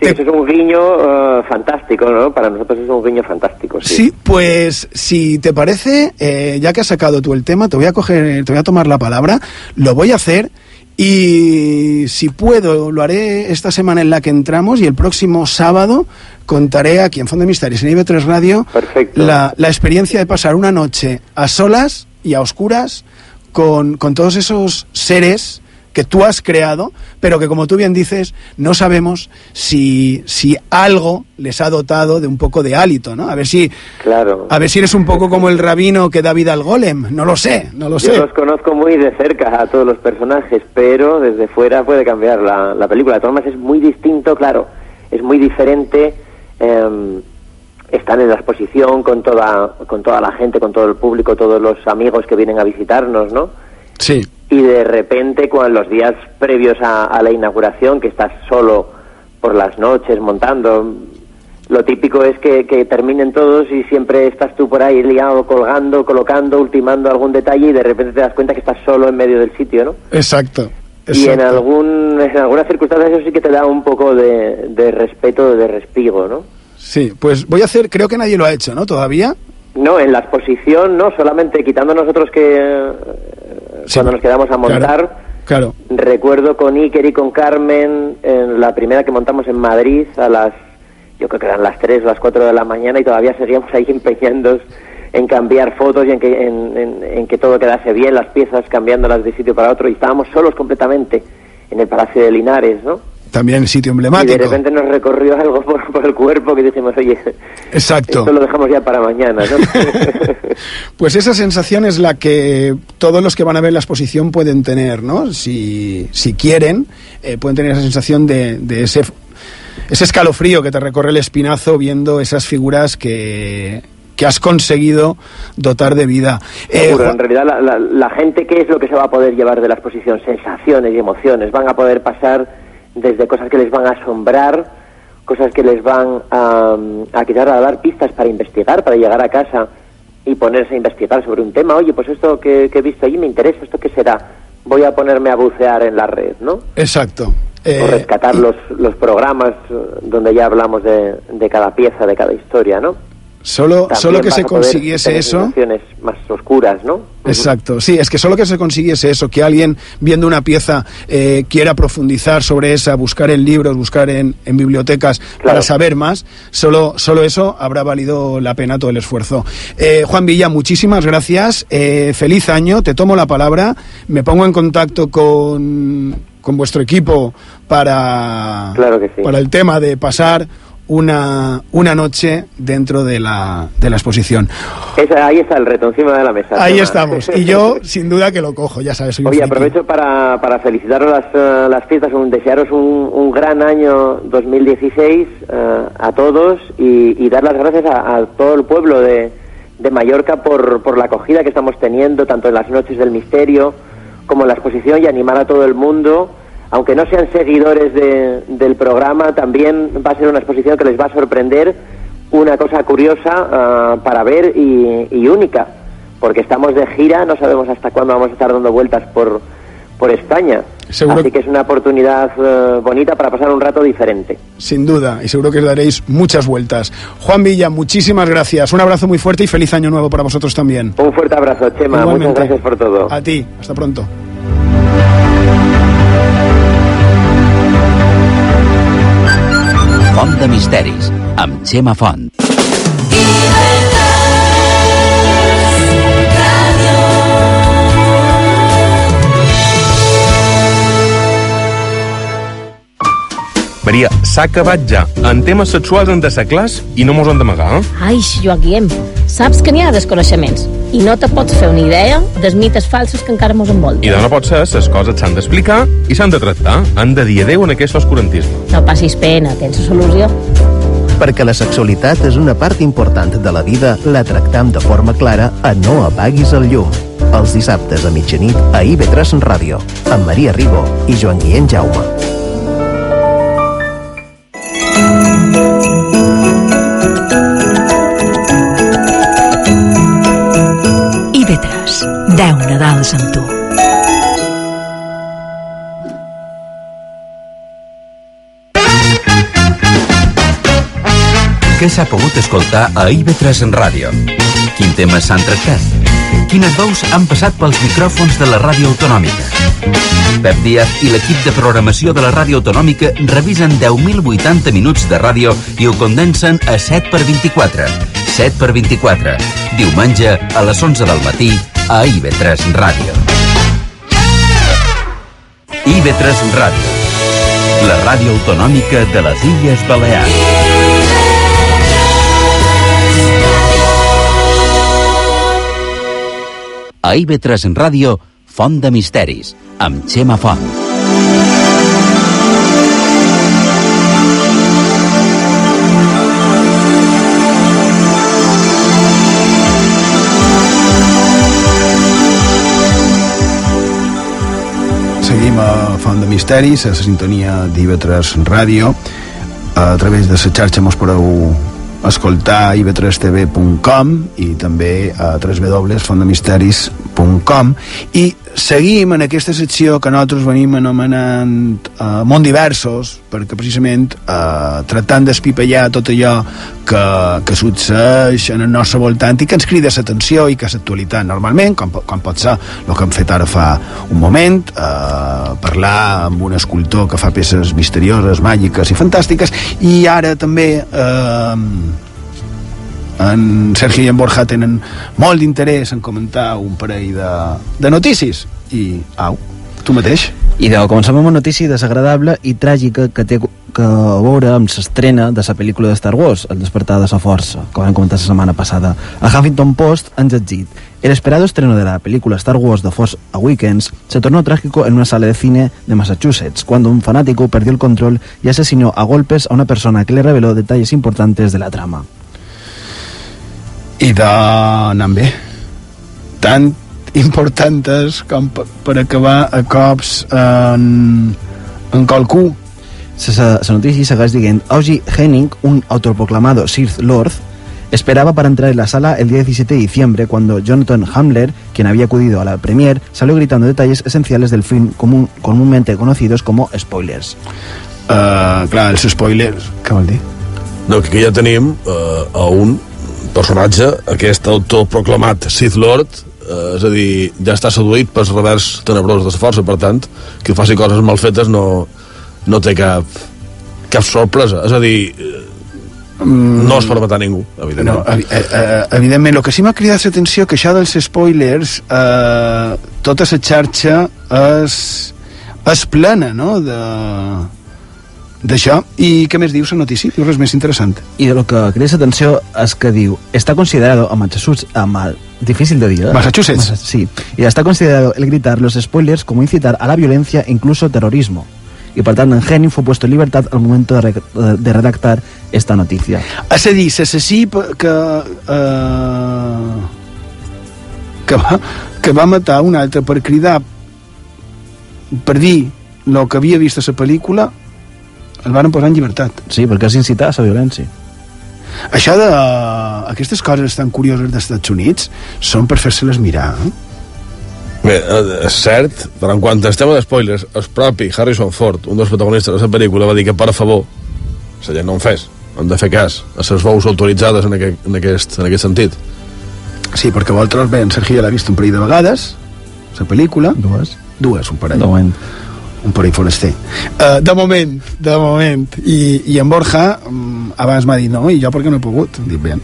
Sí, eso es un guiño eh, fantástico, ¿no? Para nosotros es un guiño fantástico, sí. Sí, pues si te parece, eh, ya que has sacado tú el tema, te voy a coger, te voy a tomar la palabra, lo voy a hacer Y si puedo, lo haré esta semana en la que entramos y el próximo sábado contaré aquí en Fondo de Misterios, en IB3 Radio, la, la experiencia de pasar una noche a solas y a oscuras con, con todos esos seres que tú has creado, pero que como tú bien dices, no sabemos si, si algo les ha dotado de un poco de hálito, ¿no? A ver si Claro. a ver si eres un poco como el rabino que da vida al golem, no lo sé, no lo Yo sé. los conozco muy de cerca a todos los personajes, pero desde fuera puede cambiar la, la película. De todas maneras es muy distinto, claro, es muy diferente. eh, están en la exposición con toda, con toda la gente, con todo el público, todos los amigos que vienen a visitarnos, ¿no? Sí. Y de repente, cuando los días previos a, a la inauguración, que estás solo por las noches montando, lo típico es que, que terminen todos y siempre estás tú por ahí liado, colgando, colocando, ultimando algún detalle y de repente te das cuenta que estás solo en medio del sitio, ¿no? Exacto. Y en, algún, en algunas circunstancias eso sí que te da un poco de, de respeto, de respigo, ¿no? Sí, pues voy a hacer, creo que nadie lo ha hecho, ¿no? Todavía. No, en la exposición no, solamente quitando nosotros que cuando nos quedamos a montar, Claro. recuerdo con Iker y con Carmen en la primera que montamos en Madrid a las, yo creo que eran las 3 o las 4 de la mañana y todavía seguíamos ahí empeñándonos en cambiar fotos y en que, en, en- en que todo quedase bien, las piezas cambiándolas de sitio para otro y estábamos solos completamente en el Palacio de Linares, ¿no? También sitio Y de emblemático. repente nos recorrió algo por, por el cuerpo que dijimos, oye, Exacto. esto lo dejamos ya para mañana, ¿no? Pues esa sensación es la que todos los que van a ver la exposición pueden tener, ¿no? Si, si quieren, eh, pueden tener esa sensación de, de ese, ese escalofrío que te recorre el espinazo viendo esas figuras que, que has conseguido dotar de vida. Eh, Seguro, en realidad la, la- la gente, ¿qué es lo que se va a poder llevar de la exposición? Sensaciones y emociones. Van a poder pasar desde cosas que les van a asombrar, cosas que les van a, a quizás a dar pistas para investigar, para llegar a casa y ponerse a investigar sobre un tema. Oye, pues esto que, que he visto allí me interesa, ¿esto qué será? Voy a ponerme a bucear en la red, ¿no? Exacto. Eh, o rescatar los, los programas eh, donde ya hablamos de, de cada pieza, de cada historia, ¿no? Solo, También solo que se consiguiese eso. más oscuras, ¿no? Exacto, sí, es que solo que se consiguiese eso, que alguien viendo una pieza eh, quiera profundizar sobre esa, buscar en libros, buscar en, en bibliotecas para saber más, solo, solo eso habrá valido la pena todo el esfuerzo. Eh, Juan Villa, muchísimas gracias, eh, feliz año, te tomo la palabra, me pongo en contacto con, con vuestro equipo para, Claro que sí. para el tema de pasar una, una noche dentro de la, de la exposición. Esa- ahí está el reto encima de la mesa. Ahí estamos. Y yo, sin duda, que lo cojo, ya sabes. Soy un Oye, friki. aprovecho para, para felicitaros las, eh, las fiestas, un, desearos un, un gran año 2016 eh, a todos y, y dar las gracias a, a todo el pueblo de, de Mallorca por, por la acogida que estamos teniendo, tanto en las noches del misterio como en la exposición y animar a todo el mundo. Aunque no sean seguidores de- del programa, también va a ser una exposición que les va a sorprender una cosa curiosa ah, para ver y, y única, porque estamos de gira, no sabemos hasta cuándo vamos a estar dando vueltas por, por España. Seguro- Así que es una oportunidad eh, bonita para pasar un rato diferente. Sin duda, y seguro que os daréis muchas vueltas. Juan Villa, muchísimas gracias. Un abrazo muy fuerte y feliz año nuevo para vosotros también. Un fuerte abrazo, Chema. Igualmente. Muchas gracias por todo. A ti, hasta pronto. Font de misteris, amb Xema Font. Maria, s'ha acabat ja. En temes sexuals hem de ser clars i no mos han d'amagar, eh? Ai, Joaquim, saps que n'hi ha desconeixements i no te pots fer una idea dels mites falsos que encara mos envolten. I de no pot ser, les coses s'han d'explicar i s'han de tractar. Han de dir adeu en aquest oscurantisme. No passis pena, tens solució. Perquè la sexualitat és una part important de la vida, la tractam de forma clara a No apaguis el llum. Els dissabtes a mitjanit a IB3 Ràdio, amb Maria Ribó i Joan Guillem Jaume. 10 Nadals amb tu. Què s'ha pogut escoltar a IB3 en ràdio? Quin temes s'han tractat? Quines veus han passat pels micròfons de la ràdio autonòmica? Pep Díaz i l'equip de programació de la ràdio autonòmica revisen 10.080 minuts de ràdio i ho condensen a 7 per 24. 7 per 24. Diumenge a les 11 del matí a IB3 Ràdio. IB3 Ràdio. La ràdio autonòmica de les Illes Balears. A IB3 Ràdio, Font de Misteris, amb Xema Font. Font de Misteris, a la sintonia d'IV3 Ràdio. A través de la xarxa mos podeu escoltar iv3tv.com i també a www.fontdemisteris.com i seguim en aquesta secció que nosaltres venim anomenant uh, món diversos perquè precisament uh, tractant d'espipellar tot allò que, que succeeix en el nostre voltant i que ens crida l'atenció i que és actualitat normalment, com, com pot ser el que hem fet ara fa un moment uh, parlar amb un escultor que fa peces misterioses, màgiques i fantàstiques i ara també uh, en Sergio i en Borja tenen molt d'interès en comentar un parell de, de notícies i, au, tu mateix I de, comencem amb una notícia desagradable i tràgica que té que a veure amb l'estrena de la pel·lícula de Star Wars, El despertar de la força, que vam comentar la setmana passada. A Huffington Post ens ha dit El esperado estreno de la película Star Wars The Force Awakens se tornó trágico en una sala de cine de Massachusetts, cuando un fanático perdió el control y asesinó a golpes a una persona que le reveló detalles importantes de la trama. I d'anar bé tan importants com per, acabar a cops en, en qualcú La noticia segueix dient Augie Henning, un autoproclamado Sith Lord, esperaba para entrar en la sala el día 17 de diciembre cuando Jonathan Hamler, quien había acudido a la premier, salió gritando detalles esenciales del film común, comúnmente conocidos como spoilers. Uh, clar, els spoilers, què vol dir? No, que aquí ja tenim uh, a un personatge, aquest autoproclamat Sith Lord, eh, és a dir, ja està seduït pel revers tenebrós de la força, per tant, que faci coses mal fetes no, no té cap, cap sorpresa. És a dir, mm. no es permetrà ningú, evidentment. No, evi eh, eh, evidentment, el que sí m'ha cridat l'atenció que això dels spoilers, eh, tota la xarxa és, és plena, no?, de d'això, i què més diu la notícia? Diu res més interessant. I de lo que crida atenció és que diu, està considerado a Massachusetts, amb el difícil de dir, ¿eh? Massachusetts. Massa, sí, y está considerado el gritar los spoilers como incitar a la violencia e incluso terrorismo. Y por tanto, en Henning fue puesto en libertad al momento de, re de redactar esta noticia. És a dir, l'assassí que, eh, que, va, que va matar un altre per cridar per dir el que havia vist a la pel·lícula el van posar en llibertat. Sí, perquè és incitar a la violència. Això de... Aquestes coses tan curioses dels Estats Units són per fer-se-les mirar. Eh? Bé, és cert, però en quant al tema de spoilers, el propi Harrison Ford, un dels protagonistes de la pel·lícula, va dir que, per favor, la gent no en fes, han de fer cas a les veus autoritzades en aquest, en aquest, en aquest sentit. Sí, perquè vosaltres, bé, en Sergio ja l'ha vist un parell de vegades, la pel·lícula. Dues. Dues, un parell. De moment. Un parell foraster. Uh, de moment, de moment. I, i en Borja um, abans m'ha dit no, i jo perquè no he pogut. Dic, bé,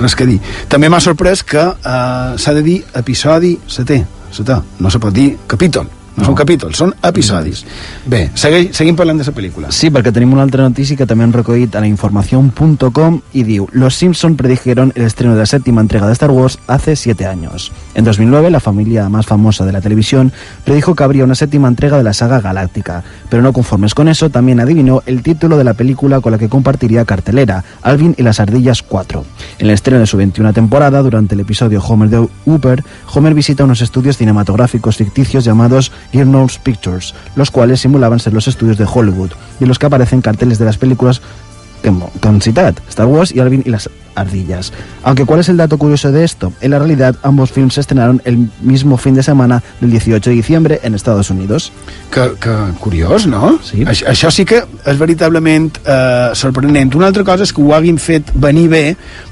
res que dir. També m'ha sorprès que uh, s'ha de dir episodi setè. Setè. No se pot dir capítol. No, no. són capítols, són episodis. Bé, segui, seguim parlant de la pel·lícula. Sí, perquè tenim una altra notícia que també han recollit a la información.com y diu Los Simpson predijeron el estreno de la séptima entrega de Star Wars hace siete años. En 2009, la familia más famosa de la televisión predijo que habría una séptima entrega de la saga galáctica, pero no conformes con eso, también adivinó el título de la película con la que compartiría cartelera, Alvin y las ardillas 4. En el estreno de su 21 temporada, durante el episodio Homer de Hooper, Homer visita unos estudios cinematográficos ficticios llamados Gurnall's Pictures, los cuales simulaban ser los estudios de Hollywood y en los que aparecen carteles de las películas han citado, Star Wars y Alvin y las ardillas. Aunque ¿cuál es el dato curioso de esto? En la realidad, ambos films se estrenaron el mismo fin de semana del 18 de diciembre en Estados Unidos. Que, que curiós, no? Sí. Això, això sí que és veritablement eh, sorprenent. Una altra cosa és que ho hagin fet venir bé,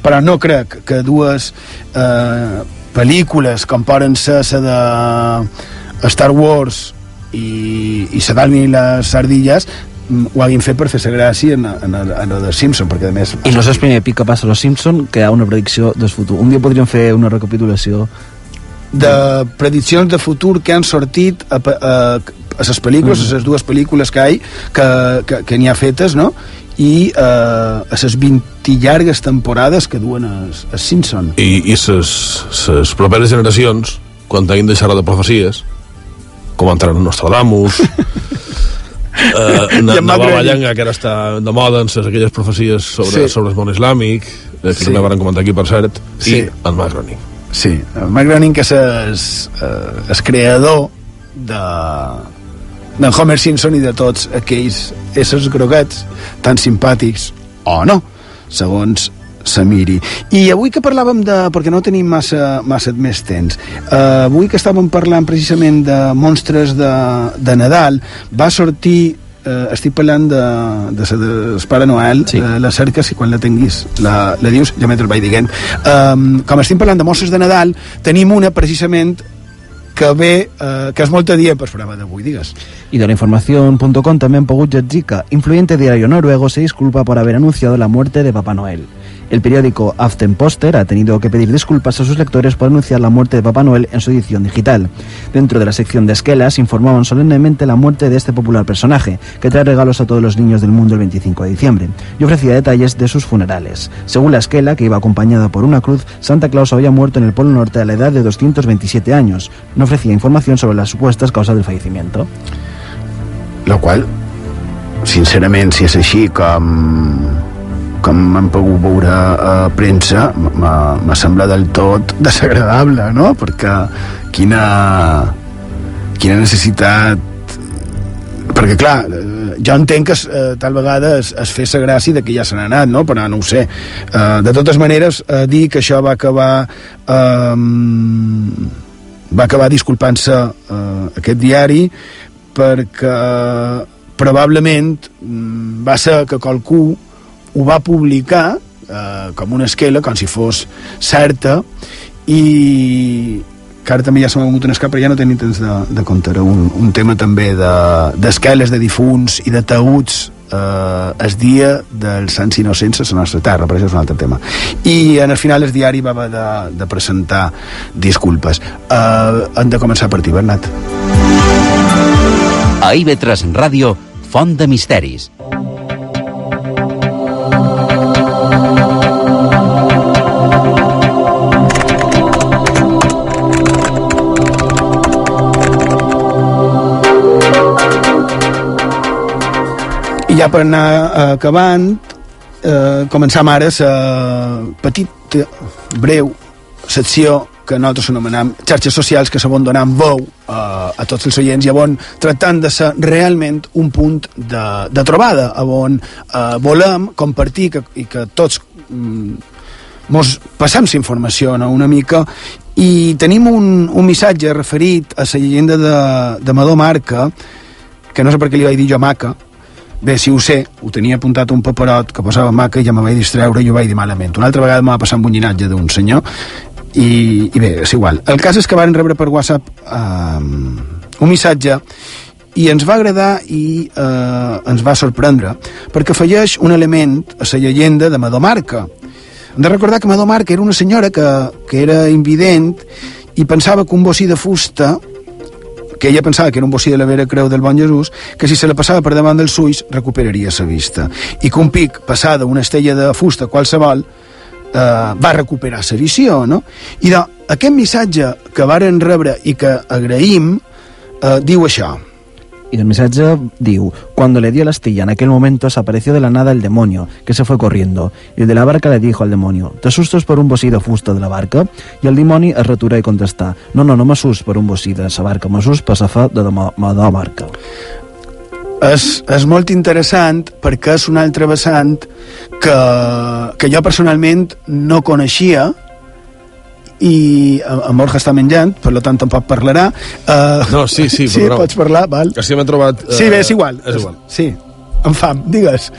però no crec que dues eh, pel·lícules com poden ser la de Star Wars i, i d'Alvin i les ardilles mm, ho hagin fet per fer-se gràcia en, en, en el de Simpson, perquè a més... I no és el primer pic que passa a los Simpson que hi ha una predicció del futur. Un dia podríem fer una recapitulació de prediccions de futur que han sortit a, a, a les pel·lícules, a les dues pel·lícules que hi que, que, que n'hi ha fetes, no? i eh, a les 20 llargues temporades que duen els, els Simpson. I, i ses properes generacions, quan tinguin de xerrar de profecies, com entraran Nostradamus, eh, I na, en Nova Mac Ballanga, que ara està de moda en ses, aquelles profecies sobre, Sí. sobre el món islàmic, eh, que Sí. també van comentar aquí, per cert, Sí. i en Mac Groening. Sí, el Mac Groening, que és el, eh, el creador de d'en Homer Simpson i de tots aquells éssers groguets tan simpàtics o no, segons se miri. I avui que parlàvem de... perquè no tenim massa, massa més temps eh, avui que estàvem parlant precisament de monstres de, de Nadal va sortir eh, estic parlant de, de, de, de Pare Noel sí. eh, la cerca, si quan la tinguis la, la dius, ja mentre vaig dient um, com estem parlant de monstres de Nadal tenim una precisament que ve, eh, que és molt adient per programa d'avui, digues. Y de la información.com también Pogut Jadzika, influyente diario noruego, se disculpa por haber anunciado la muerte de Papá Noel. El periódico Aftenposter ha tenido que pedir disculpas a sus lectores por anunciar la muerte de Papá Noel en su edición digital. Dentro de la sección de esquelas informaban solemnemente la muerte de este popular personaje, que trae regalos a todos los niños del mundo el 25 de diciembre, y ofrecía detalles de sus funerales. Según la esquela, que iba acompañada por una cruz, Santa Claus había muerto en el Polo Norte a la edad de 227 años. No ofrecía información sobre las supuestas causas del fallecimiento. Lo qual, sincerament, si és així com com m'han pogut veure a premsa, m'ha semblat del tot desagradable, no? Perquè quina, quina necessitat perquè clar, jo entenc que eh, tal vegada es, es fes gràcia de que ja se n'ha anat, no? però no ho sé eh, de totes maneres, eh, dir que això va acabar eh, va acabar disculpant-se eh, aquest diari perquè probablement mm, va ser que qualcú ho va publicar eh, com una esquela, com si fos certa i que ara també ja s'ha mogut un escap, però ja no tenim temps de, de comptar un, un tema també d'esqueles de, de difunts i de taüts eh, el dia dels sants innocents a la nostra terra, però això és un altre tema. I en el final el diari va haver de, de presentar disculpes. Eh, hem de començar per ti, Bernat. A IB3 Ràdio, Font de Misteris. Ja per anar eh, acabant, eh, començam ara la petita, breu secció que nosaltres anomenem xarxes socials que sabon donant veu a, a tots els oients i on tractant de ser realment un punt de, de trobada on eh, volem compartir que, i que tots mm, mos passem la informació no, una mica. I tenim un, un missatge referit a la llegenda de, de Madó Marca que no sé per què li vaig dir jo Maca Bé, si ho sé, ho tenia apuntat un paperot que posava maca i ja me vaig distreure i ho vaig dir malament. Una altra vegada m'ha passat un llinatge d'un senyor i, i bé, és igual. El cas és que van rebre per WhatsApp eh, un missatge i ens va agradar i eh, ens va sorprendre perquè afegeix un element a la llegenda de Madomarca. Hem de recordar que Madomarca era una senyora que, que era invident i pensava que un bocí de fusta que ella pensava que era un bocí de la Vera Creu del Bon Jesús, que si se la passava per davant dels ulls recuperaria la vista. I que un pic passada una estella de fusta qualsevol eh, va recuperar la visió, no? I de, aquest missatge que varen rebre i que agraïm eh, diu això. Y el mensaje diu, cuando le dio la astilla en aquel momento se apareció de la nada el demonio, que se fue corriendo. Y el de la barca le dijo al demonio, ¿te asustas por un bocí de de la barca? Y el dimoni es retura i contestà, no, no, no m'assust per un bocí de sa barca, m'assust per sa fe de la ma, ma de la barca. és, és molt interessant perquè és un altre vessant que, que jo personalment no coneixia i en Borja està menjant, per tant tampoc parlarà. Uh, No, sí, sí, sí però pots parlar, val. Que si m'he trobat... eh, Sí, bé, és igual. És igual. Sí, amb fam, digues.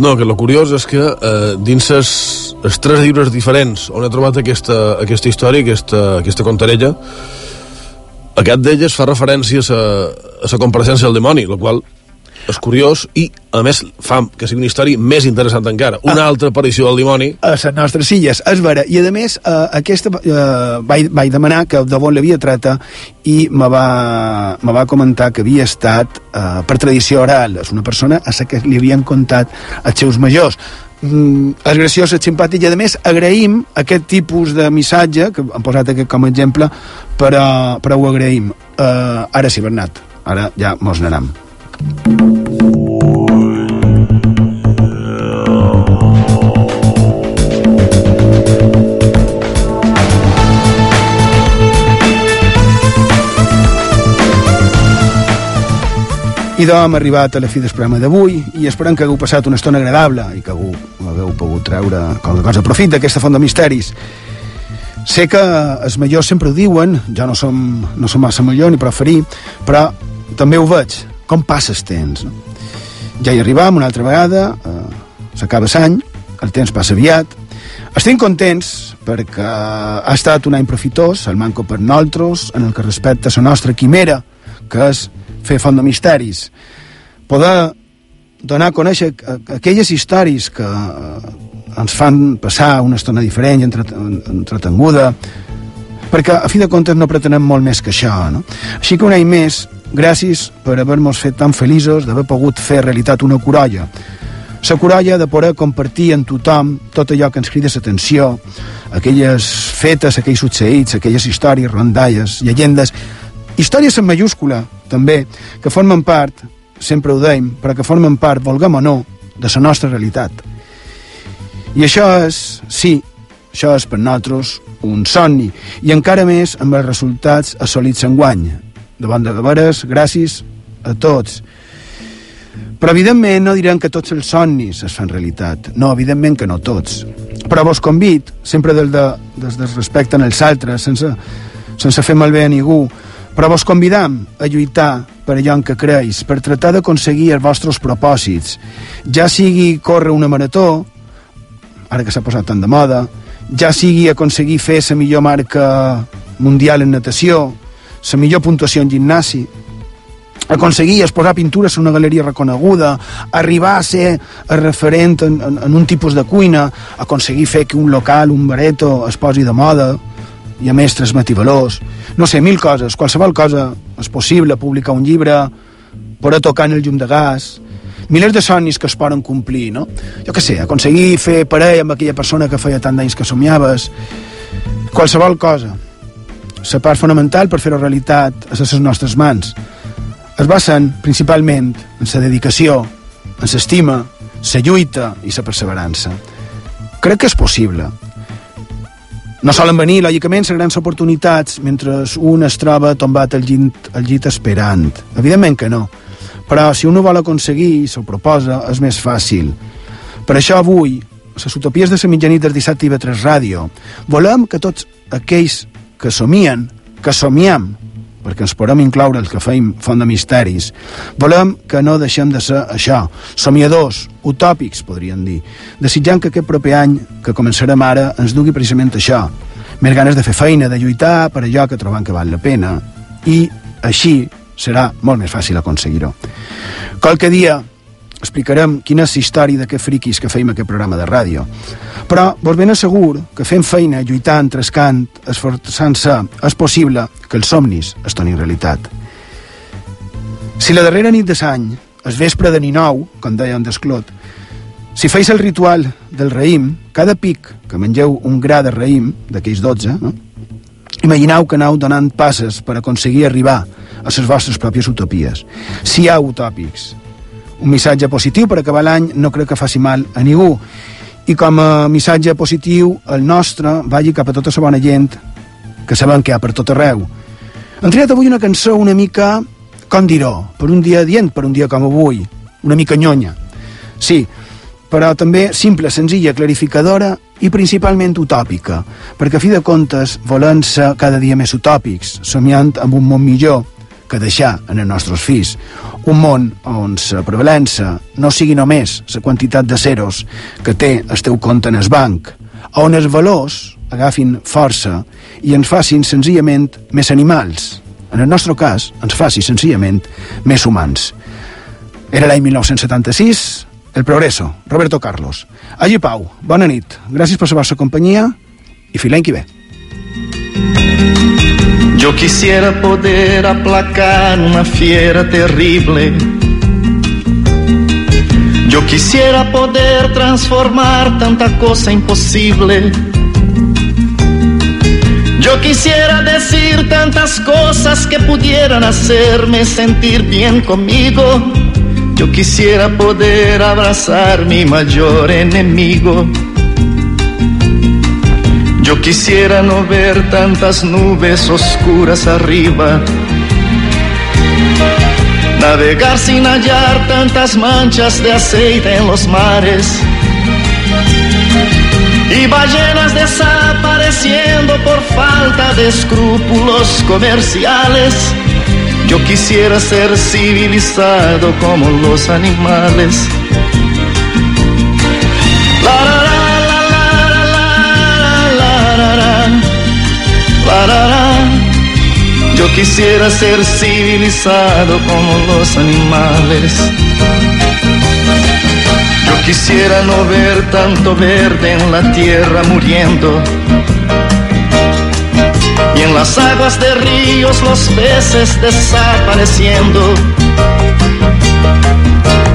No, que lo curiós és que eh, dins els, els tres llibres diferents on he trobat aquesta, aquesta història, aquesta, aquesta contarella, aquest d'elles fa referència a a sa compareixença del dimoni, el qual és curiós i, a més, fa que sigui una història més interessant encara. Una altra aparició del dimoni a les nostres illes, és vera. I, a més, eh, aquesta, eh, vaig, vaig demanar que de bon l'havia trata i me va, me va comentar que havia estat eh, per tradició oral. És una persona a la que li havien contat els seus majors. Mm, és graciós, és simpàtic i a més agraïm aquest tipus de missatge que hem posat aquest com a exemple però, però ho agraïm uh, ara sí Bernat, ara ja mos n'anem I doncs hem arribat a la fi del programa d'avui i esperem que hagueu passat una estona agradable i que hagueu, hagueu pogut treure qualque cosa profit d'aquesta font de misteris. Sé que els majors sempre ho diuen, jo no som, no som massa major ni preferir, però també ho veig, com passa el temps. No? Ja hi arribam una altra vegada, eh, s'acaba l'any, el temps passa aviat, estem contents perquè ha estat un any profitós, el manco per nosaltres, en el que respecta a la nostra quimera, que és fer font de misteris, poder donar a conèixer aquelles històries que eh, ens fan passar una estona diferent i entret entretenguda, perquè a fi de comptes no pretenem molt més que això. No? Així que un any més, gràcies per haver-nos fet tan feliços d'haver pogut fer realitat una corolla. La corolla de poder compartir amb tothom tot allò que ens crida l'atenció, aquelles fetes, aquells succeïts, aquelles històries, rondalles, llegendes, històries en mayúscula, també, que formen part, sempre ho deim, però que formen part, volguem o no, de la nostra realitat. I això és, sí, això és per nosaltres un somni, i encara més amb els resultats assolits enguany. De bon de veres, gràcies a tots. Però, evidentment, no direm que tots els somnis es fan realitat. No, evidentment que no tots. Però vos convit, sempre del, de, des del respecte en els altres, sense, sense fer malbé a ningú, però vos convidam a lluitar per allò en què creus, per tratar d'aconseguir els vostres propòsits. Ja sigui córrer una marató, ara que s'ha posat tan de moda, ja sigui aconseguir fer la millor marca mundial en natació, la millor puntuació en gimnasi, aconseguir exposar pintures en una galeria reconeguda, arribar a ser referent en, en, en un tipus de cuina, aconseguir fer que un local, un bareto, es posi de moda i a més transmeti valors. No sé, mil coses, qualsevol cosa és possible, publicar un llibre, poder tocar en el llum de gas, milers de somnis que es poden complir, no? Jo què sé, aconseguir fer parella amb aquella persona que feia tant d'anys que somiaves, qualsevol cosa. La part fonamental per fer-ho realitat a les nostres mans. Es basen principalment en la dedicació, en l'estima, la lluita i la perseverança. Crec que és possible. No solen venir, lògicament, les grans oportunitats mentre un es troba tombat al llit, al llit esperant. Evidentment que no. Però si un ho vol aconseguir i s'ho proposa, és més fàcil. Per això avui, a les utopies de la mitjanit del dissabte i 3 Ràdio, volem que tots aquells que somien, que somiem, perquè ens podem incloure els que feim font de misteris, volem que no deixem de ser això, somiadors, utòpics, podríem dir, desitjant que aquest proper any, que començarem ara, ens dugui precisament això, més ganes de fer feina, de lluitar per allò que trobem que val la pena, i així serà molt més fàcil aconseguir-ho. Qualque dia explicarem quina és la història d'aquests friquis que feim aquest programa de ràdio. Però vos ben assegur que fent feina, lluitant, trescant, esforçant-se, és possible que els somnis es tornin realitat. Si la darrera nit de l'any, el vespre de Ninou, com deia en Desclot, si feis el ritual del raïm, cada pic que mengeu un gra de raïm, d'aquells 12, no? imagineu que aneu donant passes per aconseguir arribar a les vostres pròpies utopies. Si hi ha utòpics, un missatge positiu per acabar l'any no crec que faci mal a ningú. I com a missatge positiu el nostre vagi cap a tota la bona gent que sabem que hi ha per tot arreu. Hem triat avui una cançó una mica com dir-ho, per un dia dient, per un dia com avui, una mica nyonya. Sí, però també simple, senzilla, clarificadora i principalment utòpica, perquè a fi de comptes volem ser cada dia més utòpics, somiant amb un món millor que deixar en els nostres fills. Un món on la prevalença no sigui només la quantitat de ceros que té el teu compte en el banc, on els valors agafin força i ens facin senzillament més animals. En el nostre cas, ens faci senzillament més humans. Era l'any 1976, El Progreso, Roberto Carlos. Allí Pau, bona nit, gràcies per la vostra companyia i que ve. Yo quisiera poder aplacar una fiera terrible. Yo quisiera poder transformar tanta cosa imposible. Yo quisiera decir tantas cosas que pudieran hacerme sentir bien conmigo. Yo quisiera poder abrazar mi mayor enemigo. Yo quisiera no ver tantas nubes oscuras arriba. Navegar sin hallar tantas manchas de aceite en los mares. Y ballenas desapareciendo por falta de escrúpulos comerciales. Yo quisiera ser civilizado como los animales. Yo quisiera ser civilizado como los animales. Yo quisiera no ver tanto verde en la tierra muriendo. Y en las aguas de ríos los peces desapareciendo.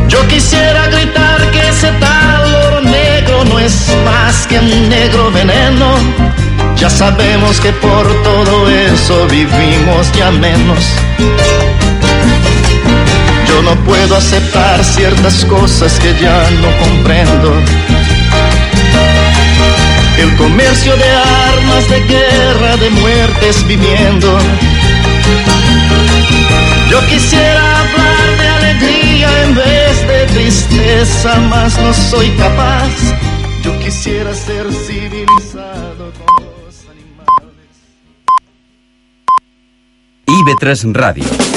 Yo quisiera gritar que ese tal oro negro no es más que un negro veneno. Ya sabemos que por todo eso vivimos ya menos. Yo no puedo aceptar ciertas cosas que ya no comprendo. El comercio de armas, de guerra, de muertes viviendo. Yo quisiera hablar de alegría en vez de tristeza, mas no soy capaz. Yo quisiera ser IB3 Ràdio.